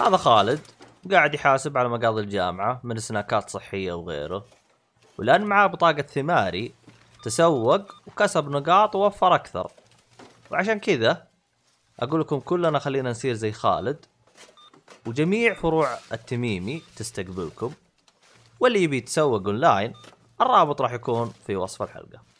هذا خالد قاعد يحاسب على مقاضي الجامعة من سناكات صحية وغيره. ولأن معاه بطاقة ثماري تسوق وكسب نقاط ووفر أكثر. وعشان كذا أقول لكم كلنا خلينا نصير زي خالد. وجميع فروع التميمي تستقبلكم. واللي يبي يتسوق أونلاين الرابط راح يكون في وصف الحلقة.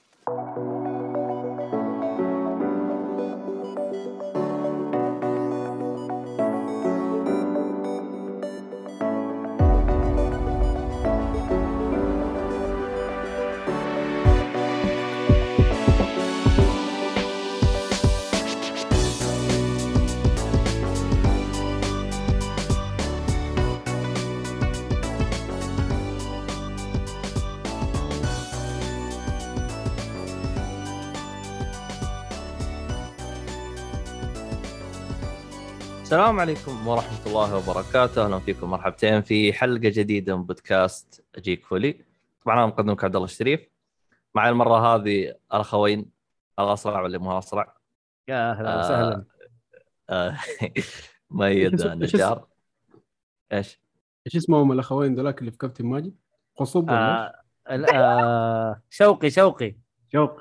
السلام عليكم ورحمة الله وبركاته، أهلا فيكم مرحبتين في حلقة جديدة من بودكاست أجيك فولي. طبعا أنا مقدمك عبد الله الشريف. معي المرة هذه الأخوين الأصرع واللي مو أصرع. يا أهلا وسهلا آه ميد إيش اسم- إيش نجار. إيش؟ إيش اسمهم الأخوين ذولاك اللي في كابتن ماجد؟ قصب ولا إيش؟ آه آه شوقي شوقي شوق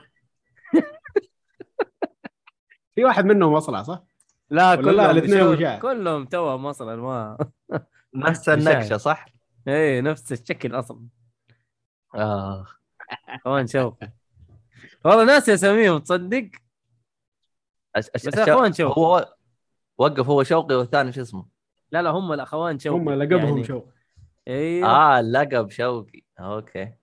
في واحد منهم أصلع صح؟ لا كلهم الاثنين. كلهم توهم أصلا ما نفس النكشة صح؟ إيه نفس الشكل أصلا آه. اخوان شوقي والله ناس اساميهم تصدق أش... أش... بس أش... أخوان شوقي. هو وقف هو شوقي والثاني شو اسمه؟ لا لا هم الأخوان شوقي هم لقبهم يعني. شوق أيوه آه اللقب شوقي أوكي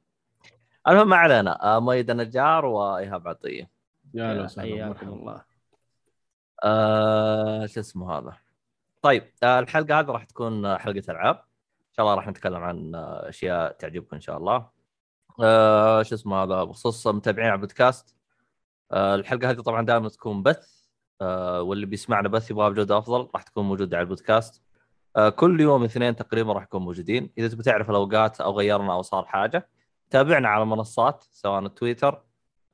المهم ما علينا آه ميد النجار وإيهاب عطية يا حياكم مرحبا. الله آه شو اسمه هذا؟ طيب آه الحلقة هذه راح تكون حلقة ألعاب. إن شاء الله راح نتكلم عن أشياء تعجبكم إن شاء الله. آه شو اسمه هذا؟ بخصوص متابعين على البودكاست. آه الحلقة هذه طبعا دائما تكون بث. آه واللي بيسمعنا بث يبغاها بجودة أفضل راح تكون موجودة على البودكاست. آه كل يوم اثنين تقريبا راح نكون موجودين. إذا تبي تعرف الأوقات أو غيرنا أو صار حاجة تابعنا على المنصات سواء تويتر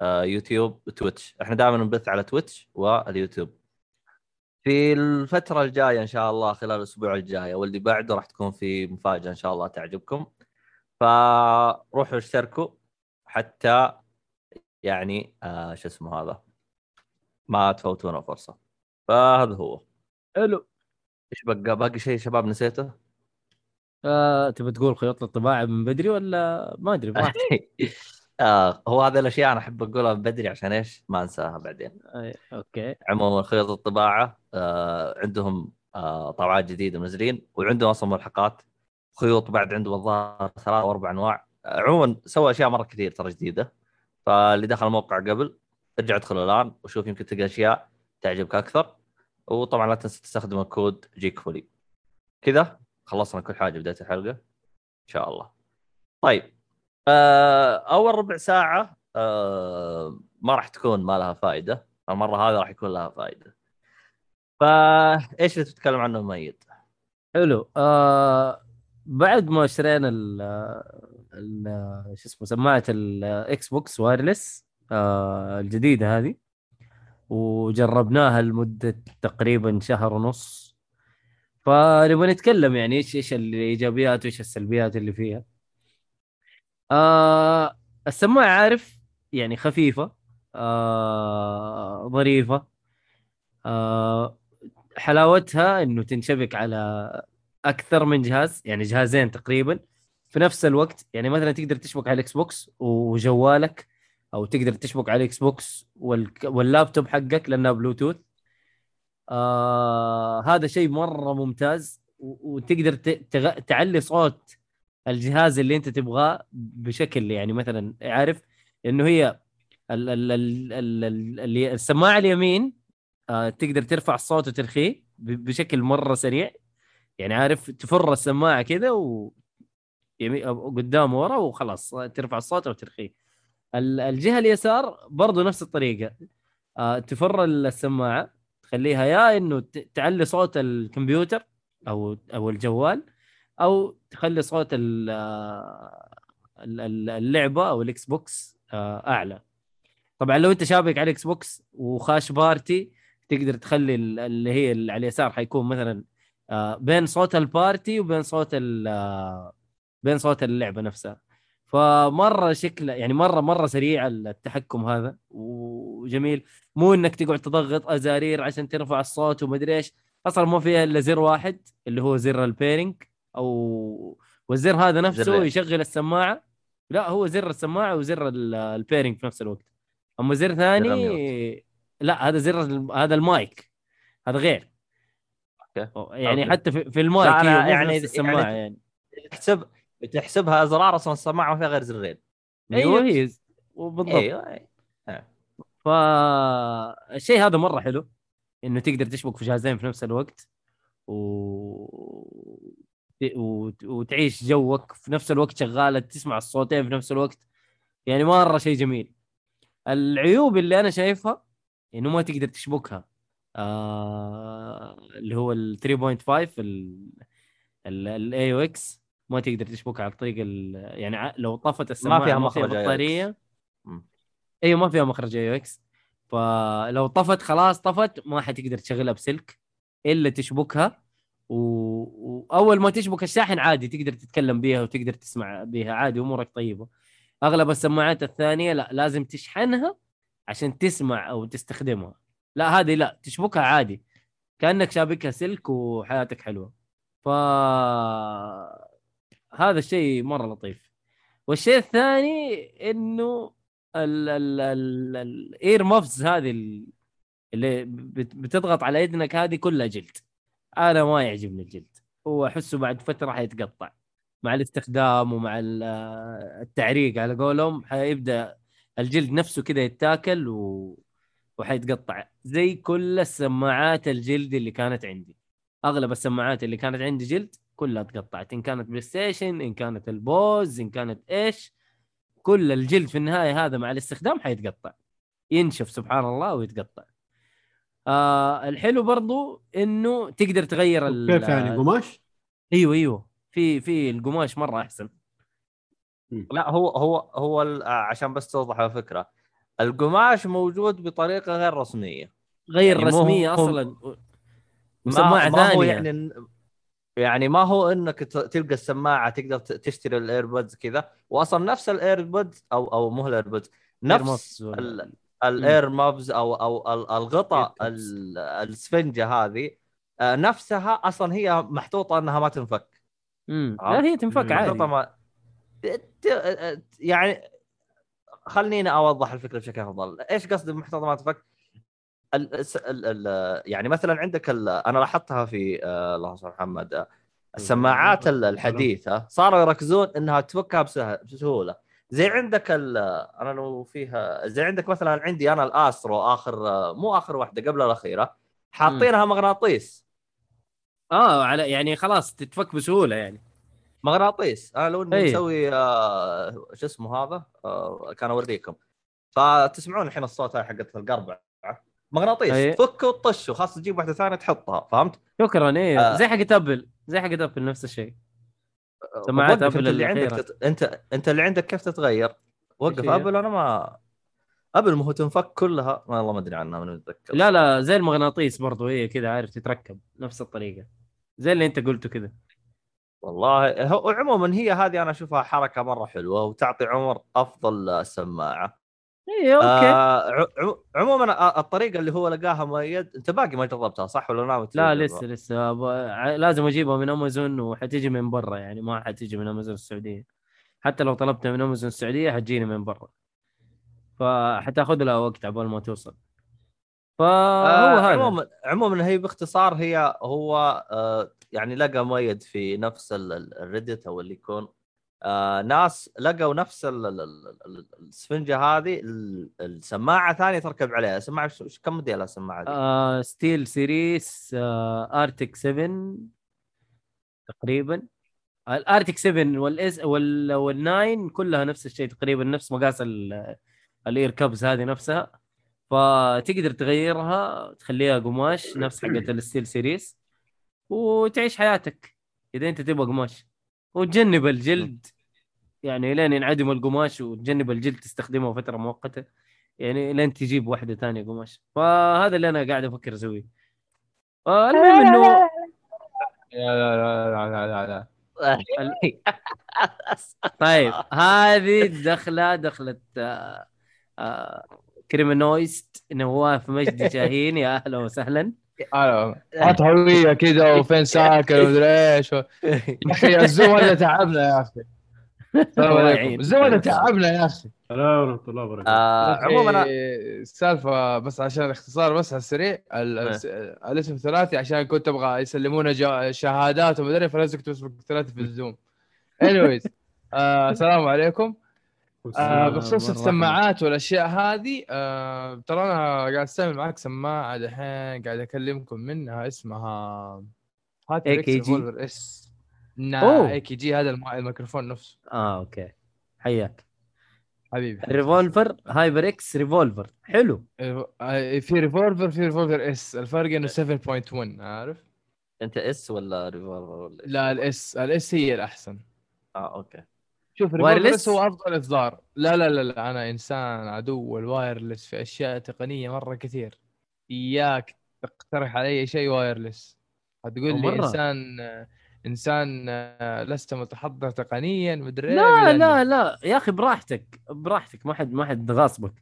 آه يوتيوب تويتش إحنا دائما نبث على تويتش واليوتيوب. في الفترة الجاية إن شاء الله خلال الأسبوع الجاي واللي بعده راح تكون في مفاجأة إن شاء الله تعجبكم. فروحوا اشتركوا حتى يعني آه شو اسمه هذا ما تفوتونا فرصة فهذا هو. حلو. إيش بقى؟ باقي شيء شباب نسيته؟ آه تبي تقول خيوط الطباعة من بدري ولا ما أدري. آه هو هذه الأشياء أنا أحب أقولها من بدري عشان إيش؟ ما أنساها بعدين. أي، أوكي. عموما خيط الطباعة آه عندهم آه طبعات جديدة منزلين وعندهم أصلا ملحقات خيوط بعد عندهم الظاهر ثلاث أو أربع أنواع. آه عموما سوى أشياء مرة كثير ترى جديدة. فاللي دخل الموقع قبل ارجع ادخل الآن وشوف يمكن تلقى أشياء تعجبك أكثر. وطبعا لا تنسى تستخدم ال code Geekfully كذا خلصنا كل حاجة بداية الحلقة. إن شاء الله. طيب آه أول ربع ساعة آه ما راح تكون ما لها فائده المرة هذه راح يكون لها فائده فإيش اللي تتكلم عنه مؤيد؟ حلو. آه بعد ما اشترينا ال ال شو اسمه سماعة الاكس بوكس wireless آه الجديدة هذه وجربناها لمدة تقريبا شهر ونص. فنبغى نتكلم يعني إيش إيش الإيجابيات وإيش السلبيات اللي فيها. آه السماعة عارف يعني خفيفة آه ظريفة آه حلاوتها إنه تنشبك على أكثر من جهاز يعني جهازين تقريبا في نفس الوقت يعني مثلا تقدر تشبك على الاكس بوكس وجوالك أو تقدر تشبك على الاكس بوكس واللابتوب حقك لأنها بلوتوث آه هذا شيء مرة ممتاز وتقدر. تعلي صوت الجهاز اللي أنت تبغاه بشكل يعني مثلا عارف إنه هي السماعة اليمين آه تقدر ترفع الصوت وترخيه بشكل مرة سريع. يعني عارف تفر السماعة كذا و أو قدام ورا وخلاص ترفع الصوت أو ترخيه ال- الجهة اليسار برضو نفس الطريقة. آه تفر السماعة تخليها يا إنه تعلي صوت الكمبيوتر أو أو الجوال أو تخلي صوت آه، ال- ال- اللعبة أو الإكس بوكس أعلى. طبعا لو أنت شابك على الاكس بوكس وخاش party تقدر تخلي ال- اللي هي اللي على اليسار حيكون مثلا آه بين صوت ال party وبين صوت آه، بين صوت اللعبة نفسها. فمرة شكله يعني مرة مرة سريع التحكم هذا. وجميل. مو إنك تقعد تضغط أزارير عشان ترفع الصوت ومدري إيش. أصلا ما فيها إلا زر واحد اللي هو زر ال pairing. أو والزر هذا نفسه زرين. يشغل السماعة. لا هو زر السماعة وزر ال- ال pairing في نفس الوقت. أما زر ثاني. لا هذا زر هذا المايك. هذا غير. أوكي. يعني أوكي. حتى في, المايك في يعني- نفس السماعة يعني- يعني, تحسب تحسبها ازرار أصلا السماعة ما فيها غير زرين. أيوه. هي وبالضبط أيوه فالشيء هذا مرة حلو إنه تقدر تشبك في جهازين في نفس الوقت و... و... وتعيش جوك في نفس الوقت شغالة تسمع الصوتين في نفس الوقت. يعني مرة شيء جميل. العيوب اللي أنا شايفها انه ما تقدر تشبكها آه... اللي هو ال 3.5 ال AUX ما تقدر تشبكها على طريق. يعني لو طفت السماعة فيها ما فيها مخرج. بطارية. أيوه ما فيها مخرج AUX فلو طفت خلاص طفت ما حتقدر تشغلها بسلك إلا تشبكها و... وأول ما تشبك الشاحن عادي تقدر تتكلم بيها وتقدر تسمع بيها عادي أمورك طيبة أغلب السماعات الثانية لا لازم تشحنها عشان تسمع أو تستخدمها. لا هذه لا تشبكها عادي. كأنك شابكها سلك وحياتك حلوة. ف هذا الشيء مرة لطيف. والشيء الثاني إنه ال ال ال الاير مافز هذه ال- اللي بت- بتضغط على اذنك هذه كلها جلد. أنا ما يعجبني الجلد. هو أحسه بعد فترة حيتقطع. مع الاستخدام ومع ال- التعريق على قولهم حيبدأ الجلد نفسه كذا يتاكل و... وحيتقطع. زي كل السماعات الجلد اللي كانت عندي. أغلب السماعات اللي كانت عندي جلد كلها تقطعت. إن كانت بلاي ستيشن إن كانت ال Bose إن كانت إيش. كل الجلد في النهاية هذا مع الاستخدام حيتقطع. ينشف سبحان الله ويتقطع. آه الحلو برضو إنه تقدر تغير كيف يعني قماش؟ أيوه أيوه. في في القماش مرة أحسن. لا هو هو هو آه، عشان بس توضح الفكرة القماش موجود بطريقة غير رسمية. غير يعني رسمية أصلا. هو ثانية. يعني يعني ما هو إنك تلقى السماعة تقدر تشتري ال ear pads كذا. واصلا نفس ال ear pads أو أو مو ال ear pads نفس ال earmuffs أو أو ال- الغطاء السفنجة هذه آه، نفسها أصلا هي محطوطة إنها ما تنفك. مم. عرفت؟ لا هي تنفك عادي. ما يعني خليني أوضح الفكرة بشكل أفضل. إيش قصدي بمحطوطه ما تنفك ال ال ال يعني مثلا عندك ال أنا لاحظتها في آه، اللهم صل محمد آه، السماعات ال- الحديثة صاروا يركزون إنها تفكها بسه- بسهولة. زي عندك أنا لو فيها زي عندك مثلا عندي أنا الأسترو آخر آه، مو آخر واحدة قبل الأخيرة حاطينها مغناطيس. آه على يعني خلاص تتفك بسهولة يعني. مغناطيس. أنا لو إني أي. مسوي آه، شو اسمه هذا؟ آه، كان أوريكم. فتسمعون الحين الصوت هاي حقت القربعة. مغناطيس. أي. تفك وتطش وخلاص تجيب واحدة ثانية تحطها. فهمت؟ شكرا. إيه. آه. زي حقت أبل. زي حقت أبل نفس الشيء. سماعات وقف. أبل أنت اللي عندك. تت... أنت أنت اللي عندك كيف تتغير؟ وقف؟ أبل. أنا ما أبل ما هو تنفك كلها. ما والله ما أدري عنها من أتذكر. لا لا زي المغناطيس برضو. هي كذا عارف تتركب نفس الطريقة. زي اللي أنت قلته كذا. والله هو عموما هي هذه أنا أشوفها حركة مرة حلوة وتعطي عمر أفضل سماعه اي أوكي. آه عموما الطريقة اللي هو لقاها مؤيد أنت باقي ما جربتها صح ولا ناوي لا؟ لسه لسه. ع- لازم أجيبها من أمازون وحتيجي من برا يعني ما حتيجي من أمازون السعودية. حتى لو طلبتها من أمازون السعودية حتجيني من برا. فحتاخذ لها وقت عبال ما توصل. فهو آه هذا. عموما عموما هي باختصار هي هو آه يعني لقى مؤيد في نفس ال- ال- ال Reddit أو اللي يكون آه ناس لقوا نفس ال- ال- ال- ال- السفنجة هذه ال- السماعة ثانية تركب عليها. سماعة ش- ش- كم موديل السماعة دي؟ آه SteelSeries آه Arctis 7 تقريبا. ال Arctis 7 والاس وال وال9 كلها نفس الشيء تقريبا نفس مقاس ال- ال ear cups هذه نفسها. فتقدر تغيرها تخليها قماش نفس حقت ال SteelSeries وتعيش حياتك اذا انت تبغى قماش وتجنب الجلد يعني لين ينعدم القماش وتجنب الجلد تستخدمه فتره مؤقته يعني لين تجيب واحدة ثانية قماش فهذا اللي أنا قاعد أفكر اسويه آه، المهم انه لا لا لا لا لا لا طيب هذه الدخله دخلت آه، آه، كريمنويست نواف مجدي شاهين يا أهلا وسهلا. لا حط هوية كذا وفين ساكن ومدري إيش. و- يا أخي الزوم هذا تعبنا يا أخي. السلام عليكم. الزوم هذا تعبنا يا أخي. السلام ورحمة الله وبركاته. آه، عموما السالفه بس عشان الاختصار بس على السريع. ال-. الس- الاسم الثلاثي عشان كنت أبغى يسلمونا جا- شهادات ومدري فلازم اكتب اسمك الثلاثي في ال Zoom. Anyways آه السلام عليكم. آه. بخصوص. السماعات والأشياء هذه آه ترى أنا قاعد أستعمل معك سماعة دحين قاعد أكلمكم منها اسمها AKG. إكس Revolver S. AKG هذا الم- الميكروفون نفسه. آه أوكي. حياك. حبيبي. ال Revolver HyperX Revolver حلو. آه، في Revolver في Revolver S الفرق إنه 7.1 عارف؟ أنت S ولا Revolver ولا؟ لا ال S ال S هي الأحسن. آه أوكي. شوف wireless؟ ال wireless هو أفضل إصدار لا لا لا لا أنا إنسان عدو ال wireless في أشياء تقنية مرة كثير إياك تقترح علي شيء wireless هتقول لي. إنسان إنسان آه، لست متحضر تقنيا مدري إيه، لا لا لا يا أخي براحتك براحتك ما حد ما حد غاصبك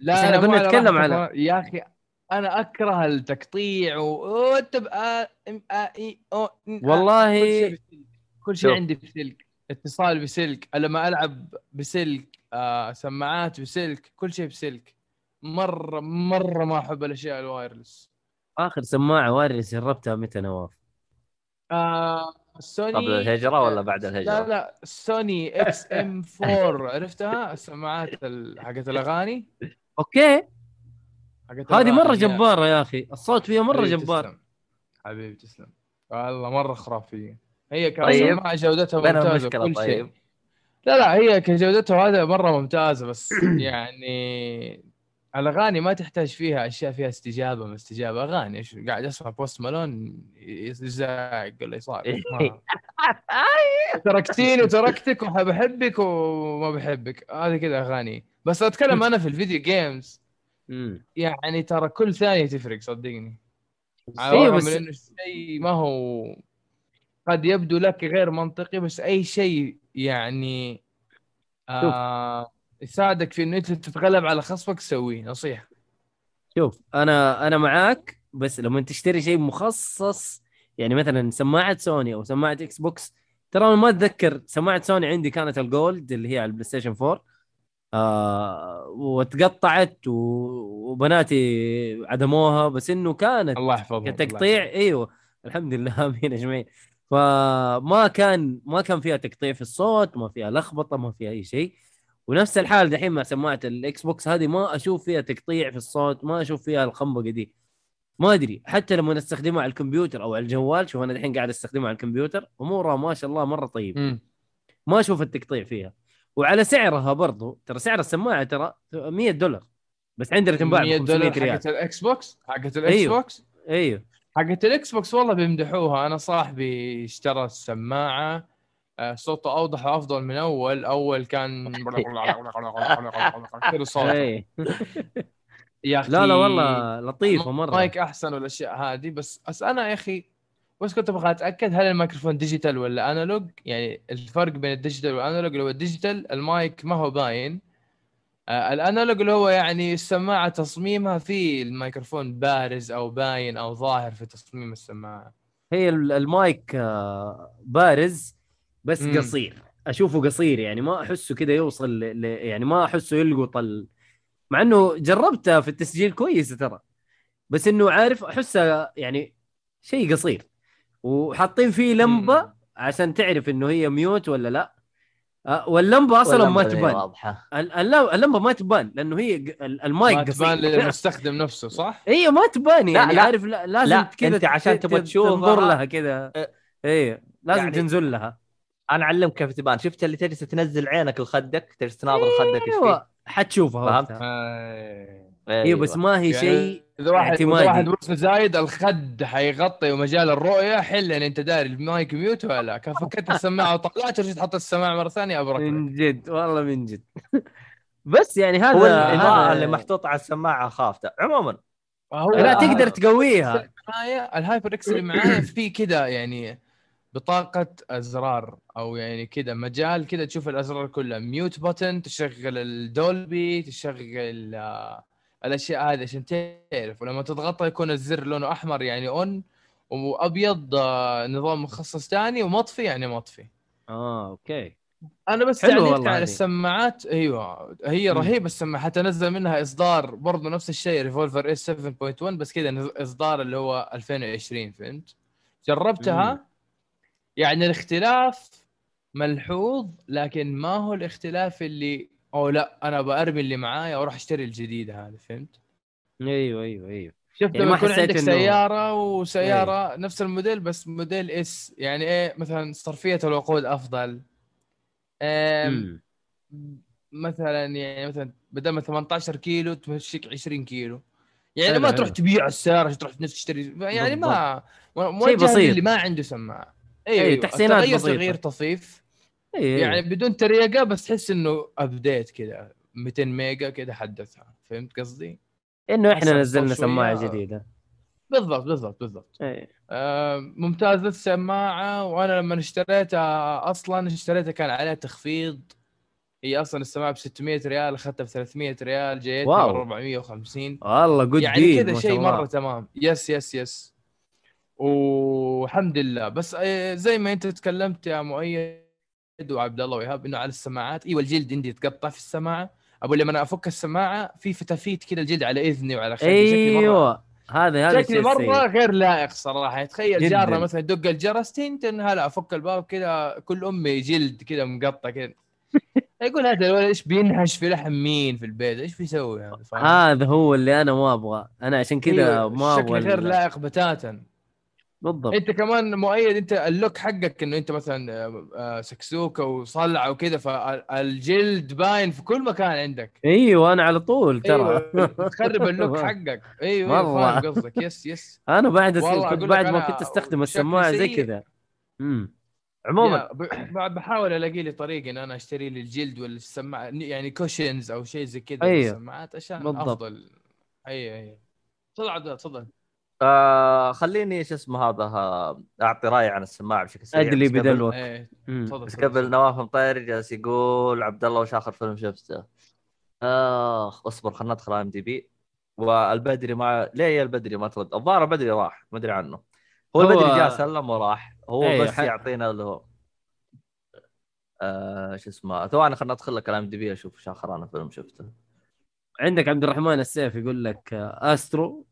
لا مو على نتكلم على- يا أخي أنا أكره التقطيع و تبقى إم آ إي أو ن- آ. والله كل شيء. عندي بسلك اتصال بسلك لما ألعب بسلك آه سماعات بسلك كل شيء بسلك. مرة مرة ما أحب الأشياء الوايرلس. آخر سماعة وايرلس جربتها متى نواف؟ آه سوني قبل الهجرة ولا بعد الهجرة؟ لا لا سوني XM 4 عرفتها؟ السماعات ال- حقت الأغاني. أوكي. هذه مرة جبارة يا أخي. الصوت فيها مرة جبار. حبيبي تسلم. والله مرة خرافية. هي طيب. كسماعه جودتها ممتازة كل شيء. طيب. لا لا هي كجودتها هذا مرة ممتازة بس يعني الأغاني ما تحتاج فيها أشياء فيها استجابة ما استجابة. أغاني إيش قاعد أسمع بوست مالون يزعق ولا ما- تركتيني وتركتك وبحبك وما بحبك. هذه كذا أغاني. بس أتكلم أنا في الفيديو جيمز. يعني ترى كل ثانية تفرق صدقني. على الرغم بس من إنه الشيء ما هو قد يبدو لك غير منطقي بس أي شيء يعني آه يساعدك في إنه أنت تتغلب على خصمك سويه نصيحة. شوف أنا أنا معاك بس لما تشتري شيء مخصص يعني مثلا سماعة سوني أو سماعة إكس بوكس ترى أنا ما أتذكر سماعة سوني عندي كانت ال Gold اللي هي على البلاي ستيشن 4 آه وتقطعت و- وبناتي عدموها بس إنه كانت الله يحفظهم كتقطيع إيوه الحمد لله آمين اجمعين فما كان ما كان فيها تقطيع في الصوت ما فيها لخبطة ما فيها أي شيء. ونفس الحال دحين مع سماعة الإكس بوكس هذه ما أشوف فيها تقطيع في الصوت ما أشوف فيها الخنبقة دي. ما أدري حتى لما استخدمها على الكمبيوتر أو على الجوال شوف أنا دحين قاعد أستخدمها على الكمبيوتر أمورها ما شاء الله مرة طيب مم. ما أشوف التقطيع فيها. وعلى سعرها برضو ترى سعر السماعة ترى 100 دولار. بس عندنا تنباع ب 100 500 دولار حقت الإكس بوكس؟ حقت الإكس أيوه. بوكس؟ أيوه. حقت الاكس بوكس والله بيمدحوها. أنا صاحبي اشترى السماعة آه، صوته أوضح وأفضل من أول. أول كان كذا صوت إيه. يا أخي لا لا والله لطيفة مرة. مايك أحسن والأشياء هذه. بس بس أنا يا أخي بس كنت أبغى أتأكد هل الميكروفون digital ولا analog يعني الفرق بين الديجيتال والانالوج لو الديجيتال المايك ما هو باين. ال analog اللي هو يعني السماعة تصميمها في الميكروفون بارز أو باين أو ظاهر في تصميم السماعة. هي ال- المايك آه، بارز بس مم. قصير. أشوفه قصير يعني ما أحسه كذا يوصل ل... يعني ما أحسه يلقط ال... مع إنه جربتها في التسجيل كويس ترى. بس إنه عارف احسها يعني شيء قصير. وحاطين فيه لمبة مم. عشان تعرف إنه هي ميوت ولا لا. آه، واللمبة أصلا ما تبان الل- اللمبة ما تبان لأنه هي المايك ما تبان للمستخدم نفسه صح؟ هي ما تبان يعني لا. عارف لا لازم لا، كذا أنت عشان تبغى تشوفها. تنظر لها كذا أه. إيه لازم يعني- تنزل لها أنا أعلمك كيف تبان شفت اللي تجلس تنزل عينك لخدك تجلس تناظر خدك إيش فيه أيوه حتشوفها فهمت؟ آه. أيوه بس ما هي يعني شيء إذا واحد إذا. واحد وزنه زايد الخد حيغطي ومجال الرؤية حل ان أنت داري المايك ميوت ولا لا كان فكيت السماعة وطلعت ورجعت حط السماعة مرة ثانية ابرك. من جد والله من جد بس يعني هذا هو الإضاءة اللي محطوطة على السماعة خافته عموما هو لا تقدر الهايبر تقويها معايا الهايبر إكس اللي معايا في كذا يعني بطاقة أزرار أو يعني كذا مجال كذا تشوف الأزرار كلها ميوت بutton تشغل الدولبي تشغل آه، الأشياء هذه عشان تعرف ولما تضغطها يكون الزر لونه أحمر يعني on وأبيض آه، نظام مخصص ثاني ومطفي يعني مطفي آه أوكي أنا بس حلو تعليقت على. السماعات أيوه هي مم. رهيبة السماعة حتى نزل منها إصدار برضه نفس الشيء Revolver S 7.1 بس كذا إصدار اللي هو 2020 فهمت؟ جربتها يعني الاختلاف ملحوظ لكن ما هو الاختلاف اللي أو لا أنا برمي اللي معايا وأروح أشتري الجديده هذه فهمت؟ أيوه أيوه أيوه شفت يعني ما يكون عندك إنه- سيارة وسيارة نفس الموديل بس موديل إس يعني إيه مثلا صرفية الوقود أفضل. مثلا يعني مثلا بدل ما 18 كيلو تمشيك 20 كيلو يعني حلو، ما تروح حلو. تبيع السياره تروح تشتري يعني ما موجه بسيط. اللي ما عنده سماعة أيوه أي، أيوة. تحسينات بسيطة. تغيير طفيف أيوه يعني بدون تريقة بس تحس إنه update كذا 200 ميجا كذا حدثها. فهمت قصدي؟ إنه إحنا نزلنا. سماعة جديدة. بالضبط بالضبط بالضبط. إيه. آه، ممتاز السماعة. وأنا لما اشتريتها أصلا اشتريتها كان عليها تخفيض. هي أصلا السماعة ب 600 ريال أخذتها ب 300 ريال جايتني ب wow. 450 والله good يعني كذا شيء. مرة تمام. yes yes yes والحمد لله. بس آه، زي ما أنت تكلمت يا مؤيد وعبد الله وإيهاب إنه على السماعات. أيوة الجلد عندي يتقطع في السماعة. أبو لما أنا أفك السماعة في فتافيت كذا الجلد على إذني وعلى خدي. أيوه هذا هذا شكلي مرة السيء غير لائق صراحة. تخيل. جارنا مثلا يدق الجرس تنتن هلا أفك الباب كذا كل أمي جلد كذا مقطع كذا يقول هذا الولد إيش بينهش في لحم مين في البيت؟ إيش بيسوي؟ هذا هو اللي أنا ما أبغى أنا عشان كذا أيوه، ما أبغى شكلي غير لائق بتاتا. بالضبط. انت كمان مؤيد انت ال look حقك انه انت مثلا آه، آه، سكسوكه وصلعه وكذا فالجلد باين في كل مكان عندك. أيوه أنا على طول ترى. أيوه تخرب ال look حقك. أيوه أيوه مرة. فاهم قصدك. yes yes. أنا بعد والله كنت بعد ما كنت أستخدم السماعة زي. كذا. امم عموما. بحاول ألاقي لي طريقه إن أنا أشتري لي الجلد ولا السماعه يعني cushions أو شيء زي كذا أيوه. السماعات عشان بالضبط. أفضل. اي اي تفضل تفضل. آه خليني شو اسمه هذا أعطي راي عن السماعه بشكل سريع أدلي إيه مم. تفضل بس. قبل نواف مطير جالس يقول عبد الله وش آخر فيلم شفته؟ آخ اصبر خلنا ندخل IMDb والبدري ما ليه يا البدري ما ترد؟ الظاهر البدري راح ما أدري عنه هو هو- البدري جاء سلم وراح هو أيوه، بس يعطينا اللي هو آه شو اسمه ثواني خلنا ندخل لك ال IMDb أشوف إيش آخر أنا فيلم شفته عندك عبد الرحمن السيف يقول لك آه، أسترو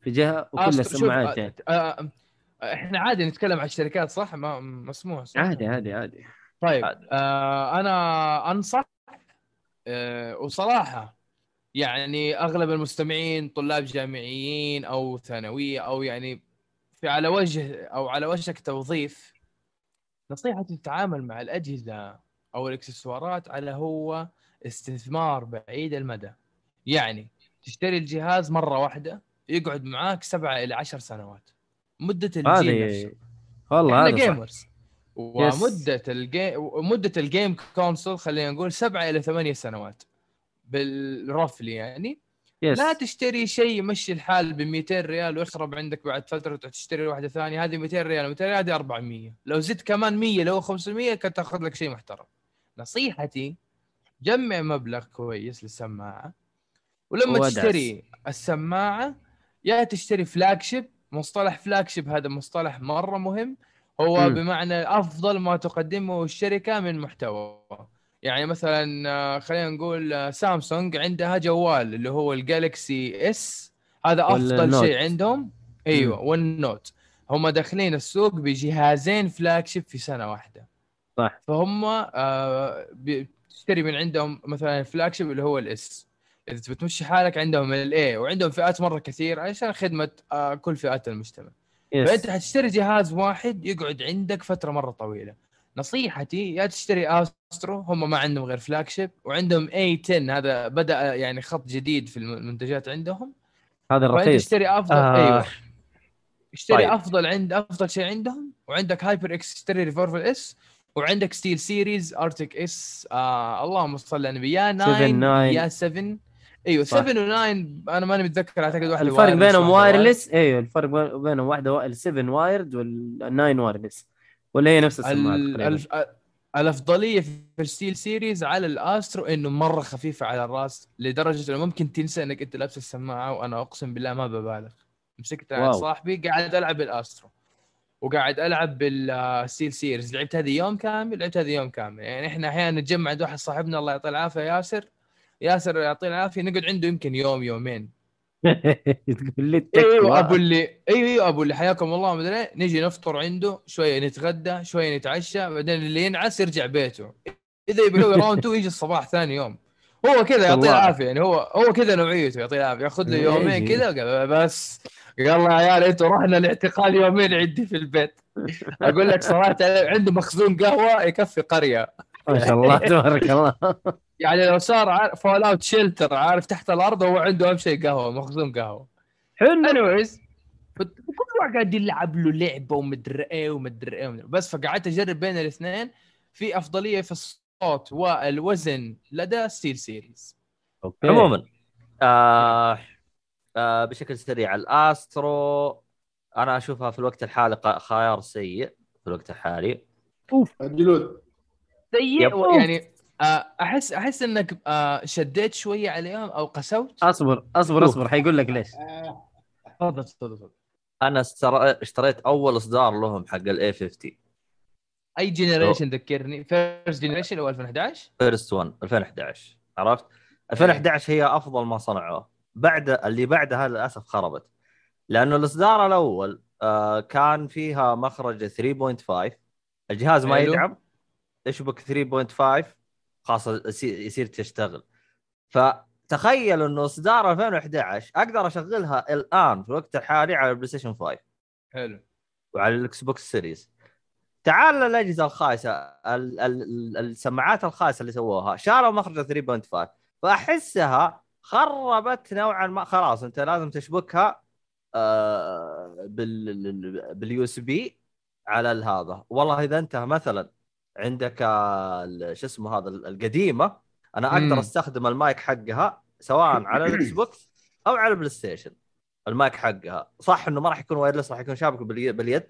في جهة وكل آه، شوف، السماعات يعني آه، آه، آه، إحنا عادي نتكلم عن الشركات صح ما مسموح صح؟ عادي عادي عادي طيب عادي. آه أنا أنصح آه وصراحة يعني أغلب المستمعين طلاب جامعيين أو ثانوية أو يعني في على وجه أو على وشك توظيف نصيحتي تتعامل مع الأجهزة أو الإكسسوارات على هو استثمار بعيد المدى يعني تشتري الجهاز مرة واحدة يقعد معاك سبعة إلى عشر سنوات. مدة الجيل نفسه. والله إحنا هذا gamers ومدة ال game مده ال game console خلينا نقول سبعة إلى ثمانية سنوات. بال roughly يعني. yes لا تشتري شيء يمشي الحال ب 200 ريال ويخرب عندك بعد فترة تشتري واحدة ثانية. هذه 200 ريال 200 ريال هذه 400 لو زدت كمان 100 لو 500 كنت تأخذ لك شيء محترم. نصيحتي جمع مبلغ كويس للسماعة. ولما وادعس. تشتري السماعة يا تشتري flagship مصطلح flagship هذا مصطلح مرة مهم. هو مم. بمعنى أفضل ما تقدمه الشركة من محتوى. يعني مثلا آه، خلينا نقول آه، سامسونج عندها جوال اللي هو ال Galaxy S. هذا أفضل. شيء عندهم. أيوه وال Note. هم داخلين السوق بجهازين flagship في سنة واحدة. صح. فهم آه، بتشتري من عندهم مثلا ال flagship اللي هو ال S. إذا تبي تمشي حالك عندهم ال A وعندهم فئات مرة كثير عشان خدمة آه، كل فئات المجتمع. فأنت يس حتشتري جهاز واحد يقعد عندك فترة مرة طويلة. نصيحتي يا تشتري Astro هم ما عندهم غير flagship وعندهم A 10 هذا بدأ يعني خط جديد في المنتجات عندهم. هذا فأنت الرخيص. تشتري أفضل آه. أيوه. اشتري طيب. أفضل عند أفضل شيء عندهم وعندك HyperX اشتري Revolver S وعندك SteelSeries Arctis آه اللهم صل على النبي. يا 9 9. يا 7 أيوه صح. 7 و9 أنا ماني متذكر أعتقد واحدة الفرق بينهم wireless أيوه الفرق بين- بينهم واحدة 7 wired وال9 wireless ولا هي نفس السماعات ال- الأفضلية في ال SteelSeries على ال Astro إنه مرة خفيفة على الراس لدرجة إنه ممكن تنسى إنك أنت لابس السماعة وأنا أقسم بالله ما ببالغ. مسكت عند. صاحبي قاعد ألعب بال Astro وقاعد ألعب بال SteelSeries لعبت هذه يوم كامل لعبت هذه يوم كامل. يعني إحنا أحيانا نتجمع عند واحد صاحبنا الله يعطيه العافية ياسر. ياسر يعطيه العافية نقعد عنده يمكن يوم يومين. تقول لي. أيوه أبو اللي أيوه أيوه أبو اللي حياكم الله مدري نجي نفطر عنده شوية نتغدى شوية نتعشى بعدين اللي ينعس يرجع بيته. إذا يبي يسوي round 2 يجي الصباح ثاني يوم. هو كذا يعطيه. العافية يعني هو هو كذا نوعيته يعطيه العافية. ياخذ له يومين. كذا بس. يلا يا عيال أنتوا رحنا الاعتقال يومين عندي في البيت. أقول لك صراحة عنده مخزون قهوة يكفي قرية. ما شاء الله تبارك الله. يعني لو صار Fallout Shelter عارف تحت الأرض هو عنده أهم شيء قهوة مخزون قهوة. حلو. anyways كل واحد قاعد يلعب له لعبة ومدري إيه ومدري إيه بس فقعدت أجرب بين الاثنين. في أفضلية في الصوت والوزن لدى SteelSeries okay. عموما آه آه بشكل سريع. ال Astro أنا أشوفها في الوقت الحالي خيار سيء في الوقت الحالي. الجلود. سيء يعني آه، أحس أحس إنك آه، شديت شوية عليهم أو قسوت. أصبر أصبر أصبر حيقول لك ليش. تفضل تفضل تفضل. أنا اشتريت أول إصدار لهم حق ال A 50 أي generation ذكرني؟ first generation أو 2011 first 1 2011 عرفت؟ 2011 هي أفضل ما صنعوه. بعد اللي بعدها للأسف خربت. لأنه الإصدار الأول آه كان فيها مخرج 3.5 الجهاز ما. يدعم. اشبك 3.5 خلاص يصير تشتغل. فتخيل إنه إصدار 2011 أقدر أشغلها الآن في الوقت الحالي على ال PlayStation 5 حلو. وعلى ال Xbox Series. تعال للأجهزة الخايسة ال- ال- ال- السماعات الخايسة اللي سووها. شالوا مخرج 3.5 فأحسها خربت نوعا ما. خلاص أنت لازم تشبكها آه، بال بال USB على هذا. والله إذا انت مثلا عندك شو اسمه هذا القديمة. أنا مم. أقدر أستخدم المايك حقها سواء على ال Xbox أو على ال PlayStation. المايك حقها. صح إنه ما راح يكون wireless راح يكون شابك بالي- باليد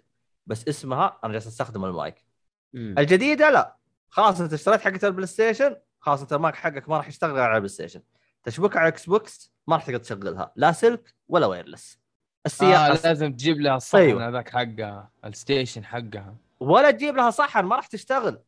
بس اسمها أنا جالس أستخدم المايك. مم. الجديدة لا. خلاص أنت اشتريت حقه ال PlayStation خلاص أنت المايك حقك ما راح يشتغل على ال PlayStation. تشبكها على Xbox ما راح تقدر تشغلها. لا سلك ولا wireless. السياق آه لازم تجيب لها الصحن أيوة. هذاك حقها ال station حقها. ولا تجيب لها صحن ما راح تشتغل.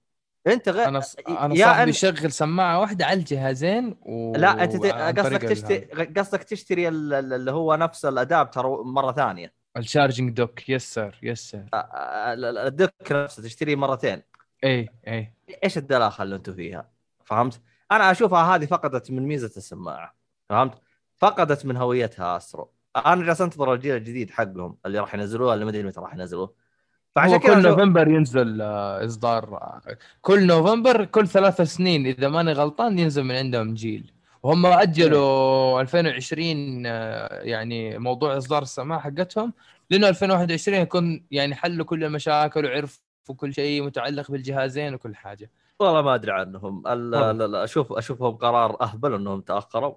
أنت غير أنا ص... أنا يا صاحبي أن- يشغل سماعة واحدة على الجهازين و... لا أنت ت- قصدك تشتري قصدك تشتري ال- ال- اللي هو نفس ال adapter مرة ثانية. ال charging dock. Yes sir yes sir أ- ال- ال- ال dock نفسه تشتريه مرتين. إي إي. إيش الدلاخه اللي أنتم فيها؟ فهمت؟ أنا أشوفها هذه فقدت من ميزة السماعة. فهمت؟ فقدت من هويتها أسترو. أنا جالس أنتظر الجيل الجديد حقهم اللي راح ينزلوه اللي ما أدري متى راح ينزلوه. فعشان هو كذا كل نوفمبر ينزل آه، إصدار آه، كل نوفمبر كل ثلاث سنين إذا ماني غلطان ينزل من عندهم جيل. وهم أجلوا 2020 آه، يعني موضوع إصدار السماعه حقتهم لأنه 2021 يكون يعني حلوا كل المشاكل وعرفوا كل شيء متعلق بالجهازين وكل حاجة. والله ما أدري عنهم. أشوف أشوفهم قرار أهبل إنهم تأخروا.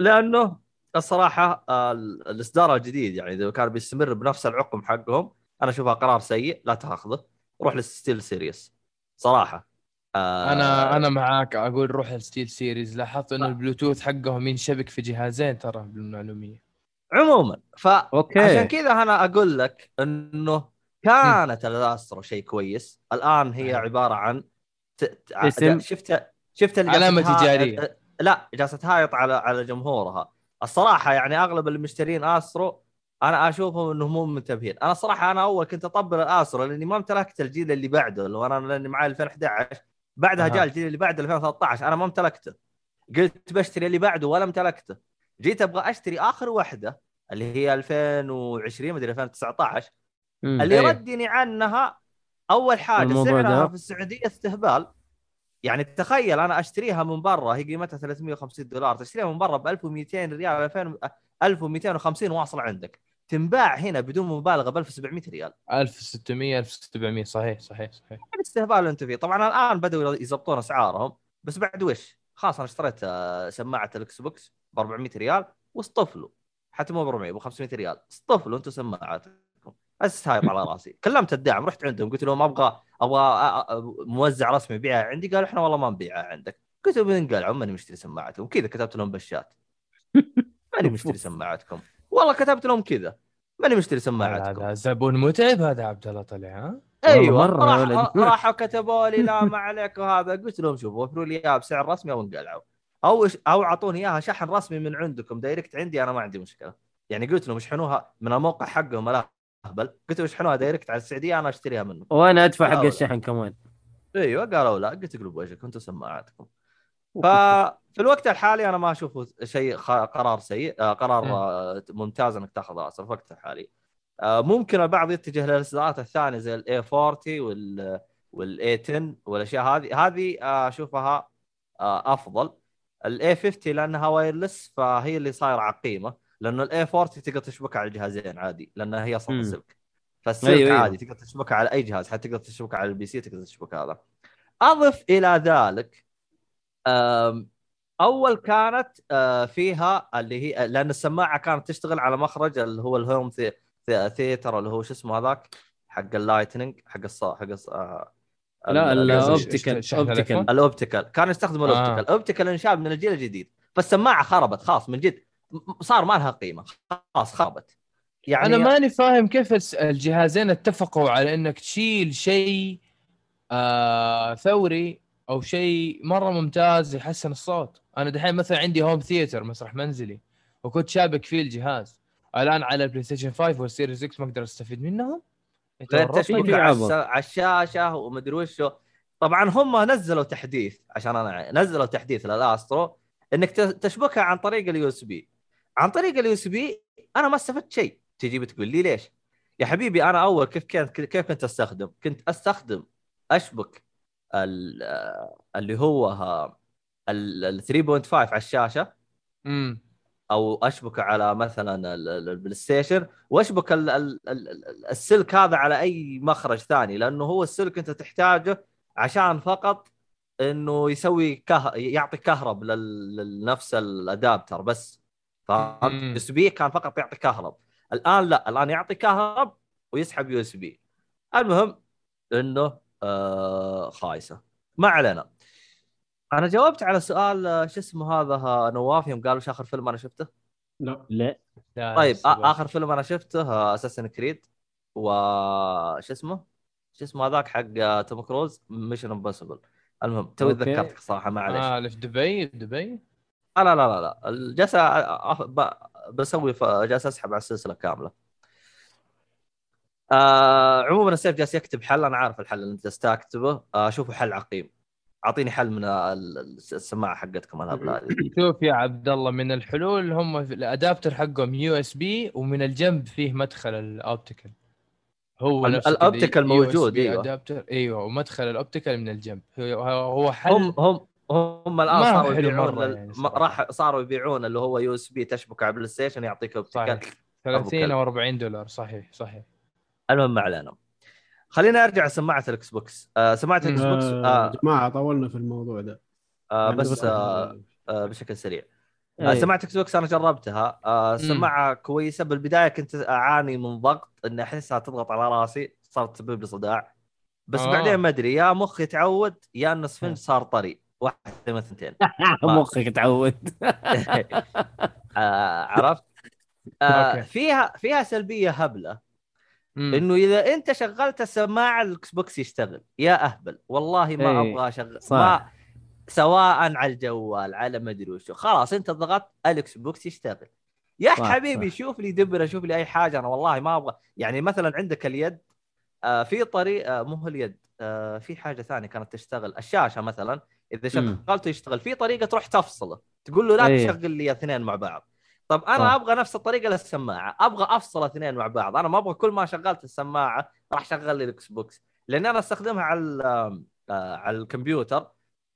لأنه الصراحة ال- الإصدار الجديد يعني إذا كان بيستمر بنفس العقم حقهم أنا أشوفها قرار سيء لا تأخذه. روح لل SteelSeries صراحة. آه، أنا أنا معاك أقول روح ال SteelSeries لاحظت إنه. البلوتوث حقهم ينشبك في جهازين ترى بالمعلومية. عموما. فعشان أوكي. كذا أنا أقول لك إنه كانت الأسترو شيء كويس. الآن هي أيوة. عبارة عن ت... ت... اسم. شفت شفت جالسة تها- تجارية. لا جالسة تهايط على على جمهورها. الصراحة يعني أغلب اللي مشترين أسترو أنا أشوفهم إنهم مو منتبهين أنا صراحة أنا أول كنت أطبل الاسترو لأني ما امتلكت الجيل اللي بعده اللي أنا لأني معي 2011 بعدها أها. جاء الجيل اللي بعده 2013 أنا ما امتلكته قلت بشتري اللي بعده ولا امتلكته جيت أبغى أشتري آخر واحدة اللي هي 2020 مدري 2019 مم. اللي أيه. ردني عنها أول حاجة سعرها ده. في السعودية استهبال يعني تخيل أنا أشتريها من برا هي قيمتها 350 دولار تشتريها من برا ب 1200 ريال 2000 1250 واصل عندك تنباع هنا بدون مبالغة ب 1700 ريال. 1600 1700 صحيح صحيح صحيح. هذا الاستهبال اللي أنتم فيه. طبعا الآن بدأوا يضبطون أسعارهم بس بعد وش؟ خلاص أنا اشتريت آه، سماعة ال Xbox ب 400 ريال واصطفلوا حتى مو ب 400 ب 500 ريال. اصطفلوا أنتم سماعاتكم. جالس تهايط على راسي. كلمت الدعم رحت عندهم قلت لهم أبغى أبغى أ- أ- موزع رسمي يبيعها عندي. قالوا إحنا والله ما نبيعها عندك. قلت لهم انقلعوا ماني مشتري سماعتكم. كذا كتبت لهم بالشات ماني مشتري سماعتكم. والله كتبت لهم كذا. ماني مشتري سماعتكم. هذا زبون متعب هذا عبد الله طلع ها؟ أيوه ولد. راحوا كتبوا لي لا ما عليك وهذا قلت لهم شوفوا وفروا لي اياها بسعر رسمي أو انقلعوا. أو أو أعطوني إياها شحن رسمي من عندكم direct عندي أنا ما عندي مشكلة. يعني قلت لهم اشحنوها من الموقع حقهم لا اهبل قلت لهم اشحنوها direct على السعودية أنا أشتريها منكم وأنا أدفع حق. الشحن كمان. أيوه قالوا لا. قلت اقلبوا وجهكم أنتم سماعاتكم. ففي الوقت الحالي أنا ما أشوفه شيء قرار سيء آه، قرار مم. ممتاز إنك تاخذه أصلا في الوقت الحالي آه، ممكن البعض يتجه للاصدارات الثانية زي ال A40 وال وال A10 والأشياء هذه هذه آه، أشوفها أفضل ال A50 لأنها wireless فهي اللي صايرة عقيمه لأنه ال A40 تقدر تشبكها على الجهازين عادي لأنها هي. أصلا سلك فالسلك أيوة، أيوة. عادي تقدر تشبكها على أي جهاز حتى تقدر تشبكها على ال PC تقدر تشبكها هذا أضف إلى ذلك أول كانت آه، فيها اللي هي لأن السماعة كانت تشتغل على مخرج اللي هو ال home thea- thea- theater اللي هو شو اسمه هذاك؟ حق ال lightning حق الص حق الص... آه، لا ال- ال optical شحن ال iPhone؟ optical ال optical. كان يستخدم آه. ال optical. ال optical انشال من الجيل الجديد. فالسماعه خربت خلاص من جد. صار ما لها قيمة. خلاص خربت. يعني أنا ماني فاهم كيف الجهازين اتفقوا على إنك تشيل شيء آه ثوري أو شيء مرة ممتاز يحسن الصوت. أنا دحين مثلا عندي home theater مسرح منزلي وكنت شابك فيه الجهاز. الآن على ال PlayStation 5 وال Series 6 ما أقدر أستفيد منهم. غير على, الشاشة ومدري وشو. طبعا هم نزلوا تحديث عشان أنا نزلوا تحديث للأسترو إنك تشبكها عن طريق ال USB عن طريق ال USB أنا ما استفدت شيء. تجي بتقول لي ليش؟ يا حبيبي أنا أول كيف كنت كيف كنت أستخدم؟ كنت أستخدم أشبك اللي هو ها- ال ال 3.5 على الشاشة امم أو اشبك على مثلا ال- ال- PlayStation وأشبك ال- ال- ال- ال- السلك هذا على أي مخرج ثاني لأنه هو السلك أنت تحتاجه عشان فقط إنه يسوي كه... يعطي كهرب. لنفس ال adapter بس. فهمت؟ USB كان فقط يعطي كهرب الآن لا الآن يعطي كهرب ويسحب USB المهم إنه آه خايسة. ما علينا. أنا جاوبت على سؤال آه، شو اسمه هذا نواف يوم قالوا شو آخر فيلم أنا شفته؟ لا. لا. طيب آخر فيلم أنا شفته Assassin's Creed و شو اسمه؟ شو اسمه هذاك حق آه، توم كروز؟ Mission Impossible المهم توي. تذكرتك صراحة معليش آه اللي في دبي؟ في دبي لا لا لا لا. الجلسة ب- بسوي جالس أسحب على السلسلة كاملة. آه عموما السيف جالس يكتب حل أنا عارف الحل اللي أنت جالس تكتبه. آه اشوفه حل عقيم. أعطيني حل من ال- ال- السماعة حقتكم الهبله شوف يا عبد الله من الحلول هم ال adapter حقهم USB ومن الجنب فيه مدخل ال optical. هو ال- نفسه كذا ال optical USB موجود، أيوة. adapter. أيوه ومدخل ال optical من الجنب. هو حل. هم هم هم الآن صاروا يبيعون يعني. راح صاروا يبيعون اللي هو USB تشبك على PlayStation يعطيك optical. صحيح. 30 أو 40 دولار. صحيح صحيح. المهم ما علينا. خلينا أرجع سماعة ال Xbox آه سماعة ال Xbox آه آه جماعة طولنا في الموضوع ده. آه يعني بس آه آه بشكل سريع. آه أيوة. سماعة Xbox أنا جربتها. آه سماعة كويسة. بالبداية كنت أعاني من ضغط إني أحسها تضغط على راسي صارت تسبب لي صداع. بس آه. بعدين ما أدري يا مخي تعود يا إن السفنج صار طري. واحدة من الثنتين. مخك تعود. آه عرفت؟ آه. فيها فيها سلبية هبلة. مم. إنه إذا أنت شغلت السماعة ال Xbox يشتغل يا أهبل والله ما إيه، أبغى اشغل صح. ما سواء على الجوال على ما أدري وشو خلاص أنت ضغطت ال Xbox يشتغل يا صح، حبيبي صح. شوف لي دبرة شوف لي أي حاجة أنا والله ما أبغى يعني مثلا عندك اليد آه في طريقه مو هو اليد آه في حاجة ثانية كانت تشتغل الشاشة مثلا إذا. شغلته يشتغل في طريقة تروح تفصله تقول له لا إيه. تشغل لي اثنين مع بعض طب أنا صح. أبغى نفس الطريقة للسماعة. أبغى أفصل اثنين مع بعض. أنا ما أبغى كل ما شغلت السماعة راح شغل لي ال Xbox لأن أنا أستخدمها على آه، على الكمبيوتر.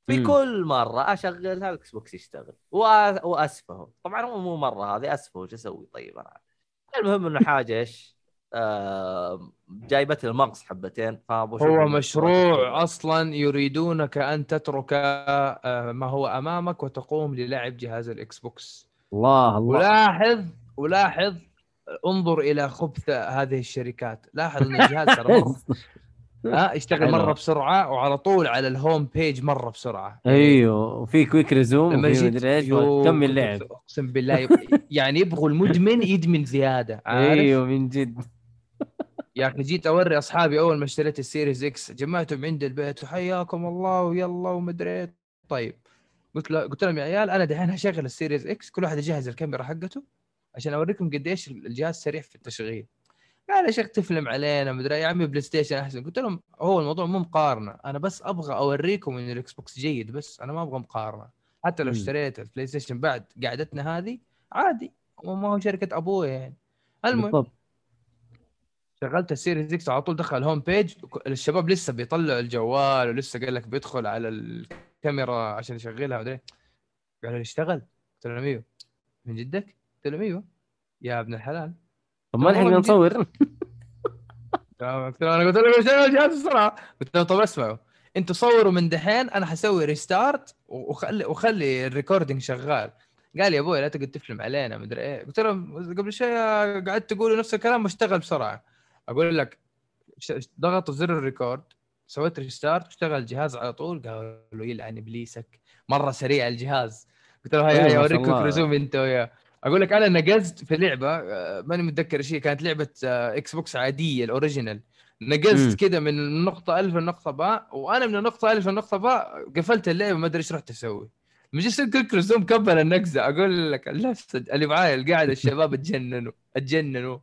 في. كل مرة أشغلها ال Xbox يشتغل. وأ- وأسفه. طبعا هو مو مرة هذه أسفه. وش أسوي؟ طيب أنا المهم إنه حاجة إيش؟ آه جايبت المغص حبتين. هو مشروع أصلا يريدونك أن تترك آه، ما هو أمامك وتقوم للعب جهاز ال Xbox الله الله. ولاحظ ولاحظ انظر إلى خبث هذه الشركات. لاحظ إن الجهاز ترى ها يشتغل. مرة بسرعة وعلى طول على ال home page مرة بسرعة. أيوه وفي quick resume وفي مدري إيش يو- كمل لعب أقسم بالله يعني يبغوا المدمن يدمن زيادة عارف؟ أيوه من جد. يا أخي جيت أوري أصحابي أول ما اشتريت ال Series X جمعتهم عند البيت وحياكم الله ويلا ومدري إيه. طيب. قلت له قلت لهم يا عيال أنا دحين هشغل ال Series X كل واحد يجهز الكاميرا حقته عشان أوريكم قديش الجهاز سريع في التشغيل. قال يا شيخ تفلم علينا مدري. يا عمي PlayStation أحسن. قلت لهم هو الموضوع مو مقارنة. أنا بس أبغى أوريكم ان ال Xbox جيد بس أنا ما أبغى مقارنة. حتى لو. اشتريت ال PlayStation بعد قعدتنا هذه عادي. ما هو شركة ابويا يعني. المهم بالضبط. شغلت ال Series X على طول دخل ال home page الشباب لسه بيطلعوا الجوال ولسه قال لك بيدخل على الكاميرا عشان يشغلها مدري إيه. قالوا لي اشتغل. قلت لهم أيوه من جدك؟ قلت لهم أيوه يا ابن الحلال. طب ما جد. نصور قلت لهم أنا قلت لهم اشتغل الجهاز بسرعة قلت لهم طب اسمعوا. أنتوا صوروا من دحين أنا حسوي restart وخلي وخلي ال recording شغال. قال يا أبوي لا تقعد تفلم علينا مدري إيه. قلت لهم قبل شوي قعدت تقولوا نفس الكلام واشتغل بسرعة. أقول لك ضغطوا زر ال record. سويت restart واشتغل الجهاز على طول قالوا يلعن إبليسك. مرة سريع الجهاز. قلت له هيا أيوة، هيا أوريكم. resume أنت وياه. أقول لك أنا نقزت في لعبة آه، ماني متذكر شيء كانت لعبة آه، Xbox عادية ال original. نقزت كذا من النقطه ألف للنقطه باء وأنا من النقطه ألف للنقطه باء قفلت اللعبة ما أدري إيش رحت أسوي. مش يصير كل resume كمل النقزة. أقول لك اللي معاي القاعدة الشباب اتجننوا اتجننوا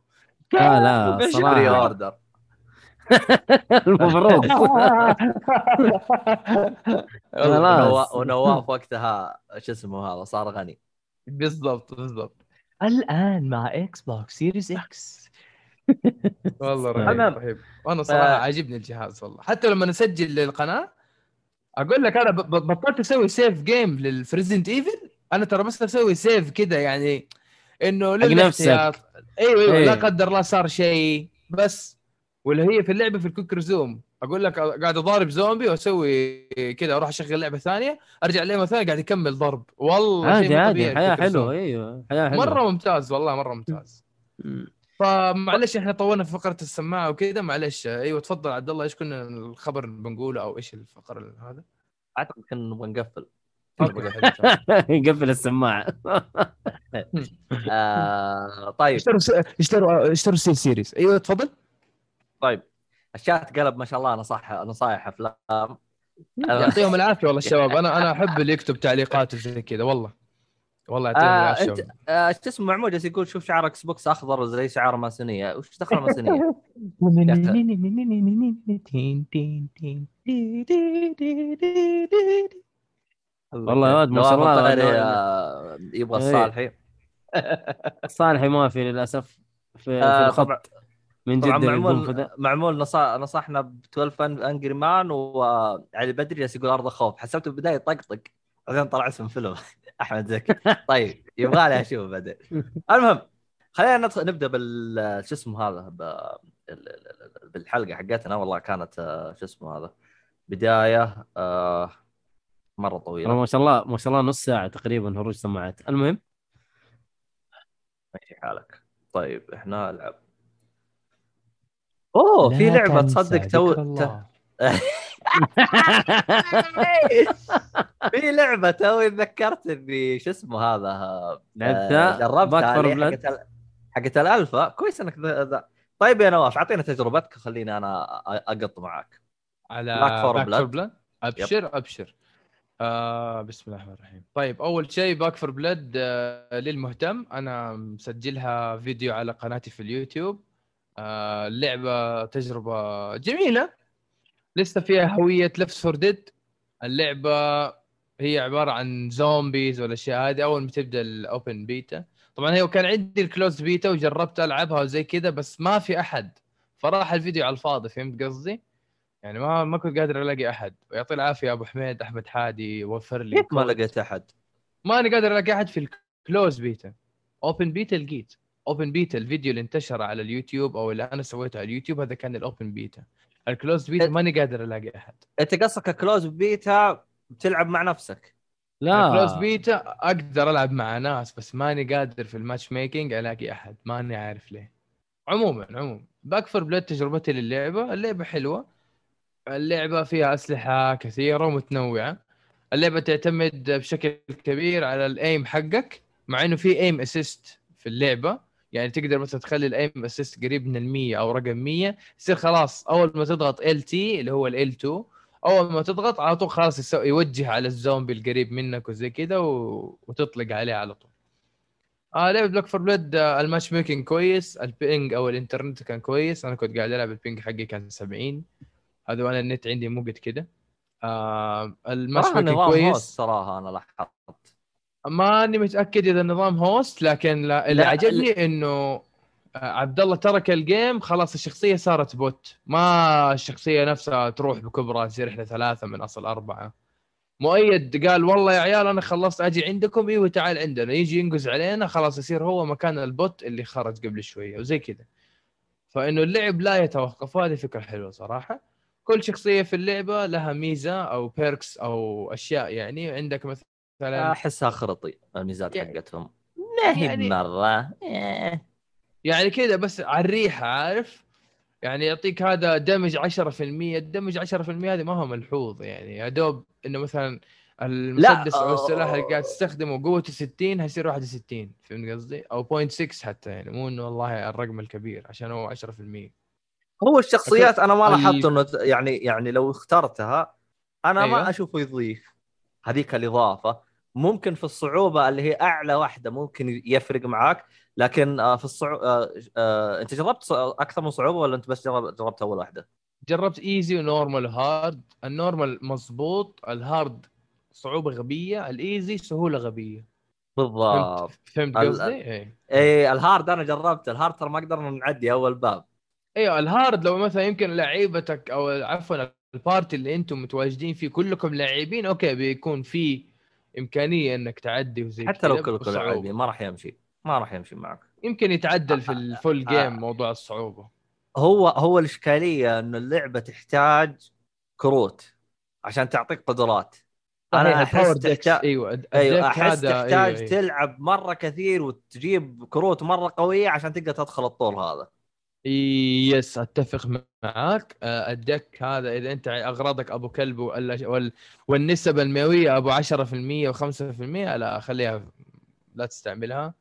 لا لا صراحة. order المفروض. ونواف. وقتها شو اسمه هذا صار غني. بالضبط بالضبط. الآن مع Xbox Series X. والله رهيب. رهيب. وأنا صراحة. عاجبني الجهاز والله. حتى لما نسجل للقناة أقول لك أنا بطلت أسوي save game لل Resident Evil. أنا ترى بس أسوي save كذا يعني إنه للاحتياط. أيوه أيوه إيه. لا قدر الله صار شيء. بس ولا هي في اللعبة في ال quick resume أقول لك قاعد أضارب زومبي وأسوي كذا أروح أشغل لعبة ثانية أرجع اللعبه ثانية قاعد يكمل ضرب. والله عادي عادي. حياة. حلوة. أيوه حياة حلوة. مرة ممتاز والله مرة ممتاز. مم. فمعلش إحنا طولنا في فقرة السماعة وكذا. معلش أيوه تفضل عبد الله. إيش كنا الخبر اللي بنقوله أو إيش الفقرة هذا؟ أعتقد كنا نبغى نقفل. okay، حلو، تمام. قفل السماعة. آه طيب. اشتروا س- اشتروا اشتروا سي Series. أيوه تفضل. طيب الشات قلب ما شاء الله نصائح نصائح أفلام. يعطيهم العافية والله الشباب. أنا أنا أحب اللي يكتب تعليقات وزي كذا والله. والله يعطيهم آه العافية انت آه شو اسمه جالس يقول شوف شعار Xbox أخضر زي شعار ماسونية. وش دخل ماسونية؟ والله يا واد ما شاء الله آه، يبغى إيه. الصالحي. صالحي ما في للأسف في, في الخط. من جد معمول معمول نصحنا ب 12 انجري مان وعلي بدري جالس يقول أرض خوف. حسبته بالبداية يطقطق بعدين طلع اسم فيلم أحمد زكي. طيب يبغى لي أشوف بعدين. المهم خلينا ندخل نبدأ بال شو اسمه هذا بالحلقة حقتنا. والله كانت آه، شو اسمه هذا بداية آه، مرة طويلة. ما شاء الله ما شاء الله نص ساعة تقريبا هروج سماعات. المهم؟ ماشي حالك. طيب إحنا العب أوه في لعبة تصدق تو في لعبة توي تذكرت اني شو اسمه هذا؟ آه، لعبتها جربتها اللي Blood. حقت ال- حقت الألفا. كويس إنك ذا-. طيب يا نواف أعطينا تجربتك خليني أنا أقط معاك. على Back. 4 Blood أبشر أبشر. آه بسم الله الرحمن الرحيم. طيب أول شيء Back 4 Blood آه للمهتم. أنا مسجلها فيديو على قناتي في اليوتيوب. آه اللعبه تجربة جميلة. لسه فيها هوية Left 4 Dead اللعبة هي عبارة عن zombies والأشياء هذه أول ما تبدأ ال open beta طبعا هي كان عندي ال close beta وجربت ألعبها وزي كذا بس ما في أحد. فراح الفيديو على الفاضي فهمت قصدي؟ يعني ما ما كنت قادر ألاقي أحد. ويعطي العافية أبو حميد أحمد حادي وفر لي كيف ما. لقيت أحد؟ ماني قادر ألاقي أحد في ال close beta open beta لقيت. open beta الفيديو اللي انتشر على اليوتيوب أو اللي أنا سويته على اليوتيوب هذا كان ال open beta ال close beta. ماني قادر ألاقي أحد. أنت قصدك close beta بتلعب مع نفسك؟ لا. closed beta أقدر ألعب مع ناس بس ماني قادر في ال matchmaking ألاقي أحد. ماني عارف ليه. عموما عموما. Back 4 Blood تجربتي للعبة. اللعبة حلوة. اللعبة فيها أسلحة كثيرة ومتنوعة. اللعبة تعتمد بشكل كبير على ال aim حقك مع إنه في aim assist في اللعبة. يعني تقدر مثلا تخلي ال aim assist قريب من ال100 أو رقم 100 يصير خلاص أول ما تضغط ال T اللي هو ال 2 أول ما تضغط على طول خلاص يوجه على الزومبي القريب منك وزي كذا و... وتطلق عليه على طول. آه لعبه Back 4 Blood آه ال matchmaking كويس ال ping أو الانترنت كان كويس. أنا كنت قاعد ألعب ال ping حقي كان 70 هذا وأنا النت عندي مو قد كده. آه ال matchmaking كويس. صراحة أنا لاحظت. ماني متأكد إذا النظام host لكن لا اللي لا، عجبني إنه آه، عبد الله ترك ال game خلاص الشخصية صارت bot ما الشخصية نفسها تروح بكبرى تصير إحنا ثلاثة من أصل أربعة. مؤيد قال والله يا عيال أنا خلصت أجي عندكم إيوه تعال عندنا. يجي ينقز علينا خلاص يصير هو مكان ال bot اللي خرج قبل شوية وزي كذا. فإنه اللعب لا يتوقف هذه فكرة حلوة صراحة. كل شخصية في اللعبة لها ميزة أو perks أو أشياء يعني. عندك مثلا احسها خرطي الميزات يعني- حقتهم. ما هي يعني- مرة. يعني كذا بس على الريحه عارف؟ يعني يعطيك هذا damage 10% ال damage 10% هذه ما هو ملحوظ يعني. يا دوب إنه مثلا المسدس أو السلاح اللي قاعد تستخدمه قوته 60 هيصير 61 فهمت قصدي؟ أو 0.6 حتى يعني. مو إنه والله الرقم الكبير عشان هو 10% هو الشخصيات أنا ما لاحظت إنه ت- يعني يعني لو اخترتها أنا ما أيوة. أشوفه يضيف. هذيك الإضافة. ممكن في الصعوبة اللي هي أعلى واحدة ممكن يفرق معاك لكن آه، في الصعوبه آه، آه، أنت جربت أكثر من صعوبة ولا أنت بس جرب- جربت أول واحدة؟ جربت easy و normal و hard ال normal مظبوط ال hard صعوبة غبية ال easy سهولة غبية. بالضبط. فهمت قصدي؟ إيه. إيه ال hard أنا جربت ال hard ترى ما قدرنا نعدي أول باب. إيوه ال hard لو مثلا يمكن لعيبتك أو عفوا ال party اللي أنتم متواجدين فيه كلكم لاعبين okay بيكون في إمكانية إنك تعدي وزي حتى لو كلكم. لاعبين ما راح يمشي ما راح يمشي معك يمكن يتعدل في ال full آه. game موضوع الصعوبة هو هو الإشكالية إنه اللعبة تحتاج كروت عشان تعطيك قدرات أنا أحس تحتاج أيوه أيوه أحس هذا تحتاج أيوة أيوة. تلعب مرة كثير وتجيب كروت مرة قوية عشان تقدر تدخل الطور هذا yes أتفق معاك. آه، ال deck هذا إذا أنت أغراضك أبو كلب وال... وال... والنسب المئوية أبو 10% و5% لا خليها لا تستعملها.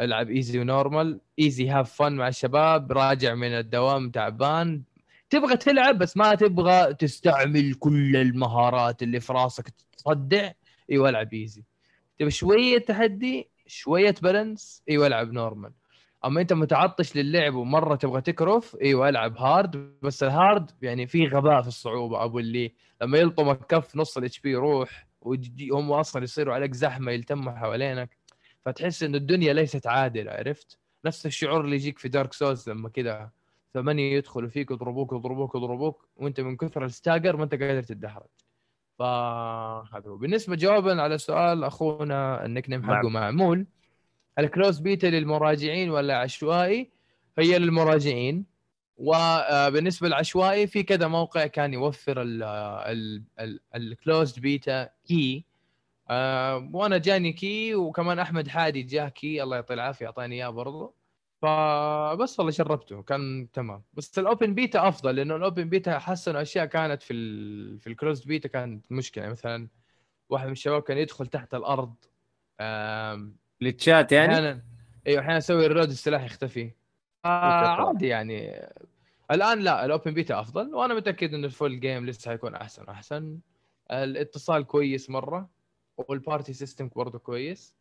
العب easy و normal. easy have fun مع الشباب. راجع من الدوام تعبان. تبغى تلعب بس ما تبغى تستعمل كل المهارات اللي في راسك تصدع. إيوه العب easy تبغى شوية تحدي شوية balance إيوه العب normal أما أنت متعطش للعب ومرة تبغى تكرف إيوه ألعب hard بس ال hard يعني في غباء في الصعوبة أبو اللي لما يلطمك كف نص ال HP يروح وهم أصلا يصيروا عليك زحمة يلتموا حوالينك فتحس إن الدنيا ليست عادلة عرفت؟ نفس الشعور اللي يجيك في Dark Souls لما كذا ثمانية يدخلوا فيك يضربوك يضربوك يضربوك وأنت من كثر ال stagger ما أنت قادر تتدحرج فهذا هو بالنسبة جوابا على سؤال أخونا ال nickname حقه. معمول ال closed beta للمراجعين ولا عشوائي هي للمراجعين. وبالنسبه للعشوائي في كذا موقع كان يوفر ال closed beta key آه وأنا جاني key وكمان أحمد حادي جاه key الله يعطيه العافية أعطاني إياه برضه فبس والله جربته كان تمام. بس ال open beta أفضل لأنه ال open beta حسنوا أشياء كانت في في ال closed beta كانت مشكلة. مثلا واحد من الشباب كان يدخل تحت الأرض glitchات يعني؟ أحيانا. أيوه أحيانا أسوي reload السلاح يختفي. آه عادي يعني. الآن لا ال open beta أفضل وأنا متأكد انه ال full game لسه حيكون أحسن وأحسن. الاتصال كويس مرة وال party system برضه كويس.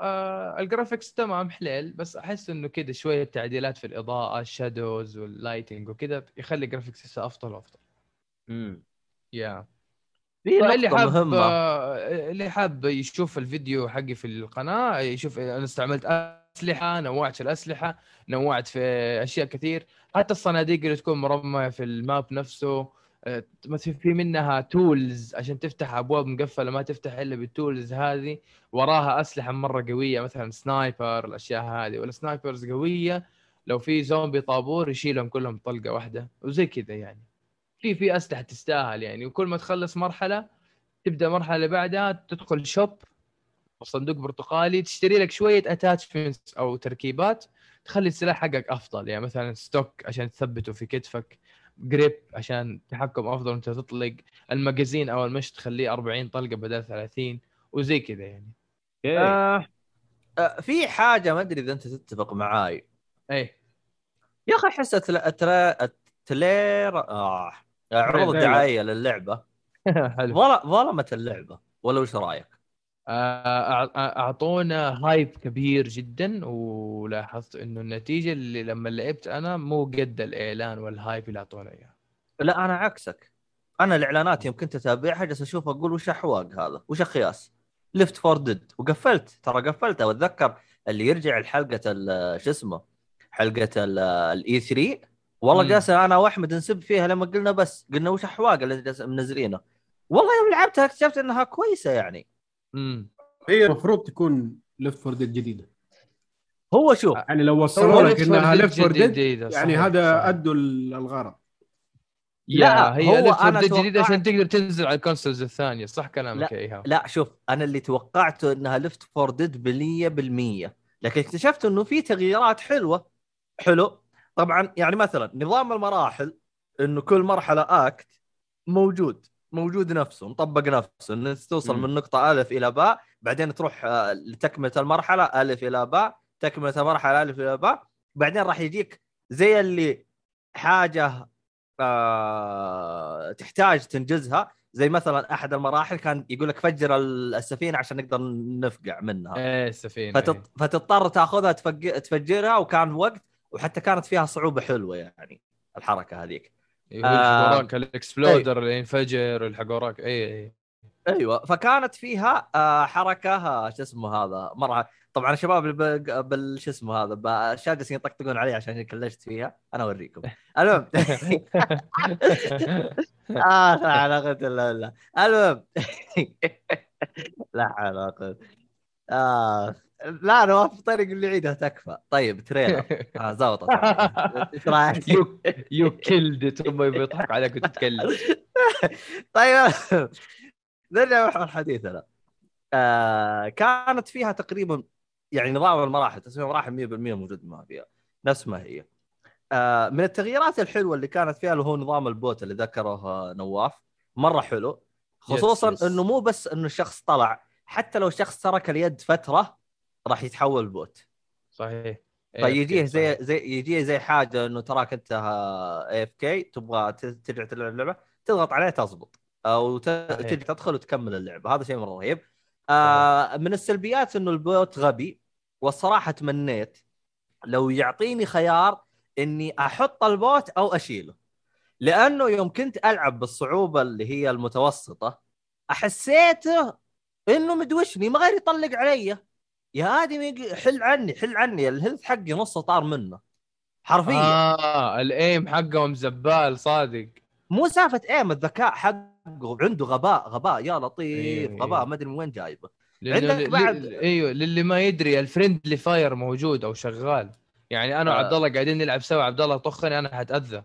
آه ال graphics تمام حليل بس أحس إنه كذا شوية تعديلات في الإضاءة ال shadows وال lighting وكذا يخلي ال graphics لسه أفضل وأفضل. مم. يا فاللي نقطه حاب آه، اللي حاب يشوف الفيديو حقي في القناة يشوف أنا استعملت أسلحة نوعت في الأسلحة نوعت في أشياء كثير. حتى الصناديق اللي تكون مرمية في ال map نفسه آه، مثل في منها tools عشان تفتح أبواب مقفلة ما تفتح إلا بال tools هذه. وراها أسلحة مرة قوية مثلا sniper الأشياء هذه. وال snipers قوية لو في زومبي طابور يشيلهم كلهم طلقه واحدة. وزي كذا يعني. في في اسلحه تستاهل يعني. وكل ما تخلص مرحلة تبدأ المرحله اللي بعدها تدخل shop صندوق برتقالي تشتري لك شوية attachments أو تركيبات تخلي السلاح حقك أفضل. يعني مثلا stock عشان تثبته في كتفك grip عشان تحكم أفضل وأنت تطلق ال magazine أو المش تخليه 40 طلقة بدل 30 وزي كذا يعني. okay. آه آه في حاجة ما أدري إذا أنت تتفق معاي. اي يا أخي أحس ال trailer آه. عروض trailer. الدعايه للعبة ظلمت اللعبة ولا وش رأيك؟ آه، أعطونا hype كبير جدا ولاحظت إنه النتيجة اللي لما لعبت أنا مو قد الإعلان وال hype اللي أعطونا إياه لا أنا عكسك أنا الإعلانات يوم كنت أتابعها جالس أشوف أقول وش الخياس هذا؟ وش الخياس؟ Left 4 Dead وقفلت ترى قفلتها واتذكر اللي يرجع لحلقة شو اسمه حلقة ال E3 والله. جالس أنا وأحمد نسب فيها لما قلنا بس قلنا وش أحواق اللي جالس منزلينه. والله يوم لعبتها اكتشفت إنها كويسة يعني. امم هي المفروض تكون Left 4 Dead جديدة. هو شوف يعني لو وصلوا لك Left 4 إنها Left 4 Dead يعني هذا. أدوا الغرض لا، لا هي هو هو أنا أنا جديدة عشان تقدر تنزل على ال consoles الثانية صح كلامك إيهاب؟ لا شوف أنا اللي توقعته إنها Left 4 Dead بالمية بالمية. لكن اكتشفت إنه في تغييرات حلوة. حلو. طبعا يعني مثلا نظام المراحل إنه كل مرحلة اكت موجود موجود نفسه مطبق نفسه انك توصل. من نقطة ألف إلى باء بعدين تروح آه، لتكملة المرحلة ألف إلى باء تكملة المرحلة ألف إلى باء بعدين راح يجيك زي اللي حاجة آه تحتاج تنجزها زي مثلا أحد المراحل كان يقول لك فجر السفينة عشان نقدر نفقع منها إيه السفينة فتط... فتضطر تاخذها تفج... تفجرها وكان وقت وحتى كانت فيها صعوبة حلوة يعني الحركة هذيك. إيه. آه، يلحق وراك الإكسبلودر اللي ينفجر يلحق وراك اي اي أيوه فكانت فيها آه حركة آه، شو اسمه هذا مرة طبعا الشباب بال شو اسمه هذا جالسين يطقطقون علي عشان كلشت فيها. أنا أوريكم. المهم. آه لا لا قوة الا بالله المهم. لا قوة. آه. لا نواف طريق اللي عيدها تكفى. طيب trailer. آه زبطت إيش رايك؟ you you killed him بيضحك عليك وتتكلم. طيب نرجع محور حديثنا آه كانت فيها تقريبا يعني نظام المراحل تسمية مراحل 100% موجود ما فيها. نفس ما هي. آه من التغييرات الحلوة اللي كانت فيها اللي هو نظام ال bot اللي ذكره نواف مرة حلو. خصوصا yes. إنه مو بس إنه الشخص طلع حتى لو الشخص ترك اليد فترة راح يتحول bot صحيح. فيجيه زي صحيح. زي يجيه زي حاجة إنه تراك أنت AFK تبغى ترجع تلعب اللعبة تضغط عليه تزبط. أو. تجي تدخل وتكمل اللعبة. هذا شيء مرة رهيب. آه من السلبيات إنه ال bot غبي والصراحة تمنيت. لو يعطيني خيار إني أحط ال bot أو أشيله. لأنه يوم كنت ألعب بالصعوبة اللي هي المتوسطة أحسيته إنه مدوشني ما غير يطلق علي. يا آدمي حل عني حل عني. ال health حقي نصه طار منه. حرفيا. آه ال aim حقهم زبال صادق. مو سالفة aim الذكاء حقه. عنده غباء غباء. يا لطيف إيه. غباء ما أدري من وين جايبه. عندك بعد- ل- أيوه للي ما يدري ال friendly fire موجود أو شغال. يعني أنا آه. وعبد الله قاعدين نلعب سوا. عبد الله طخني أنا حتأذى.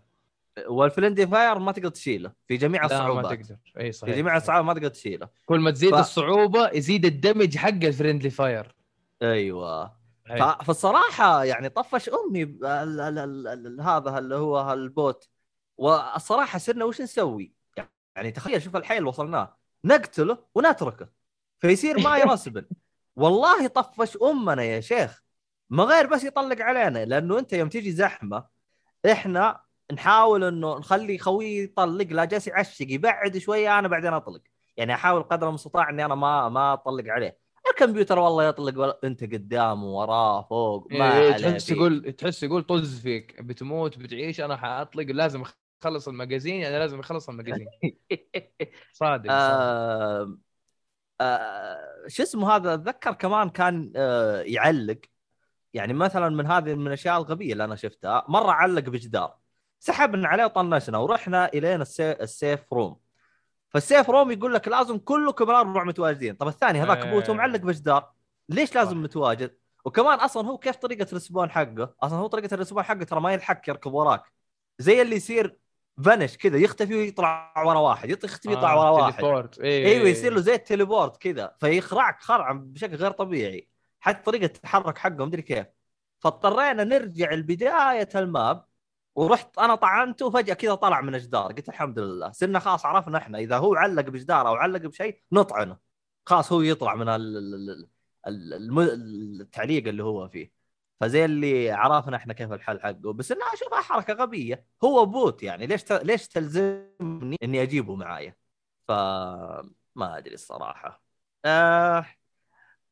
وال friendly fire ما تقدر تشيله في جميع لا ما الصعوبات. تقدر. إي صحيح في جميع. الصعوبات ما تقدر تشيله. كل ما تزيد ف- الصعوبة يزيد ال damage حق ال friendly fire. أيوه. ف- فالصراحة يعني طفش أمي ال- ال- ال- ال- هذا اللي هو ال bot والصراحة صرنا وش نسوي؟ يعني تخيل شوف الحيل وصلناه. نقتله ونتركه. فيصير ما ي respawn والله طفش أمنا يا شيخ. ما غير بس يطلق علينا لأنه أنت يوم تيجي زحمة إحنا نحاول إنه نخلي خوي يطلق لا جالس يعشق يبعد شوية أنا بعدين أطلق. يعني أحاول قدر المستطاع إني أنا ما ما أطلق عليه. الكمبيوتر والله يطلق ولا أنت قدامه وراه فوق ما إيه تحس. يقول تحس يقول طز فيك. بتموت بتعيش أنا حأطلق. لازم أخلص المجازين يعني لازم أخلص المجازين صادق صادق. آه آه شو اسمه هذا؟ أتذكر كمان كان آه يعلق. يعني مثلا من هذه من الأشياء الغبية اللي أنا شفتها. مرة علق بجدار. سحبنا عليه وطنشنا ورحنا الين السي... ال safe room. فال safe room يقول لك لازم كلكم الاربع متواجدين. طب الثاني هذاك آه. bot ه معلق بجدار. ليش لازم. متواجد؟ وكمان أصلا هو كيف طريقة ال respawn حقه؟ أصلا هو طريقة ال respawn حقه ترى ما يلحق يركب وراك. زي اللي يصير vanish كذا يختفي ويطلع ورا واحد يختفي يطلع ورا واحد. teleport. أيوه يصير له زي ال teleport كذا. فيخرعك خرع بشكل غير طبيعي. حتى طريقة التحرك حقه مدري كيف؟ فاضطرينا نرجع لبداية ال map. ورحت أنا طعنته وفجأة كذا طلع من الجدار. قلت الحمد لله. صرنا خلاص عرفنا إحنا إذا هو علق بجدار أو علق بشيء نطعنه. خلاص هو يطلع من التعليق اللي هو فيه. فزي اللي عرفنا إحنا كيف الحل حقه. بس انها اشوفها حركة غبية. هو bot يعني. ليش. ليش تلزمني إني أجيبه معايا؟ فما أدري الصراحة. آه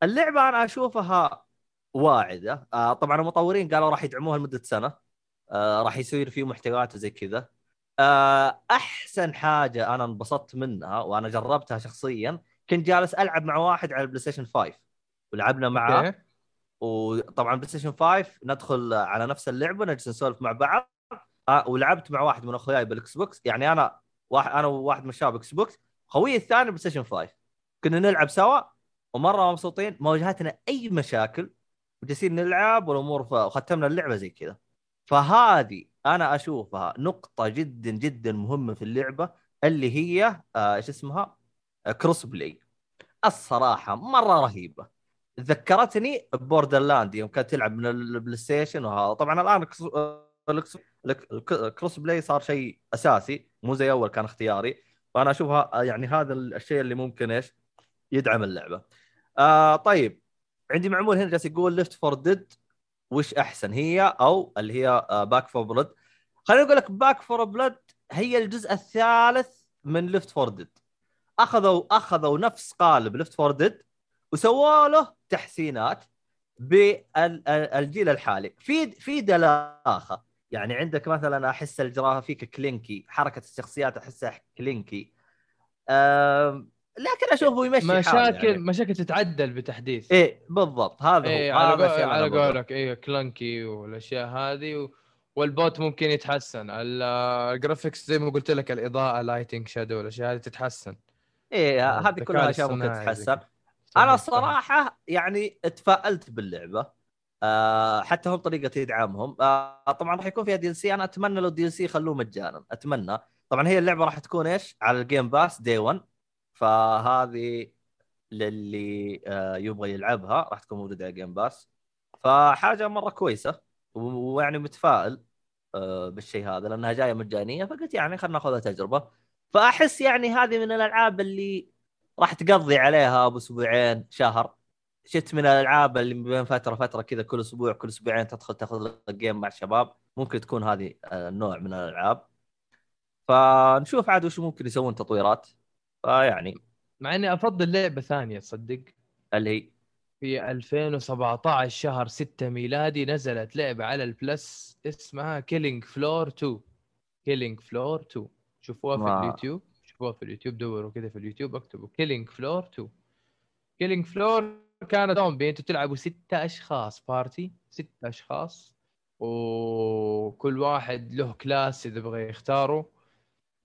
اللعبة أنا أشوفها واعدة. آه طبعا المطورين قالوا راح يدعموها لمدة سنة. آه راح يصير فيه محتويات وزي كذا. آه أحسن حاجة أنا انبسطت منها وأنا جربتها شخصيا كنت جالس ألعب مع واحد على ال PlayStation 5 ولعبنا معاه. أوكي. وطبعا PlayStation 5 ندخل على نفس اللعبة نجلس نسولف مع بعض. آه ولعبت مع واحد من أخوياي بال Xbox يعني أنا واحد أنا وواحد من الشباب Xbox خويي الثاني PlayStation 5 كنا نلعب سوا ومرة مبسوطين ما واجهتنا أي مشاكل. وجالسين نلعب والأمور. وختمنا اللعبة زي كذا. فهذه أنا أشوفها نقطة جدا جدا مهمة في اللعبة اللي هي آه، إيش اسمها؟ آه، cross-play الصراحة مرة رهيبة. ذكرتني ب Borderlands يوم كانت تلعب من ال PlayStation وهذا طبعا الآن ال cross-play صار شيء أساسي مو زي أول كان اختياري. فأنا أشوفها يعني هذا الشيء اللي ممكن إيش؟ يدعم اللعبة. آه طيب عندي معمول هنا جالس يقول Left 4 Dead وش أحسن هي أو اللي هي Back 4 Blood خليني أقول لك Back 4 Blood هي الجزء الثالث من Left 4 Dead اخذوا أخذوا نفس قالب Left 4 Dead وسووا له تحسينات بالجيل الحالي. في في دلاخة. يعني عندك مثلا أحس ال graphic clunky حركة الشخصيات أحسها clunky. لكن اشوفه يمشي حاله مشاكل يعني. مشاكل تتعدل بتحديث. إيه بالضبط. هذا إيه هو على قول اللي على. قولك إيه clunky والأشياء هذه و... وال bot ممكن يتحسن. ال- ال graphics زي ما قلت لك الإضاءة lighting shadow الأشياء هذه تتحسن. إيه هذه الذكاء كلها أشياء ممكن تتحسن. أنا. الصراحه يعني تفائلت باللعبة. آه حتى هم طريقة يدعمهم آه طبعا راح يكون فيها DLC أنا أتمنى لو DLC يخلوه مجانا. أتمنى. طبعا هي اللعبة راح تكون إيش؟ على ال Game Pass day 1 فهذه للي آه يبغى يلعبها راح تكون موجودة على ال Game Pass فحاجة مرة كويسة ويعني متفائل آه بالشيء هذا لأنها جاية مجانية فقلت يعني خلينا ناخذها تجربة. فأحس يعني هذه من الألعاب اللي راح تقضي عليها باسبوعين شهر. شفت من الألعاب اللي بين فترة فترة كذا كل أسبوع كل أسبوعين تدخل تاخذ جيم مع الشباب. ممكن تكون هذه آه، النوع من الألعاب. فنشوف عاد وش ممكن يسوون تطويرات. فيعني مع إني أفضل لعبة ثانية تصدق؟ اللي هي؟ في 2017 شهر 6 ميلادي نزلت لعبة على ال Plus اسمها Killing Floor 2 Killing Floor 2 شوفوها في ما- اليوتيوب. شوفوها في اليوتيوب دوروا كذا في اليوتيوب اكتبوا Killing Floor 2 Killing Floor كانت زومبي أنتوا تلعبوا ستة أشخاص party ستة أشخاص. وكل واحد له class إذا بغى يختاره.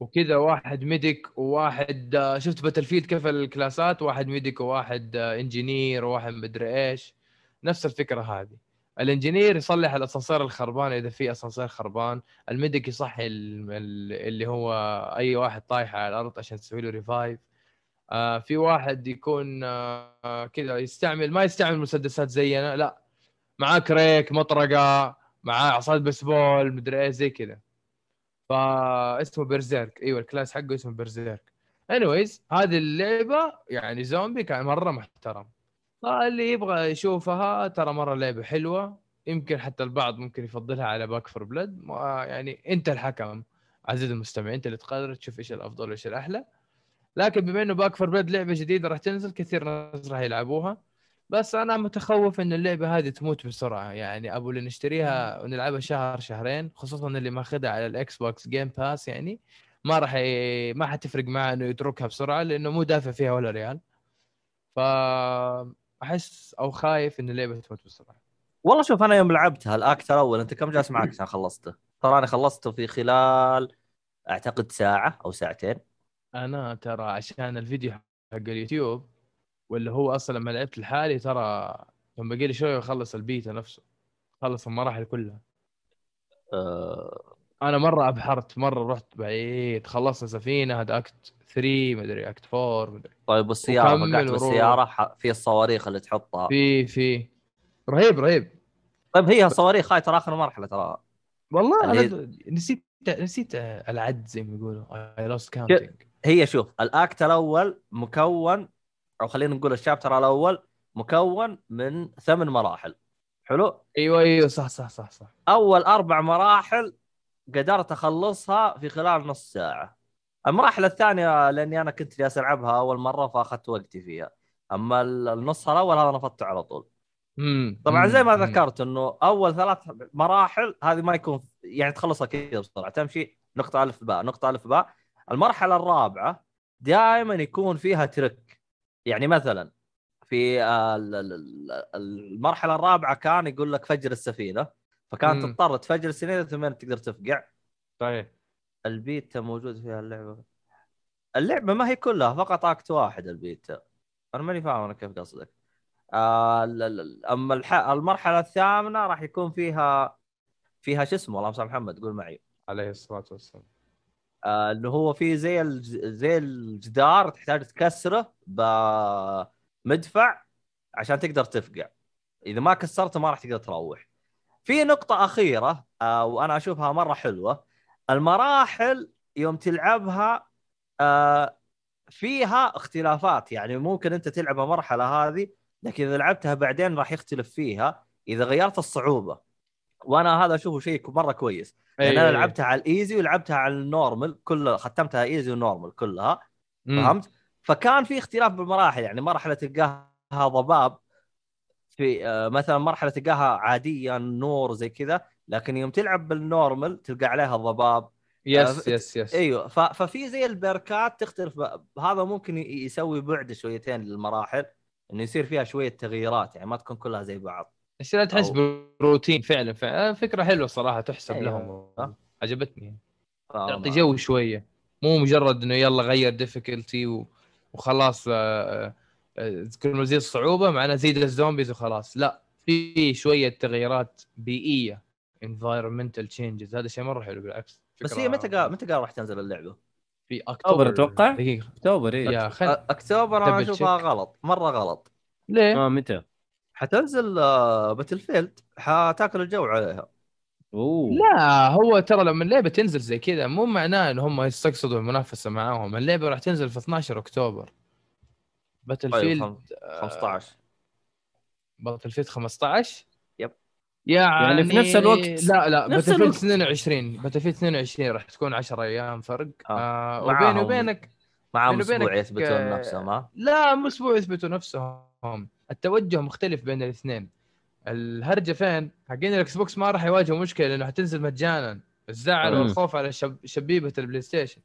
وكذا واحد medic وواحد آه، شفت Battlefield كيف الكلاسات؟ واحد medic وواحد آه، engineer وواحد مدري إيش. نفس الفكرة هذه. ال engineer يصلح الأسانسير الخربان إذا في أسانسير خربان. ال medic يصحي ال- ال- اللي هو أي واحد طايح على الأرض عشان تسوي له revive آه في واحد يكون آه آه، كذا يستعمل ما يستعمل مسدسات زينا لا. معاه كريك مطرقة معاه عصايه بيسبول مدري إيش زي كذا. فاسمه berserk إيوه ال class حقه اسمه berserk anyways هذه اللعبة يعني زومبي كان مرة محترم. فاللي يبغى يشوفها ترى مرة لعبة حلوة. يمكن حتى البعض ممكن يفضلها على Back 4 Blood يعني أنت الحكم. عزيزي المستمع أنت اللي تقرر تشوف إيش الأفضل وإيش الأحلى. لكن بما إنه Back 4 Blood لعبة جديدة راح تنزل كثير ناس راح يلعبوها. بس أنا متخوف إن اللعبة هذه تموت بسرعة. يعني أبو اللي نشتريها ونلعبها شهر شهرين خصوصا اللي ماخذها على ال Xbox Game Pass يعني ما راح ي... ما حتفرق معه إنه يتركها بسرعة لأنه مو دافع فيها ولا ريال. فاحس أو خايف إن اللعبة تموت بسرعة. والله شوف أنا يوم لعبتها ال act الأول أنت كم جالس معك؟ عشان خلصته؟ ترى أنا خلصته في خلال أعتقد ساعة أو ساعتين. أنا ترى عشان الفيديو حق اليوتيوب واللي هو أصلا لما لعبت لحالي ترى كان باقي لي شوية واخلص البيتا نفسه. خلص المراحل كلها. آه، أنا مرة ابحرت مرة رحت بعيد خلصنا سفينة هذا act 3 مدري act 4 مدري طيب والسيارة وقعت. بالسيارة في الصواريخ اللي تحطها. في في. رهيب رهيب. طيب هي صواريخ هاي ترى آخر مرحلة ترى. والله اللي- أنا نسيت نسيت العد زي ما يقولوا. I lost counting هي شوف ال act الأول مكون أو خلينا نقول ال chapter الأول مكون من ثمان مراحل. حلو؟ أيوه أيوه صح صح صح صح. أول أربع مراحل قدرت أخلصها في خلال نص ساعة. المراحل الثانية لأني أنا كنت جالس ألعبها أول مرة فأخذت وقتي فيها. أما ال- النص الأول هذا نفضته على طول. مم. طبعا. زي ما. ذكرت إنه أول ثلاث مراحل هذه ما يكون يعني تخلصها كذا بسرعة. تمشي نقطة ألف باء نقطة ألف باء. المرحلة الرابعة دائما يكون فيها ترك يعني مثلا في آه، ال- ال- ال- المرحلة الرابعة كان يقول لك فجر السفينة فكانت مم. تضطر تفجر السفينة ثم تقدر تفقع. صحيح البيتا موجود فيها اللعبة. اللعبة ما هي كلها فقط act واحد البيتا. أنا ماني فاهم أنا كيف قصدك. آه أما الح... المرحلة الثامنة راح يكون فيها فيها شو اسمه اللهم صل محمد قول معي. عليه الصلاة والسلام. اللي هو في زي. زي الجدار تحتاج تكسره بمدفع عشان تقدر تفقع. إذا ما كسرته ما راح تقدر تروح. في نقطة أخيرة آه وأنا أشوفها مرة حلوة. المراحل يوم تلعبها آه فيها اختلافات. يعني ممكن أنت تلعب المرحلة هذه لكن إذا لعبتها بعدين راح يختلف فيها إذا غيرت الصعوبة. وأنا هذا أشوفه شيء مرة كويس لأن أيوة، أنا أيوة. لعبتها على ال easy ولعبتها على ال normal كل ختمتها easy و normal كلها. فهمت؟ فكان في اختلاف بالمراحل يعني مرحلة تلقاها ضباب في آه، مثلا مرحلة تلقاها عاديه نور زي كذا لكن يوم تلعب بال normal تلقى عليها ضباب yes yes yes أيوه ففي زي البركات تختلف هذا ممكن يسوي بعد شويتين للمراحل إنه يصير فيها شوية تغييرات يعني ما تكون كلها زي بعض عشان تحس أو- بروتين فعلا فعلا فكرة حلوة صراحة تحسب أيوة. لهم عجبتني تعطي فما- جو شوية مو مجرد إنه يلا غير difficulty و... وخلاص آه، آه، كل ما تزيد الصعوبه معناه زيد ال zombies وخلاص لا في شوية تغيرات بيئية environmental changes هذا شيء مرة حلو بالعكس بس هي متى قا- متى قال راح تنزل اللعبة؟ في أكتوبر أتوقع؟ دقيقة أكتوبر خل أكتوبر أنا أشوفها. غلط مرة غلط ليه؟ آه متى؟ حتنزل Battlefield حتاكل الجو عليها أوه لا هو ترى لما اللعبة تنزل زي كذا مو معناه إن هم يستقصدوا المنافسة معاهم اللعبة راح تنزل في 12 أكتوبر Battle طيب field خم- 15 Battlefield 15 yep. يعني يعني في نفس الوقت. لا لا Battlefield الوقت. 22 Battlefield 22 راح تكون 10 أيام فرق آه. آه. وبيني وبينك معاهم بيني وبينك، أسبوع يثبتون آه، نفسهم ها لا مو أسبوع يثبتوا نفسهم التوجه مختلف بين الاثنين. الهرجة فين؟ حقين ال Xbox ما راح يواجهوا مشكلة لأنه حتنزل مجانا. الزعل. والخوف على شب... شبيبة ال PlayStation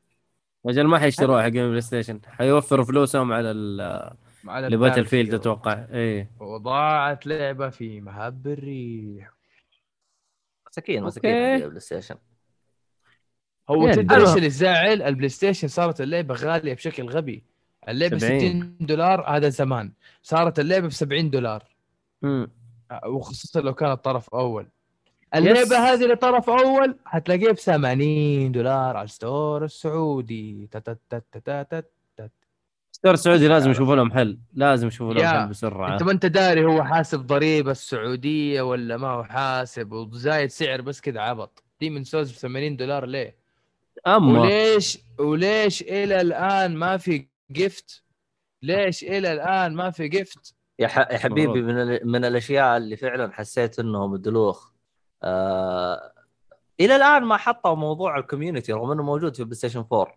أجل ما حيشتروها حق ال PlayStation حيوفروا فلوسهم على ال- على ل Battle البارد field. أتوقع. إيه. وضاعت لعبة في مهب الريح. مساكين مساكين ال PlayStation هو يعني تدري إيش أنا- اللي يزعل ال PlayStation صارت اللعبة غالية بشكل غبي. اللعبة 70. 60 دولار هذا زمان. صارت اللعبة ب 70 دولار. مم. وخصوصا لو كانت طرف أول. اللعبة هذه اللي طرف أول حتلاقيها ب 80 دولار على ال store السعودي. تا- تا- تا- تا- تا- تا- تا. store سعودي لازم يشوفوا لهم حل. لازم يشوفوا لهم حل بسرعة. أنت ما أنت داري هو حاسب ضريبة السعودية ولا ما هو حاسب؟ وزايد سعر بس كذا عبط. Demon's Souls ب 80 دولار ليه؟ أما وليش وليش إلى الآن ما في gift؟ ليش إلى الآن ما في جفت؟ يا, حبيبي. من ال... من الأشياء اللي فعلا حسيت إنهم دلوخ آه... إلى الآن ما حطوا موضوع ال community رغم إنه موجود في بلاي ستيشن 4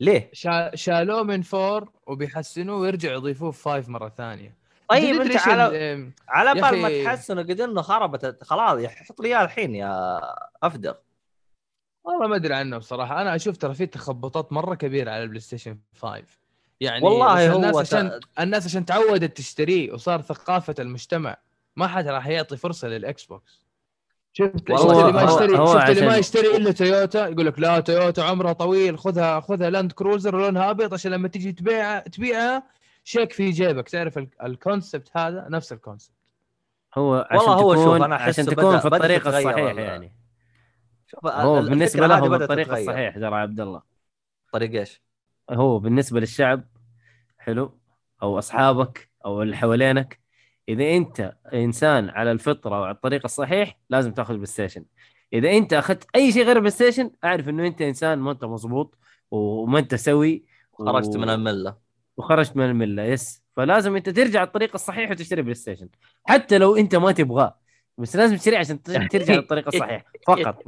ليه؟ شا... شالوه من four وبيحسنوه ويرجعوا يضيفوه في five مرة ثانية طيب أنت على ال- على بال ما أخي- تحسن قد إنه خربت خلاص يا حط لي إياه الحين يا افدغ والله ما أدري عنه بصراحة أنا أشوف ترى في تخبطات مرة كبيرة على البلاي ستيشن 5 يعني والله هو الناس ت- عشان الناس عشان تعودت تشتريه وصار ثقافة المجتمع ما حد راح يعطي فرصة للاكس بوكس شفت والله اللي ما هو- يشتري هو شفت اللي ما يشتري إلا تويوتا يقول لك لا تويوتا عمرها طويل خذها خذها لاند كروزر لونها ابيض عشان لما تجي تبيعها تبيعها شيك في جيبك. تعرف ال- ال concept هذا؟ نفس ال concept هو عشان والله هو شوف، تكون أنا أحس عشان بدأ- تكون في الطريق الصحيح ال- يعني. شوف هو ال- بالنسبة بدأت الطريق. الصحيح ترى عبد الله. طريق إيش؟ هو بالنسبة للشعب حلو؟ أو أصحابك أو اللي حوالينك. إذا أنت إنسان على الفطرة وعلى الطريق الصحيح لازم تأخذ بلاي ستيشن. إذا أنت أخذت أي شيء غير البلاي ستيشن أعرف إنه أنت إنسان ما أنت مضبوط وما أنت سوي و- خرجت من الملة. وخرجت من الملة yes. فلازم أنت ترجع الطريق الصحيح وتشتري بلاي ستيشن. حتى لو أنت ما تبغاه بس لازم تشتري عشان ترجع للطريق الصحيح فقط.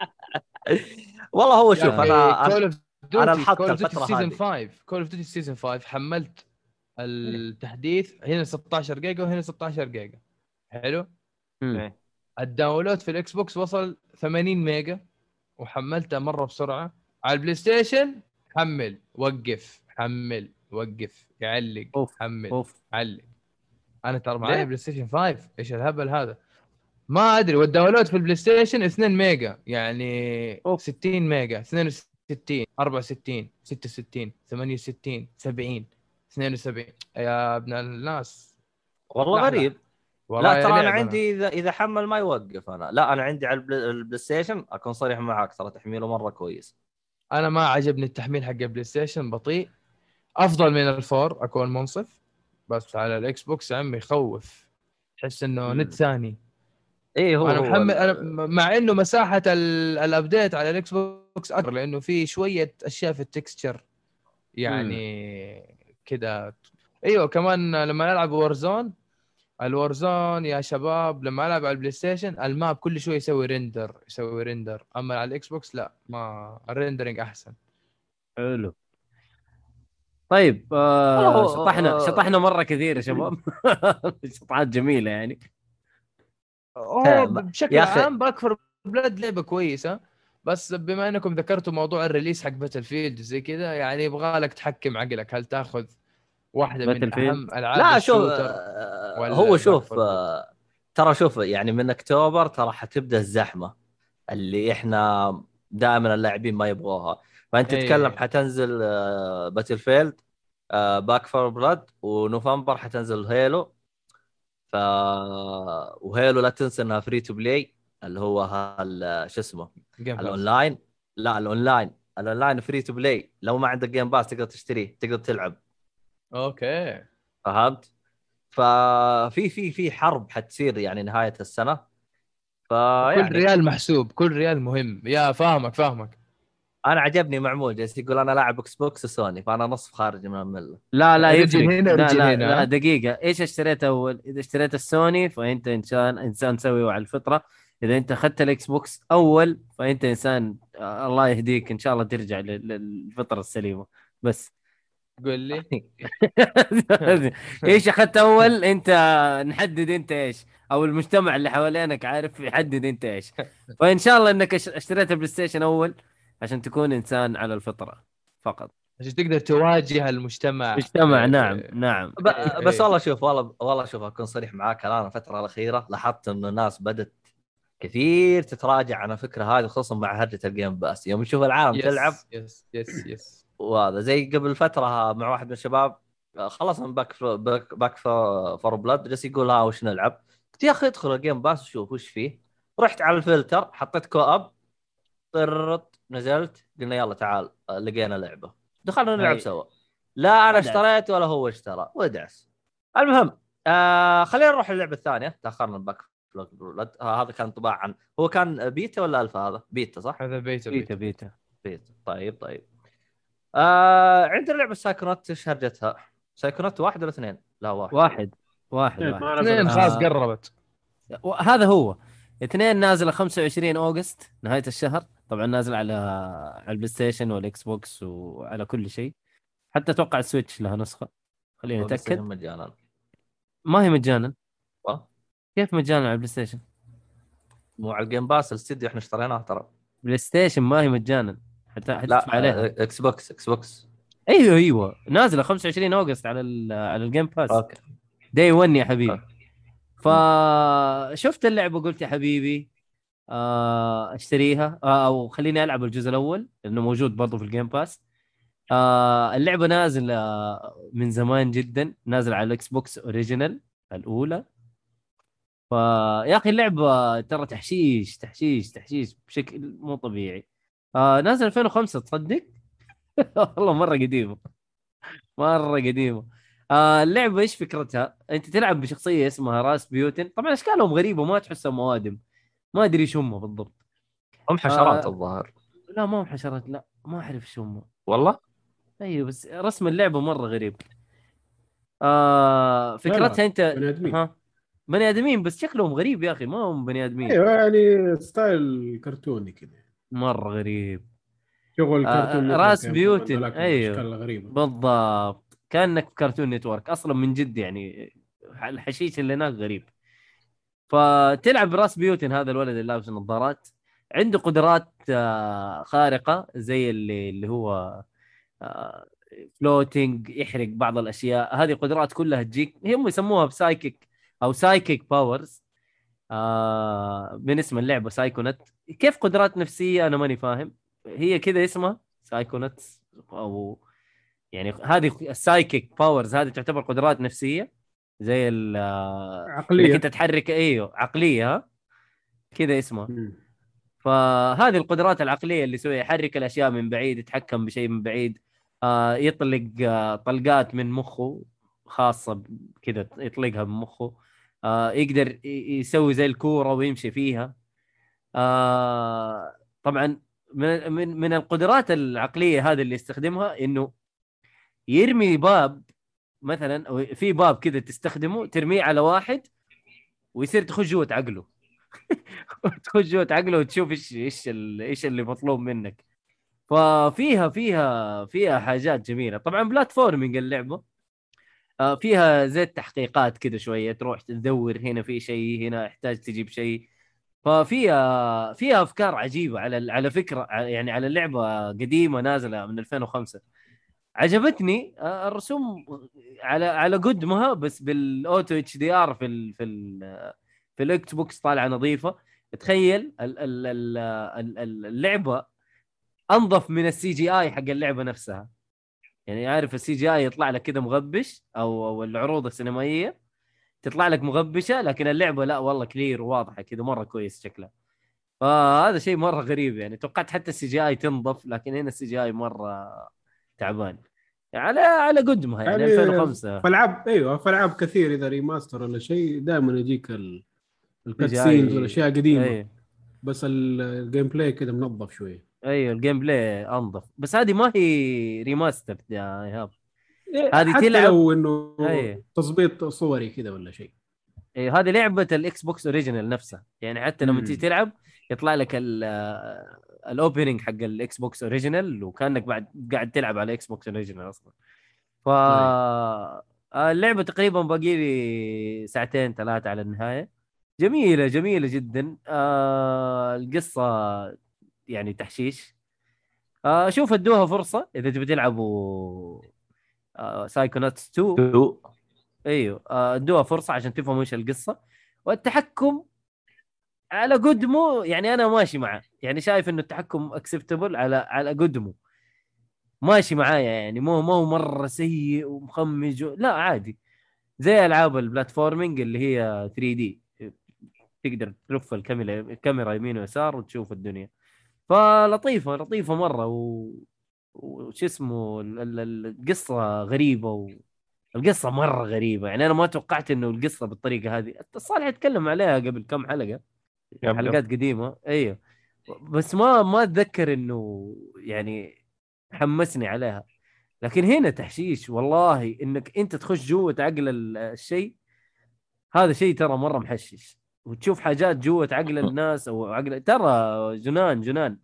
والله هو شوف أنا Call of أنا Duty لحقت كول اوف ديوتي سيزون هذه. 5 Call of Duty season 5 حملت التحديث هنا 16 جيجا وهنا 16 جيجا. حلو؟ مم. ال download في الإكس بوكس وصل 80 ميجا وحملته مرة بسرعة. على البلاي ستيشن حمل وقف حمل وقف يعلق أوف حمل أوف. علق أنا ترى؟ معي بلاي ستيشن 5 إيش الهبل هذا؟ ما أدري وال download في البلاي ستيشن 2 ميجا يعني أوف. 60 ميجا 62 64 66 68 70 72 يا ابن الناس. والله لا، لا. غريب. والله لا يا ترى أنا. عندي إذا إذا حمل ما يوقف أنا. لا أنا عندي على البلاي ستيشن أكون صريح معاك ترى تحميله مرة كويس. أنا ما عجبني التحميل حق البلاي ستيشن بطيء. أفضل من ال four أكون منصف. بس على الإكس بوكس يا عمي يخوف تحس إنه. نت ثاني. اي هو أنا هو محمل أنا مع إنه مساحة ال- ال update على الإكس بوكس أكبر لأنه في شوية أشياء في ال texture يعني كذا أيوه كمان لما العب Warzone ال Warzone يا شباب لما ألعب على البلاي ستيشن ال map كل شوي يسوي render يسوي render أما على الإكس بوكس لا ما ال rendering أحسن. حلو. طيب آه شطحنا آه. شطحنا مرة كثير يا شباب. شطحات جميلة يعني. هو ما- بشكل عام Back 4 Blood لعبة كويسة. بس بما إنكم ذكرتوا موضوع ال release حق Battlefield زي كذا يعني يبغى لك تحكم عقلك. هل تاخذ واحدة من؟ أهم ألعاب لا شوف آه، هو شوف 4 آه، ترى شوف يعني من أكتوبر ترى حتبدأ الزحمة اللي إحنا دائما اللاعبين ما يبغوها. فأنت إيه. تتكلم حتنزل Battlefield Back 4 Blood ونوفمبر حتنزل Halo ف و Halo لا تنسى انها free to play اللي هو هال شو اسمه. الأونلاين. لا ال online. ال online free to play لو ما عندك Game Pass تقدر تشتريه تقدر تلعب. أوكي. فهمت؟ ففي في في حرب حتصير يعني نهاية السنة. كل فيعني ريال محسوب كل ريال مهم. يا فاهمك فاهمك. أنا عجبني معمول جالس يقول أنا لاعب إكس بوكس وسوني فأنا نصف خارج من الملة. لا لا يفرق هنا، لا لا, هنا، لا ها؟ دقيقة. إيش اشتريت اول؟ إذا اشتريت السوني فأنت إنسان إنسان سوي على الفطرة، إذا أنت أخذت الإكس بوكس أول فأنت إنسان آه، الله يهديك إن شاء الله ترجع لل- للفطرة السليمة. بس. قول لي. إيش أخذت أول؟ أنت نحدد أنت إيش؟ أو المجتمع اللي حوالينك عارف يحدد أنت إيش. فإن شاء الله إنك أش- اشتريت البلاي ستيشن أول. عشان تكون إنسان على الفطرة فقط عشان تقدر تواجه المجتمع مجتمع إيه، نعم. نعم إيه. بس والله شوف والله والله شوف أكون صريح معاك الآن الفترة الأخيرة لاحظت انه الناس بدت كثير تتراجع عن الفكرة هذه خصوصا مع هرجة ال Game Pass يوم يشوف العالم يس تلعب يس يس يس وهذا زي قبل فترة مع واحد من الشباب خلصنا من Back fo- Back, Back 4 Blood جالس يقول ها وش نلعب؟ قلت يا أخي ادخل ال Game Pass وشوف وش فيه رحت على الفلتر حطيت co-op طرت نزلت قلنا يلا تعال آه، لقينا لعبة دخلنا نلعب. سوا لا أنا. اشتريت ولا هو اشترى ودعس المهم آه خلينا نروح للعبه الثانية تأخرنا باك آه هذا كان طباع عن هو كان بيتا ولا ألفا هذا؟ بيتا صح؟ هذا بيت بيتا بيت بيتا بيتا طيب طيب آه عندنا لعبه سايكونوت إيش هرجتها؟ سايكونوت واحد ولا اثنين؟ لا واحد واحد واحد, واحد. اثنين. خلاص آه. قربت هذا هو اثنين نازلة 25 August نهاية الشهر طبعا نازل على على ال PlayStation وال Xbox وعلى كل شيء. حتى أتوقع ال Switch لها نسخة خليني بس أتأكد. مجانا. ما هي مجانا. كيف مجانا على ال PlayStation؟ مو على ال Game Pass الاستديو إحنا اشتريناه ترى. PlayStation ما هي مجانا. حتى لا عليها. Xbox Xbox أيوه أيوه. نازلة 25 August على على ال Game Pass okay. day 1 يا حبيبي. فشفت اللعبة قلت يا حبيبي أشتريها. آه، أو خليني ألعب الجزء الأول لأنه موجود برضه في ال Game Pass آه، اللعبة نازلة من زمان جدا نازلة على ال Xbox original الأولى. فيا أخي اللعبة ترى تحشيش تحشيش تحشيش بشكل مو طبيعي. آه نازل 2005 تصدق؟ والله مرة قديمة. مرة قديمة. آه اللعبة إيش فكرتها؟ أنت تلعب بشخصية اسمها راس بيوتن. طبعا أشكالهم غريبة ما تحسهم موادم. ما أدري إيش هم بالضبط. هم حشرات آه. الظاهر. لا ما هم حشرات لا ما أعرف إيش هم والله؟ أيوه بس رسم اللعبة مرة غريب. آه فكرتها انت بني آدمين. ها؟ بني آدمين بس شكلهم غريب يا أخي ما هم بني آدمين. أيوه يعني ستايل كرتوني كذا مرة غريب. شغل آه، كرتون راس Network، بيوتن، هذولاك أيوه. الاشكال الغريبه بالضبط. كأنك في Cartoon Network. أصلا من جد يعني الحشيش اللي هناك غريب. فتلعب ب Razputin هذا الولد اللي لابس النظارات عنده قدرات آه، خارقة زي اللي اللي هو floating يحرق بعض الأشياء. هذه قدرات كلها تجيك هم يسموها ب psychic أو psychic powers آه من اسم اللعبة Psychonaut كيف قدرات نفسية؟ أنا ماني فاهم. هي كذا اسمها Psychonaut أو يعني هذه ال psychic powers هذه تعتبر قدرات نفسية. زي ال- آه، إنك عقليه أنت تحرك إيوه عقلية ها؟ كذا اسمها مم. فهذه القدرات العقلية اللي يسويها يحرك الأشياء من بعيد يتحكم بشيء من بعيد آه يطلق آه طلقات من مخه خاصة كذا يطلقها من مخه آه يقدر يسوي زي الكورة ويمشي فيها. آه طبعا من من من القدرات العقلية هذه اللي يستخدمها إنه يرمي باب مثلا في باب كذا تستخدمه ترميه على واحد ويصير تخش جوة عقله. تخش جوة عقله وتشوف إيش إيش إيش اللي مطلوب منك. ففيها فيها فيها حاجات جميلة. طبعا بلاتفورمينج اللعبة. آه، فيها زي التحقيقات كذا شوية تروح تدور هنا في شيء هنا يحتاج تجيب شيء. ففيها فيها أفكار عجيبة على على فكرة يعني على لعبه قديمة نازلة من 2005 عجبتني. آه، الرسوم على على قدمها بس بال auto HDR في ال في ال في ال Xbox طالعة نظيفة. تخيل ال- ال- ال- ال- ال- اللعبة أنظف من ال CGI حق اللعبة نفسها. يعني عارف ال CGI يطلع لك كذا مغبش أو أو العروض السينمائية تطلع لك مغبشة لكن اللعبة لا والله clear وواضحة كذا مرة كويس شكلها. فهذا شيء مرة غريب يعني. توقعت حتى ال CGI تنظف لكن هنا ال CGI مرة تعبان. على على قدمها يعني, يعني 2005 فالعاب أيوه فالعاب كثير إذا remaster ولا شيء دائما يجيك ال- ال cut جاي- scenes والاشياء قديمة. أيوه بس ال- ال gameplay كذا منظف شوية أيوه ال gameplay أنظف. بس هذه ما هي remaster يا إيهاب. هذه حتى تلعب- لو إنه أيوة. تظبيط صوري كذا ولا شيء. أيوه هذه لعبة ال Xbox original نفسها. يعني حتى لما. تيجي تلعب يطلع لك ال opening حق ال Xbox original وكأنك بعد قاعد تلعب على Xbox original أصلا. ف آه، اللعبة تقريبا باقي لي ساعتين ثلاثة على النهاية. جميلة جميلة جدا. آه القصة يعني تحشيش. آه شوف ادوها فرصة إذا تبي تلعبوا آه Psychonauts 2 أيوه. آه، ادوها فرصة عشان تفهموا إيش القصة. والتحكم على قدمه يعني أنا ماشي معه. يعني شايف إنه التحكم acceptable على على قدمه ماشي معايا يعني مو مو مرة سيء ومخمج و... لا عادي. زي ألعاب البلاتفورمينج اللي هي 3 دي تقدر تلف الكاميرا الكاميرا يمين ويسار وتشوف الدنيا. فلطيفة لطيفة مرة و... وش اسمه ال- ال- ال- القصة غريبة و... القصة مرة غريبة. يعني أنا ما توقعت إنه القصة بالطريقة هذه. صالح يتكلم عليها قبل كم حلقة. يب حلقات قديمة. أيوه. بس ما ما أتذكر إنه يعني حمسني عليها. لكن هنا تحشيش والله إنك أنت تخش جوة عقل ال- الشيء هذا شيء ترى مرة محشش. وتشوف حاجات جوة عقل الناس أو عقل ترى جنان جنان.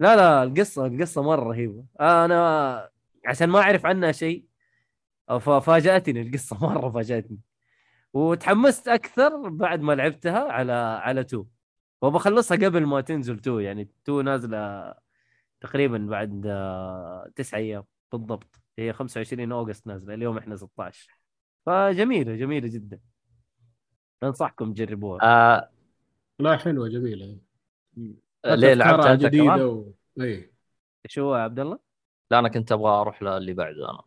لا لا القصة القصة مرة رهيبة. أنا عشان ما أعرف عنها شيء ففاجاتني القصة مرة فاجأتني. وتحمست أكثر بعد ما لعبتها على على 2 وبخلصها قبل ما تنزل 2 يعني 2 نازلة تقريبا بعد آه، تسعة أيام بالضبط. هي 25 اوغست نازلة اليوم إحنا 16 فجميلة جميلة جدا. أنصحكم تجربوها. آه لا حلوة جميلة. ليه لعبتها انت كمان؟ جديدة و... اي شو يا عبد الله؟ لا أنا كنت أبغى أروح للي بعده أنا.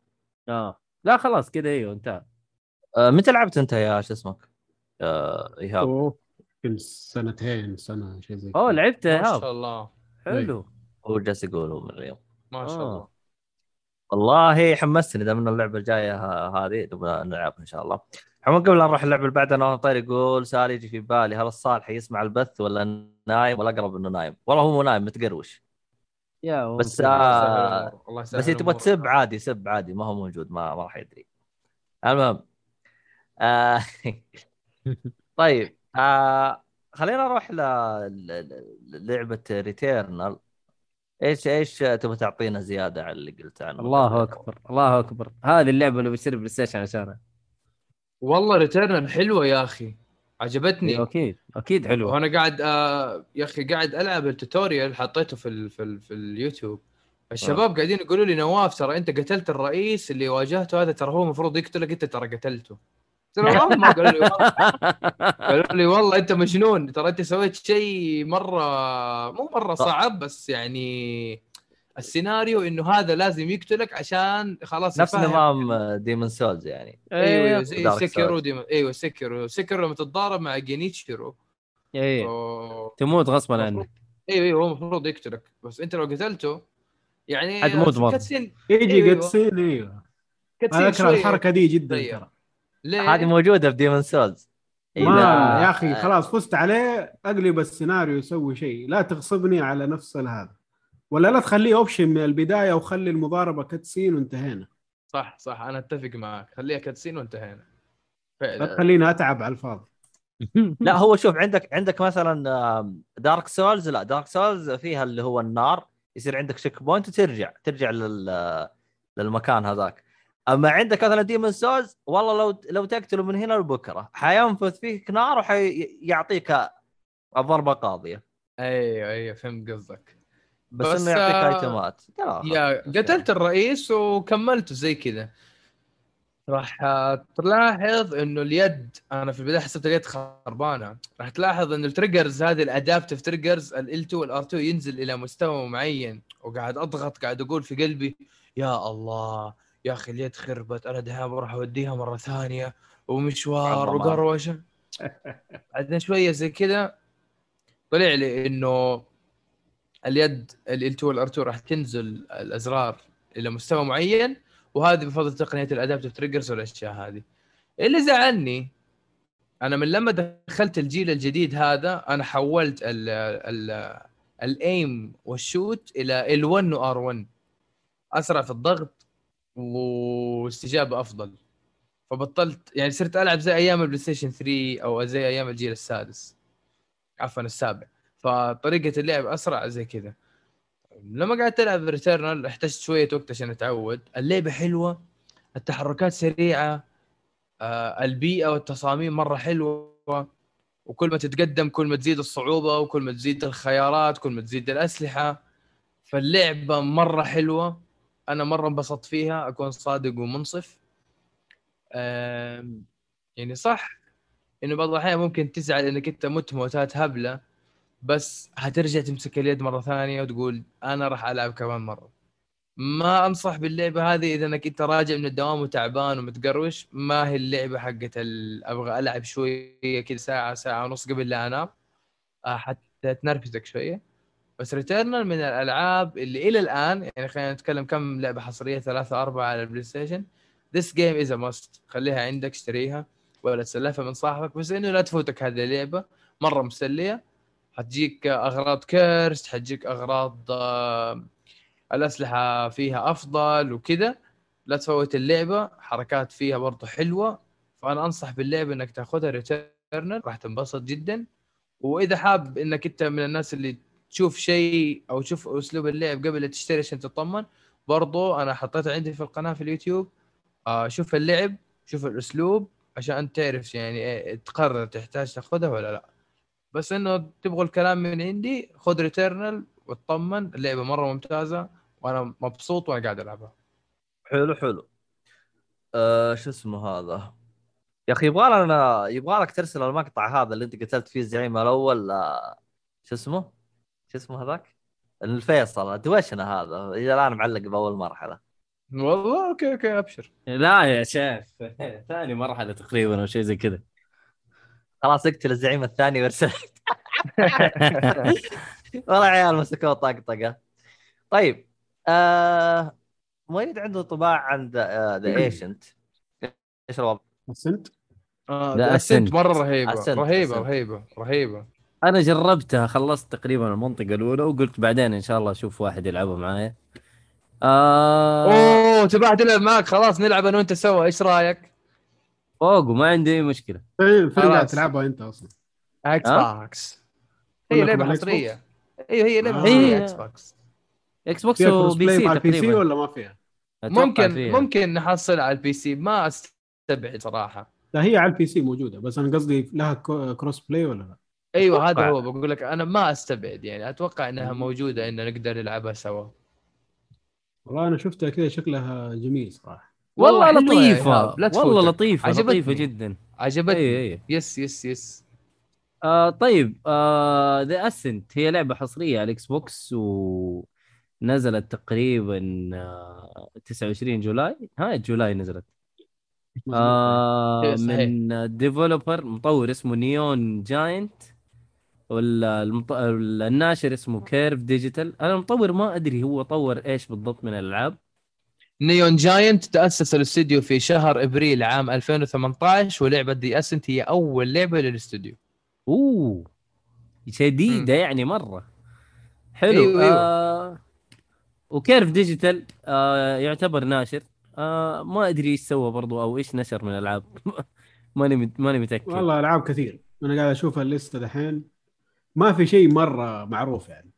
آه. لا خلاص كذا أيوه انتهى. آه متى لعبت أنت يا شو اسمك؟ آه إيهاب. يمكن سنتين سنه شيء زي أوه كذا. لعبته ما شاء الله. حلو. هو جالس يقول هو من اليوم ما شاء آه. الله. والله حمستني دام ان اللعبة الجاية هذه. نبغى نلعب إن شاء الله. عموما قبل لا نروح اللعبة اللي بعدها نواف طير يقول سؤال يجي في بالي. هل الصالح يسمع البث ولا نايم؟ ولا أقرب إنه نايم؟ والله هو مو نايم متقروش. يا بس. آه، الله يسهل بس تبغى. تسب عادي سب عادي ما هو موجود ما ما راح يدري. المهم آه طيب. آه خلينا نروح ل- ل- للعبة Returnal إيش إيش تبغى تعطينا زيادة على اللي قلت عنه؟ الله أكبر الله أكبر. هذه اللعبة اللي بشتري PlayStation عشانها. والله Returnal حلوة يا أخي. عجبتني. إيه، أكيد أكيد حلوة. وأنا قاعد آه يا أخي قاعد ألعب ال tutorial حطيته في ال في, ال في اليوتيوب الشباب قاعدين يقولوا لي نواف ترى أنت قتلت الرئيس اللي واجهته هذا ترى هو المفروض يقتلك أنت ترى قتلته. قلت ما قالوا لي والله قالوا لي والله أنت مجنون ترى أنت سويت شيء مرة مو مرة صعب بس يعني السيناريو إنه هذا لازم يقتلك عشان خلاص نفس. نظام Demon's Souls يعني أيوه أيوه زي Sekiro Souls. دي أيوه Sekiro Sekiro لما تتضارب مع Genichiro أوه. تموت غصبا عنك أيوه أيوه هو المفروض يقتلك بس أنت لو قتلته يعني حتموت مرة. cutscene يجي أيوة. كاتسين إيوه كاتسين أنا أكره الحركة دي جدا. ترى ليه؟ هذه موجودة في Demon's Souls ما يا أخي خلاص فزت عليه اقلب السيناريو يسوي شيء. لا تغصبني على نفس هذا ولا لا تخليه option من البداية وخلي المضاربة كاتسين وانتهينا. صح صح. أنا أتفق معك. خليها cutscene وانتهينا. لا فعلا تخليني أتعب على الفاضي. لا هو شوف عندك عندك مثلا Dark Souls لا Dark Souls فيها اللي هو النار. يصير عندك checkpoint وترجع. ترجع لل للمكان هذاك. أما عندك مثلا Demon's Souls والله لو لو تقتله من هنا لبكرة حينفث فيك نار وحيعطيك الضربة قاضيه أيوه أيوه فهمت قصدك. بس, بس، إنه يعطيك آه، item ات يا قتلت الرئيس وكملته زي كذا. راح تلاحظ إنه اليد أنا في البداية حسبت اليد خربانة. راح تلاحظ إنه ال triggers هذه ال adaptive triggers ال L2 وال R2 ينزل إلى مستوى معين. وقاعد أضغط قاعد أقول في قلبي يا الله يا أخي اليد خربت أنا دحين بروح أوديها مرة ثانية ومشوار. وقروشه بعدين شوية زي كذا طلع لي إنه اليد ال L2 وال R2 راح تنزل الأزرار إلى مستوى معين وهذه بفضل تقنية ال adaptive triggers والأشياء هذه. اللي زعلني أنا من لما دخلت الجيل الجديد هذا أنا حولت ال ال ال aim وال shoot إلى L1 و R1 أسرع في الضغط واستجابة أفضل. فبطلت يعني صرت ألعب زي أيام البلاي ستيشن 3 أو زي أيام الجيل السادس عفوا السابع. فطريقة اللعب أسرع زي كذا. لما قعدت ألعب ريتيرنال احتجت شوية وقت عشان أتعود. اللعبة حلوة التحركات سريعة آه البيئة والتصاميم مرة حلوة. وكل ما تتقدم كل ما تزيد الصعوبة وكل ما تزيد الخيارات كل ما تزيد الأسلحة. فاللعبة مرة حلوة. أنا مرة انبسطت فيها أكون صادق ومنصف. يعني صح إنه بعض الأحيان ممكن تزعل إنك أنت مت موتات هبلة بس هترجع تمسك اليد مرة ثانية وتقول أنا راح ألعب كمان مرة. ما أنصح باللعبة هذه إذا إنك أنت راجع من الدوام وتعبان ومتقروش ما هي اللعبة حقت ال... أبغى ألعب شوية كذا ساعة ساعة ونص قبل لا أنام. آه، حتى تنرفزك شوية. بس Returnal من الألعاب اللي إلى الآن يعني خلينا نتكلم كم لعبة حصرية ثلاثة أربعة على البلاي ستيشن game is a must. خليها عندك اشتريها. ولا تسلفها من صاحبك. بس إنه لا تفوتك هذه اللعبة. مرة مسلية. حتجيك أغراض cursed حتجيك أغراض آه، الأسلحة فيها أفضل وكذا. لا تفوت اللعبة. حركات فيها برضه حلوة. فأنا أنصح باللعبة إنك تاخذها Returnal راح تنبسط جدا. وإذا حاب إنك أنت من الناس اللي تشوف شيء أو تشوف أسلوب اللعب قبل لا تشتري عشان تطمن برضو أنا حطيتها عندي في القناة في اليوتيوب آه شوف اللعب شوف الأسلوب عشان تعرف يعني إيه تقرر تحتاج تاخذها ولا لا. بس إنه تبغوا الكلام من عندي خذ ريتيرنال واطمن اللعبة مرة ممتازة وأنا مبسوط وأنا قاعد ألعبها. حلو حلو. آه شو اسمه هذا؟ يا أخي يبغى لنا يبغى لك ترسل المقطع هذا اللي أنت قتلت فيه الزعيم الأول آه، شو اسمه؟ شو اسمه هذاك؟ الفيصل. دوشنا هذا؟ إلى الآن معلق بأول مرحلة. والله أوكي أوكي أبشر. لا يا شيخ ثاني مرحلة تقريبا أو شيء زي كذا. خلاص اقتل الزعيم الثاني وارسل. والله عيال مسكوه طقطقه طيب آه مؤيد عنده طباع عند ذا ايشنت إيش الوضع؟ لا، السنت Ascent. مرة رهيبة. رهيبة. رهيبة رهيبة. أنا جربتها خلصت تقريبا المنطقة الأولى وقلت بعدين إن شاء الله أشوف واحد يلعبها معايا آه أوه تبغى تلعب معك خلاص نلعب أنا وأنت سوا إيش رأيك؟ فوق وما عندي أي مشكلة قاعد خلاص. تلعبها أنت أصلا؟ Xbox؟ هي لعبة حصريه أيوه هي لعبة آه. حصريه إكس بوكس إكس بوكس وبي بلاي سي مع البي سي تقريبا ولا ما فيها؟ ممكن فيها. ممكن نحصل على ال PC ما أستبعد صراحة لا هي على ال PC موجودة بس أنا قصدي لها cross play ولا لا؟ أيوه هذا. هو بقول لك أنا ما أستبعد يعني أتوقع إنها. موجودة إن نقدر نلعبها سوا والله أنا شفتها كذا شكلها جميل صراحة والله لطيفة إيهاب، لا والله. لطيفة عجبتني. لطيفة جدا عجبتني اي اي yes yes yes آه طيب آه The Ascent هي لعبة حصرية على ال Xbox ونزلت تقريبا آه 29 July ها July نزلت آه إيه،. من developer مطور اسمه Neon Giant ولا المط... الناشر اسمه Curve Digital أنا المطور ما أدري هو طور إيش بالضبط من الألعاب. Neon Giant تأسس الاستوديو في شهر إبريل عام 2018 ولعبة The Ascent هي أول لعبة للاستوديو أوه شديده يعني مرة. حلو. أيوة، أيوة. آه و Curve Digital آه يعتبر ناشر. آه ما أدري إيش سوى برضو أو إيش نشر من الألعاب. ماني ماني متأكد. والله ألعاب كثير. أنا قاعد أشوف ال list ة دحين. ما في شيء مرة معروف يعني.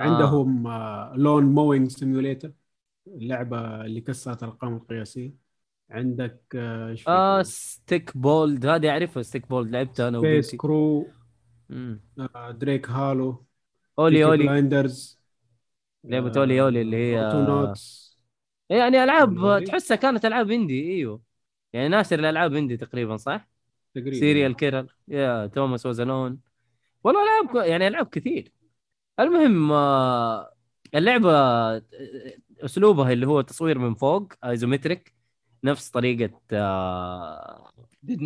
عندهم آه. لون موينج سيميوليتر اللعبة اللي كسرت الارقام القياسية. عندك آه، آه؟ ستيك بولد هذه أعرفها ستيك بولد لعبتها أنا سبيس كرو. آه، دريك هالو اولي اولي بلايندرز لعبة أولي أولي اللي هي- نوتس يعني ألعاب. تحسها كانت ألعاب اندي إيوه. يعني ناشر الالعاب اندي تقريبا صح؟ تقريبا. سيريال كيرر يا توماس وزالون والله ألعاب يعني ألعاب كثير. المهم آه، اللعبة آه، أسلوبها اللي هو تصوير من فوق isometric نفس طريقة آه،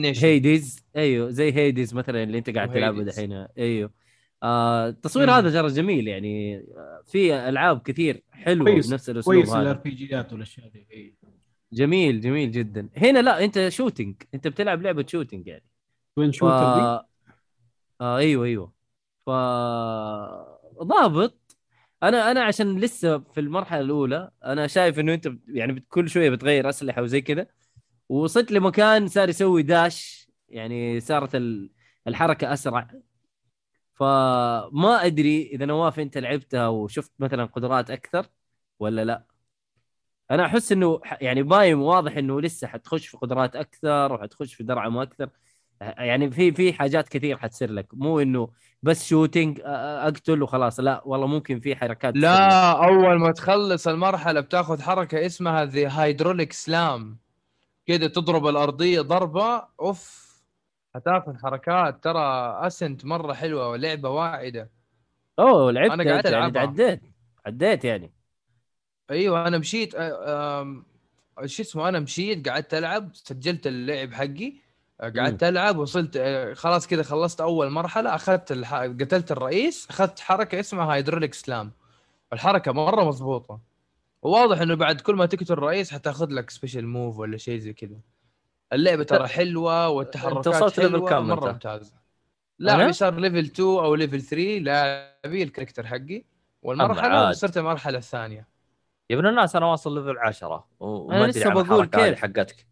Hades أيوه زي Hades مثلا اللي أنت قاعد تلعبه. دحين. أيوه. آه التصوير. هذا ترى جميل يعني. آه، في ألعاب كثير حلوة كويس- بنفس الأسلوب كويس هذا. الار بي جيات والاشياء دي. جميل جميل جدا. هنا لا أنت shooting أنت بتلعب لعبة shooting يعني. توين ف... شوتر آه أيوه أيوه. ف ضابط. أنا أنا عشان لسه في المرحلة الأولى أنا شايف إنه أنت يعني كل شوية بتغير أسلحة وزي كذا. وصلت لمكان صار يسوي داش يعني صارت ال- الحركة أسرع. فما أدري إذا نواف أنت لعبتها وشفت مثلا قدرات أكثر ولا لا. أنا أحس إنه يعني باين واضح إنه لسه حتخش في قدرات أكثر وحتخش في درعم أكثر. يعني في في حاجات كثير حتصير لك. مو إنه بس shooting أقتل وخلاص. لا والله ممكن في حركات. لا أول ما تخلص المرحلة بتاخذ حركة اسمها the hydraulic slam كده تضرب الأرضية ضربة أوف هتاخذ حركات. ترى Ascent مرة حلوة ولعبة واعدة. أوه لعبت أنا قاعد أنت يعني. عديت عديت يعني. أيوه أنا مشيت شو اسمه أنا مشيت قعدت ألعب سجلت اللعب حقي. قعدت ألعب وصلت آه، خلاص كذا خلصت أول مرحلة أخذت الح... قتلت الرئيس أخذت حركة اسمها hydraulic slam. الحركة مرة مضبوطه وواضح إنه بعد كل ما تقتل الرئيس حتاخذ لك special move ولا شيء زي كذا اللعبة ترى حلوة والتحركات وصلت level حلوة كام مرة؟ ممتازة؟ لاعبي صار level 2 أو level 3 لاعبي ال character حقي. والمرحلة. وصلت المرحلة الثانية. يا ابن الناس أنا واصل level 10 وما لسه عن بقول كيف. حقتك.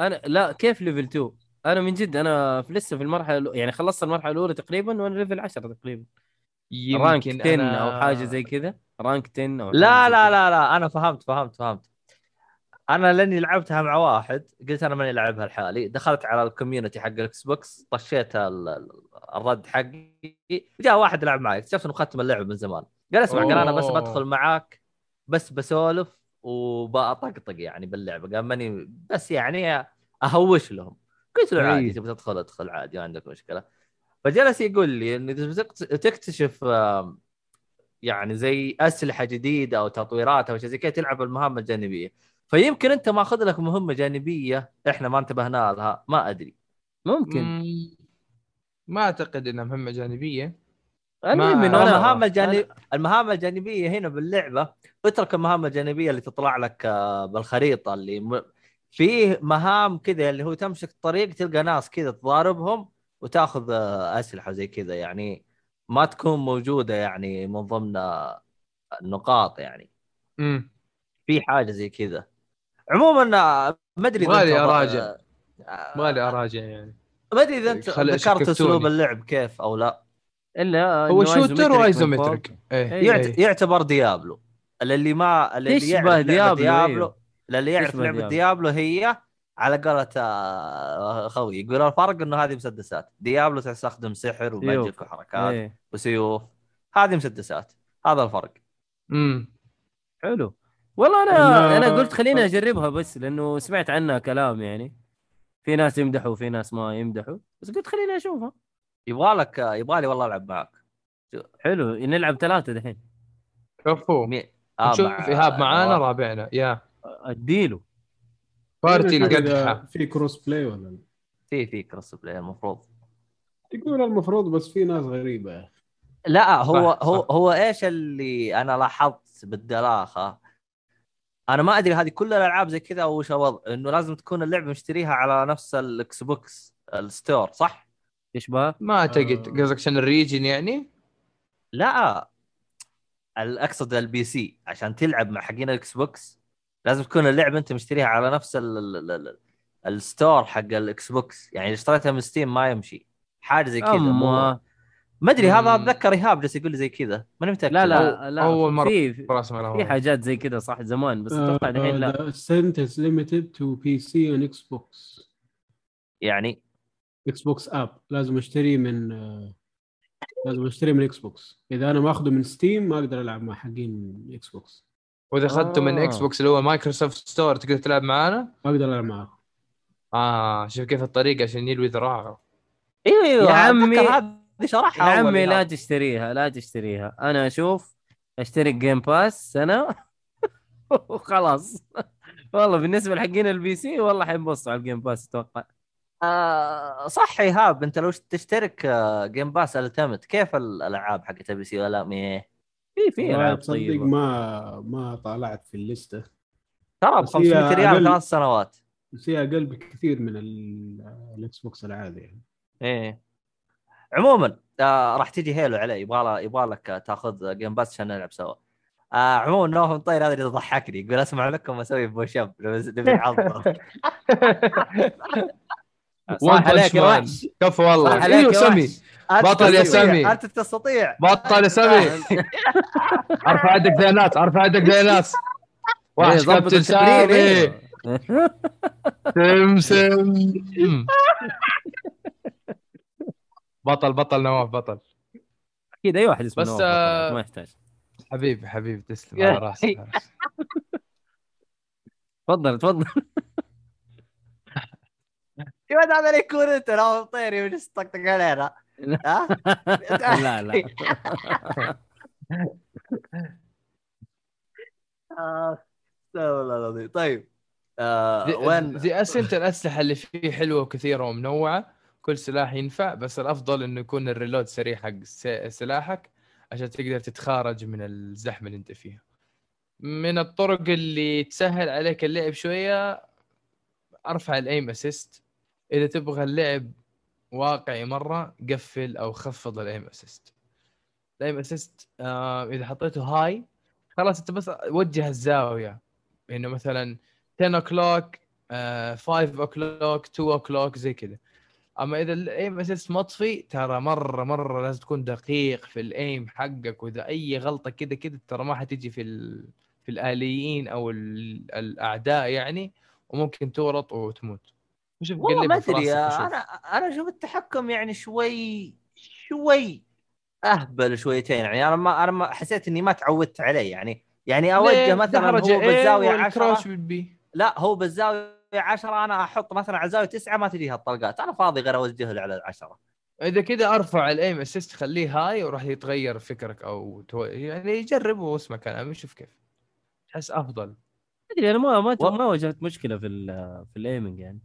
أنا لا كيف level 2 أنا من جد أنا في لسه في المرحلة يعني خلصت المرحلة الأولى تقريبا وأنا level 10 تقريبا. rank 10 أو حاجة زي كذا. rank 10 أو لا لا. لا لا أنا فهمت فهمت فهمت. أنا لأني لعبتها مع واحد قلت أنا ماني لعبها لحالي. دخلت على ال community حق ال Xbox خشيت ال- ال- الرد حقي. جاء واحد يلعب معي. اكتشفت إنه ختم اللعب من زمان. قال اسمع قال أنا بس. بدخل معاك بس بسولف وبطقطق يعني باللعبة. قال ماني بس يعني أهوش لهم. قلت له عادي. تبي تدخل ادخل عادي ما عندك مشكلة فجلس يقول لي إذا بتقت- تكتشف يعني زي أسلحة جديدة أو تطويرات أو شيء زي كذا تلعب المهام الجانبية فيمكن أنت ماخذ لك مهمة جانبية إحنا ما انتبهنا لها ما أدري ممكن مم. ما أعتقد إنها مهمة جانبية المهم ما- انه المهام الجانب المهام الجانبية هنا باللعبة اترك المهام الجانبية اللي تطلع لك آه، بالخريطة اللي م... فيه مهام كذا اللي هو تمشي الطريق تلقى ناس كذا تضاربهم وتاخذ آه، أسلحة زي كذا يعني ما تكون موجودة يعني من ضمن آه، النقاط يعني امم في حاجة زي كذا عموما آه، ما أدري أراجع. آه، مالي أراجع يعني ما أدري إذا أنت ذكرت. أسلوب اللعب كيف أو لا إلا هو shooter. و isometric إيه. يعت... إيه. يعتبر Diablo اللي ما اللي يعرف لعبة Diablo، Diablo اللي يعرف لعبة Diablo. Diablo هي على قولة آه، خوي يقول الفرق إنه هذه مسدسات. Diablo تستخدم سحر و magic وحركات إيه. وسيوف. هذه مسدسات. هذا الفرق. امم حلو. والله أنا. أنا قلت خليني أجربها بس لأنه سمعت عنها كلام يعني. في ناس يمدحوا وفي ناس ما يمدحوا. بس قلت خليني أشوفها. يبغى لك يبغى لي والله ألعب معك حلو. نلعب ثلاثة دحين. كفو مي... نشوف مع- إيهاب معانا. رابعنا. يا. أديله party إذا القدحة في cross play ولا لا في في كروس بلاي المفروض يقول المفروض بس في ناس غريبة يا أخي. لا هو صح، هو صح. هو إيش اللي أنا لاحظت بالدلاخه أنا ما أدري هذه كل الألعاب زي كذا وش الوضع إنه لازم تكون اللعبة مشتريها على نفس ال Xbox ال store صح؟ إيش بها؟ ما أعتقد آه. قصدك عشان ال region يعني لا أقصد ال PC عشان تلعب مع حقين ال Xbox لازم تكون اللعبة أنت مشتريها على نفس ال ال ال ال store حق ال Xbox يعني إذا اشتريتها من Steam ما يمشي. حاجة زي كذا مو ما أدري هذا. أتذكر إيهاب جالس يقول لي زي كذا. ماني متأكد. لا لا لا أول مرة. في في- حاجات زي كذا صح زمان بس أتوقع الحين لا. Uh, the sentence limited to PC and Xbox. يعني؟ Xbox اب لازم أشتري من آه، لازم أشتري من Xbox إذا أنا ماخذه من Steam ما أقدر ألعب مع حقين Xbox واذا اخذته من آه. X box اللي هو Microsoft Store تقدر تلعب معانا؟ ما أقدر ألعب معاه. آه شوف كيف الطريقة عشان يلوي ذراعه. أيوه أيوه يا عمي- أتذكر هذه شرحها يا عمي. لا تشتريها لا تشتريها. أنا أشوف اشترك Game Pass سنه وخلاص. والله بالنسبة لحقين ال PC والله حينبسطوا على ال Game Pass أتوقع. آه صح ايهاب أنت لو تشترك Game Pass Ultimate كيف الألعاب حقت ال PC ولا مي في في ألعاب تصدق طيبة. ما ما طالعت في الليسته ترى ب بس هي 500 ريال أقل. ثلاث سنوات. بس هي أقل بكثير من ال- ال Xbox العادي يعني. إيه. عموما آه راح تجي Halo علي. يبغى يبغى لك تاخذ Game Pass عشان نلعب سوا. آه عموما نواف مطير هذا اللي ضحكني يقول أسمع لكم أسوي push up. نبي نعضل صح عليك يا وحش كفو صح والله عليك يا سمي بطل يا تستطيع، سامي. انت تستطيع بطل يا سامي. أرفع يدك زي الناس أرفع يدك زي الناس. إيه، وحش ضبط كابتن سامي. إيه. سمسم بطل بطل نواف بطل. أكيد أي واحد اسمه بس، نواف آه، ما يحتاج. حبيبي حبيبي تسلم على راسي. تفضل تفضل. ولد هذا يكون انت نواف مطيري وجلس تطقطق علينا. ها؟ لا لا. آه، استغفر الله العظيم. طيب آه وين؟ زي أسئلة الأسلحة اللي فيه حلوة وكثيرة ومنوعة. كل سلاح ينفع بس الأفضل إنه يكون الريلود سريع حق سلاحك عشان تقدر تتخارج من الزحمة اللي أنت فيها. من الطرق اللي تسهل عليك اللعب شوية أرفع ال aim assist إذا تبغى اللعب واقعي مرة قفل أو خفض ال aim assist ال aim assist آه إذا حطيته high خلاص أنت بس وجه الزاوية. إنه مثلا 10 o'clock 5 o'clock 2 o'clock زي كذا. أما إذا ال aim assist مطفي ترى مرة مرة لازم تكون دقيق في ال aim حقك. وإذا أي غلطة كذا كذا ترى ما حتجي في ال... في الآليين أو ال... الأعداء يعني وممكن تورط وتموت. وشوف والله ما أدري. أنا أنا أشوف التحكم يعني شوي شوي أهبل شويتين يعني. أنا ما أنا ما حسيت إني ما تعودت عليه يعني. يعني أوجه؟ مثلا هو بالزاوية والكراوش 10 بالبي لا هو بالزاوية 10 أنا أحط مثلا على زاوية 9 ما تجيها الطلقات أنا فاضي غير اوجه له على العشرة. إذا كذا أرفع ال aim assist خليه high وراح يتغير فكرك أو تو... يعني جرب واسمع كلامي شوف كيف. تحس أفضل. أدري أنا ما ما و- ما واجهت مشكلة في ال في ال aiming يعني.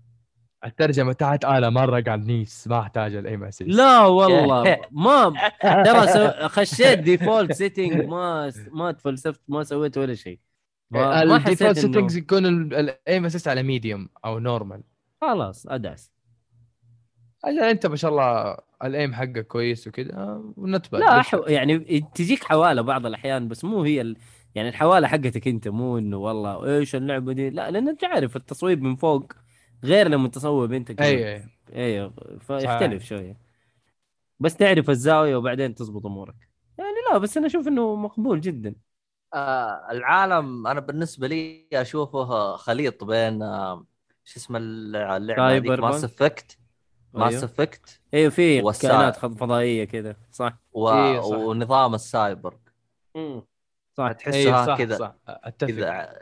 الترجمة تحت أنا مرة قاعد nice ما أحتاج ال aim assist لا والله ما ترى سو... خشيت default setting ما ما تفلسفت ما سويت ولا شيء. ما ال default settings يكون ال aim assist على medium أو normal خلاص ادعس أنت ما شاء الله ال aim حقك كويس وكذا ونتبع لا حو... يعني تجيك حوالة بعض الأحيان بس مو هي ال... يعني الحوالة حقتك أنت مو إنه والله إيش اللعبة دي؟ لا لأن انت عارف التصويب من فوق غير لما تصوب انت كذا. أي. أي أيوه فيختلف شوية. بس تعرف الزاوية وبعدين تزبط أمورك. يعني لا بس أنا أشوف إنه مقبول جدا. آه العالم أنا بالنسبة لي أشوفه خليط بين آه شو اسمه اللعبة هذيك؟ cyber Mass. Effect Mass. Effect أيوه في. كائنات فضائية كذا صح. و... إيه، صح. ونظام السايبر. صح. اي تحسها صح كذا صح. كذا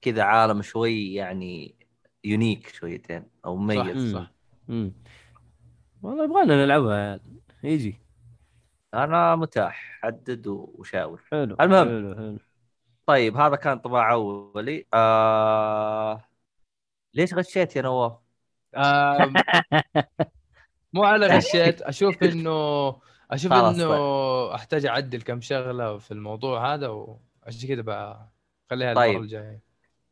كذا عالم شوي يعني يونيك شويتين أو مميز صح. امم والله يبغانا نلعبها يجي أنا متاح حدد وشاور حلو المهم. حلو حلو طيب هذا كان طباع أولي آه... ليش غشيت يا نواف؟ آم، مو على غشيت أشوف إنه أشوف إنه طيب. أحتاج أعدل كم شغلة في الموضوع هذا وعشان كذا بخليها طيب. المرة الجاية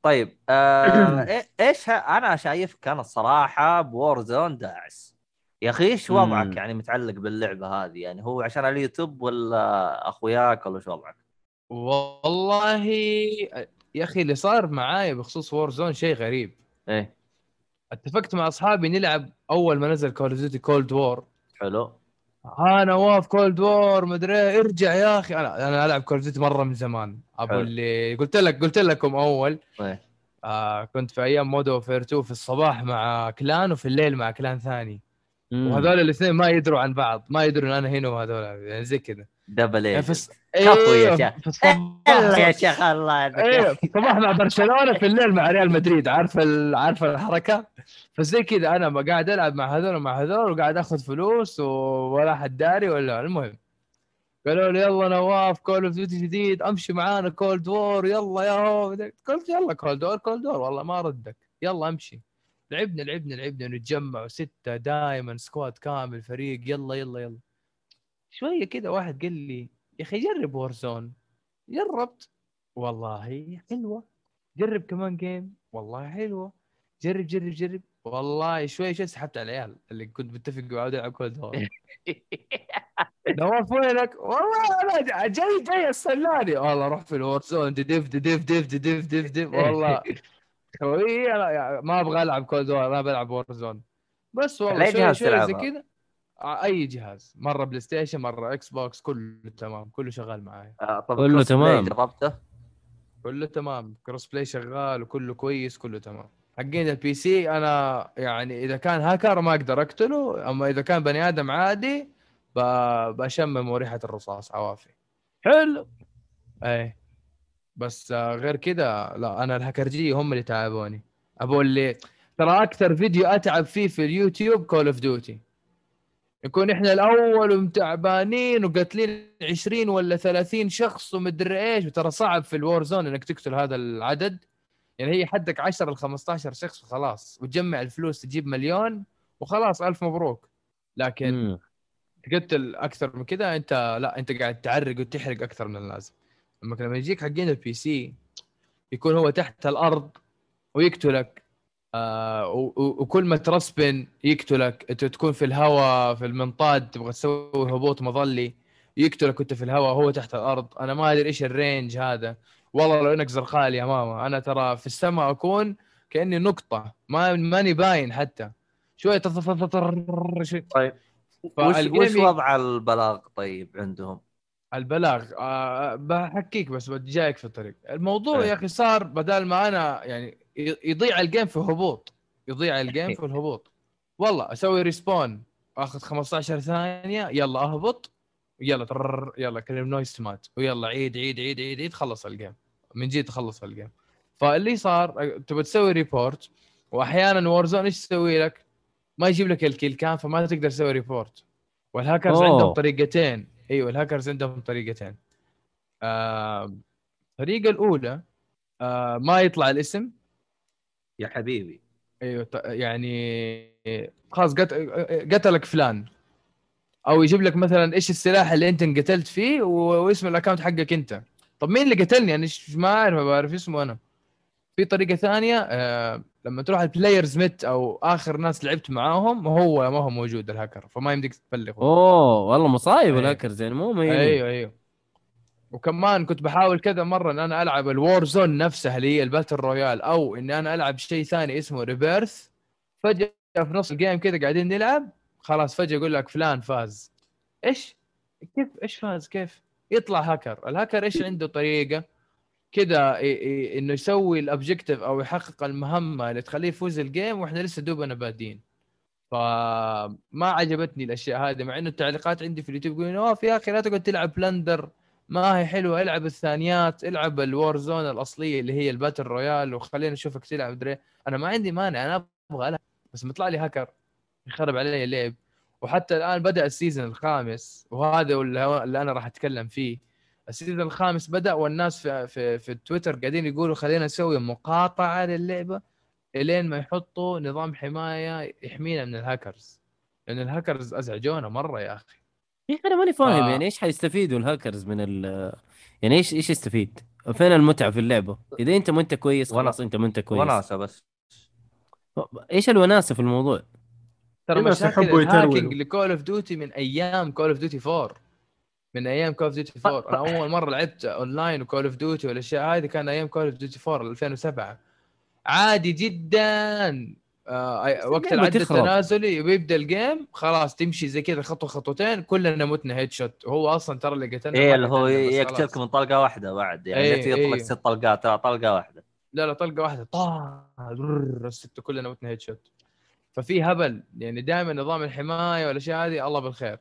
طيب آه... إيه- إيش. أنا شايفك أنا الصراحة ب Warzone داعس يا أخي إيش مم. وضعك يعني متعلق باللعبة هذه يعني هو عشان اليوتيوب ولا أخوياك ولا إيش وضعك؟ والله يا أخي اللي صار معاي بخصوص Warzone شيء غريب إيه اتفقت مع أصحابي نلعب أول ما نزل Call of Duty Cold War حلو ها نواف Cold War مدري ارجع يا أخي أنا أنا ألعب Call of Duty مرة من زمان أبو. اللي قلت لك قلت لكم أول إيه آه كنت في أيام Modern Warfare 2 في الصباح مع clan وفي الليل مع clan ثاني. وهذول الاثنين ما يدروا عن بعض ما يدروا ان أنا هنا وهذول يعني زي كذا. double في الص- كفو يا إيه، شيخ. يا شيخ الله إيه في الصباح مع برشلونة في الليل مع ريال مدريد. عارف ال... عارف الحركة؟ فزي كذا أنا قاعد ألعب مع هذول ومع هذول وقاعد آخذ فلوس و... ولا حد داري ولا المهم. قالوا لي يلا نواف Call of Duty جديد أمشي معانا Cold War يلا يا هو. قلت يلا Cold War Cold War والله ما ردك يلا أمشي. لعبنا لعبنا لعبنا نتجمع ستة دائما squad كامل فريق يلا يلا يلا. شوية كذا واحد قال لي يا أخي جرب Warzone جربت. والله حلوة. جرب كمان game والله حلوة. جرب جرب جرب. والله شوي شوي سحبت على العيال اللي كنت متفق معاه ألعب Cold War نواف وينك؟ والله أنا جاي جاي استناني والله روح في ال Warzone دف دف دف دف دف دف دف والله خوي أنا يعني ما أبغى ألعب Cold War أنا بلعب Warzone بس على والله شوي جهاز شوي زي؟ كذا. ع- أي جهاز. مرة PlayStation مرة Xbox كله تمام كله شغال معايا. آه طب كله تمام. جربته؟ كله تمام. crossplay شغال وكله كويس كله تمام. حقين ال PC أنا يعني إذا كان هاكر ما أقدر أقتله أما إذا كان بني آدم عادي بشممه ريحة الرصاص عوافي. حلو. إيه. بس غير كذا لا أنا الهكرجيه هم اللي تعبوني. ابو اللي ترى أكثر فيديو أتعب فيه في اليوتيوب Call of Duty يكون إحنا الأول ومتعبانين وقاتلين 20 ولا 30 شخص ومدري إيش وترى صعب في ال Warzone إنك تقتل هذا العدد. يعني هي حدك 10 ل 15 شخص وخلاص وتجمع الفلوس تجيب مليون وخلاص ألف مبروك. لكن مم. تقتل أكثر من كذا أنت لا أنت قاعد تعرق وتحرق أكثر من اللازم. لما يجيك حقين ال PC يكون هو تحت الأرض ويقتلك آه وكل ما ترسبن يقتلك. أنت تكون في الهواء في المنطاد تبغى تسوي هبوط مظلي يقتلك وأنت في الهواء وهو تحت الأرض. أنا ما أدري إيش ال range هذا. والله لو إنك زرقاء اليمامة. أنا ترى في السماء أكون كأني نقطة. ما ماني باين حتى. شوية طيب. وش وضع البلاغ طيب عندهم؟ البلاغ آه بحكيك بس جايك في الطريق. الموضوع إيه. يا أخي صار بدل ما أنا يعني يضيع ال game في هبوط يضيع ال game في الهبوط. والله أسوي respawn آخذ 15 ثانية يلا أهبط. يلا ترر يلا كلم نويس مات ويلا عيد عيد عيد عيد عيد خلص ال game من جد خلص ال game فاللي صار تبغى تسوي report واحيانا Warzone إيش يسوي لك؟ ما يجيب لك ال killcam فما تقدر تسوي report والهاكرز أوه. عندهم طريقتين. أيوه الهاكرز عندهم طريقتين. آه الطريقة الأولى آه ما يطلع الاسم. يا حبيبي. أيوه يعني خلاص قت... قتلك فلان. أو يجيب لك مثلا إيش السلاح اللي أنت انقتلت فيه واسم ال account حقك أنت. طب مين اللي قتلني؟ أنا ما أعرف ما بعرف اسمه أنا. في طريقة ثانية آه لما تروح ال players met أو آخر ناس لعبت معاهم هو ما هو موجود الهاكر فما يمديك تبلغه. أوه والله مصايب أيوة. الهاكرز يعني مو مهينين أيوه أيوه. وكمان كنت بحاول كذا مرة إن أنا ألعب ال Warzone نفسها اللي هي ال battle royale أو اني أنا ألعب شيء ثاني اسمه Rebirth فجأة في نص ال game كذا قاعدين نلعب خلاص فجأة يقول لك فلان فاز. إيش؟ كيف؟ إيش فاز؟ كيف؟ يطلع هاكر الهاكر إيش عنده طريقة؟ كذا إنه يسوي ال objective أو يحقق المهمة اللي تخليه يفوز ال game وإحنا لسه دوبنا بادين. فما عجبتني الأشياء هذه مع إنه التعليقات عندي في اليوتيوب يقولون أوه يا أخي لا تقعد تلعب Plunder ما هي حلوة العب الثانيات العب ال Warzone الأصلية اللي هي ال battle royale وخلينا نشوفك تلعب دري. أنا ما عندي مانع أنا أبغى ألعب بس مطلع لي هاكر يخرب علي اللعب. وحتى الآن بدأ ال season الخامس وهذا اللي أنا راح أتكلم فيه. ال season الخامس بدأ والناس في في في تويتر قاعدين يقولوا خلينا نسوي مقاطعة للعبة إلين ما يحطوا نظام حماية يحمينا من الهاكرز لأن الهاكرز أزعجونا مرة يا أخي يا أخي أنا ماني فاهم آه. يعني إيش حيستفيدوا الهاكرز من ال يعني إيش إيش يستفيد؟ فين المتعة في اللعبة؟ إذا أنت ما أنت كويس خلاص أنت ما أنت كويس وناسة بس إيش الوناسة في الموضوع؟ ترى ناس مشاكل ال hacking. ل Call of Duty من أيام Call of Duty 4 من أيام Call of Duty 4 أنا أول مرة لعبت اونلاين و Call of Duty والأشياء هذه كان أيام Call of Duty 4 2007 عادي جدا. آه وقت العد. التنازلي ويبدأ ال game خلاص تمشي زي كذا خطوة خطوتين كلنا متنا headshot وهو أصلا ترى اللي قتلنا إيه اللي هو يقتلك. من طلقة واحدة بعد. يعني إيه، يطلق إيه. ست طلقات ترى طلقة واحدة. لا لا طلقة واحدة. طا الست كلنا متنا headshot ففي هبل. يعني دائما نظام الحماية والأشياء هذه الله بالخير.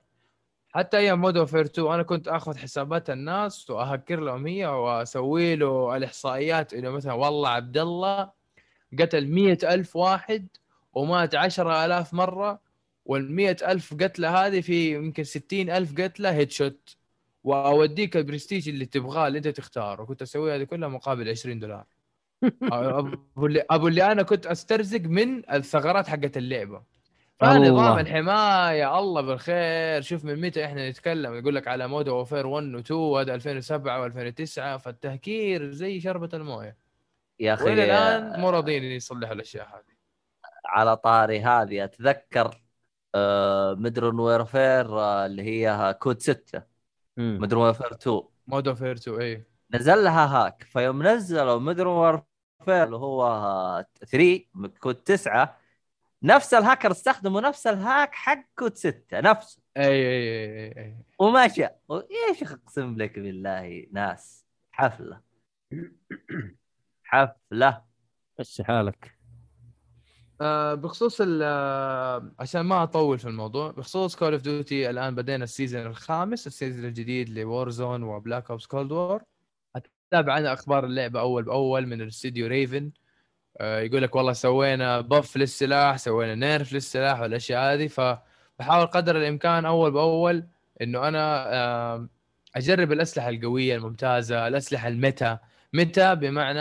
حتى أيام Modern Warfare 2 أنا كنت آخذ حسابات الناس وأهكر لهم هي وأسوي له الإحصائيات إنه مثلا والله عبد الله قتل مئة ألف واحد ومات عشرة ألاف مرة والمئة ألف قتلة هذه في يمكن ستين ألف قتلة headshot وأوديك البرستيج اللي تبغاه اللي أنت تختاره. كنت أسوي هذه كلها مقابل 20 دولار. أبو اللي أبو اللي أنا كنت أسترزق من الثغرات حقت اللعبة. فنظام. الحمايه الله. بالخير. شوف من متى إحنا نتكلم؟ يقول لك على Modern Warfare 1 و2 هذا 2007 و2009 فالتهكير زي شربة الموية. يا أخي وإلى الآن مو راضيين يصلحوا الأشياء هذه. على طاري هذه أتذكر آه Modern Warfare آه اللي هي COD 6 مم. Modern Warfare 2 Modern Warfare 2 اي نزل لها hack فيوم نزلوا Modern Warfare اللي هو 3 COD 9 نفس الهاكر استخدموا نفس ال hack حق COD 6 نفسه. أي أي أي, أي. ومشى يا شيخ أقسم لك بالله ناس؟ حفلة. حفلة. مشي حالك. آه بخصوص ال- آه، عشان ما أطول في الموضوع بخصوص Call of Duty الآن بدينا ال season الخامس ال season الجديد ل Warzone و Black Ops Cold War أتابع أنا أخبار اللعبة أول بأول من الاستديو Raven يقول لك والله سوينا buff للسلاح سوينا nerf للسلاح والأشياء هذه. فبحاول قدر الإمكان أول بأول إنه أنا آه أجرب الأسلحة القوية الممتازة الأسلحة ال meta. meta بمعنى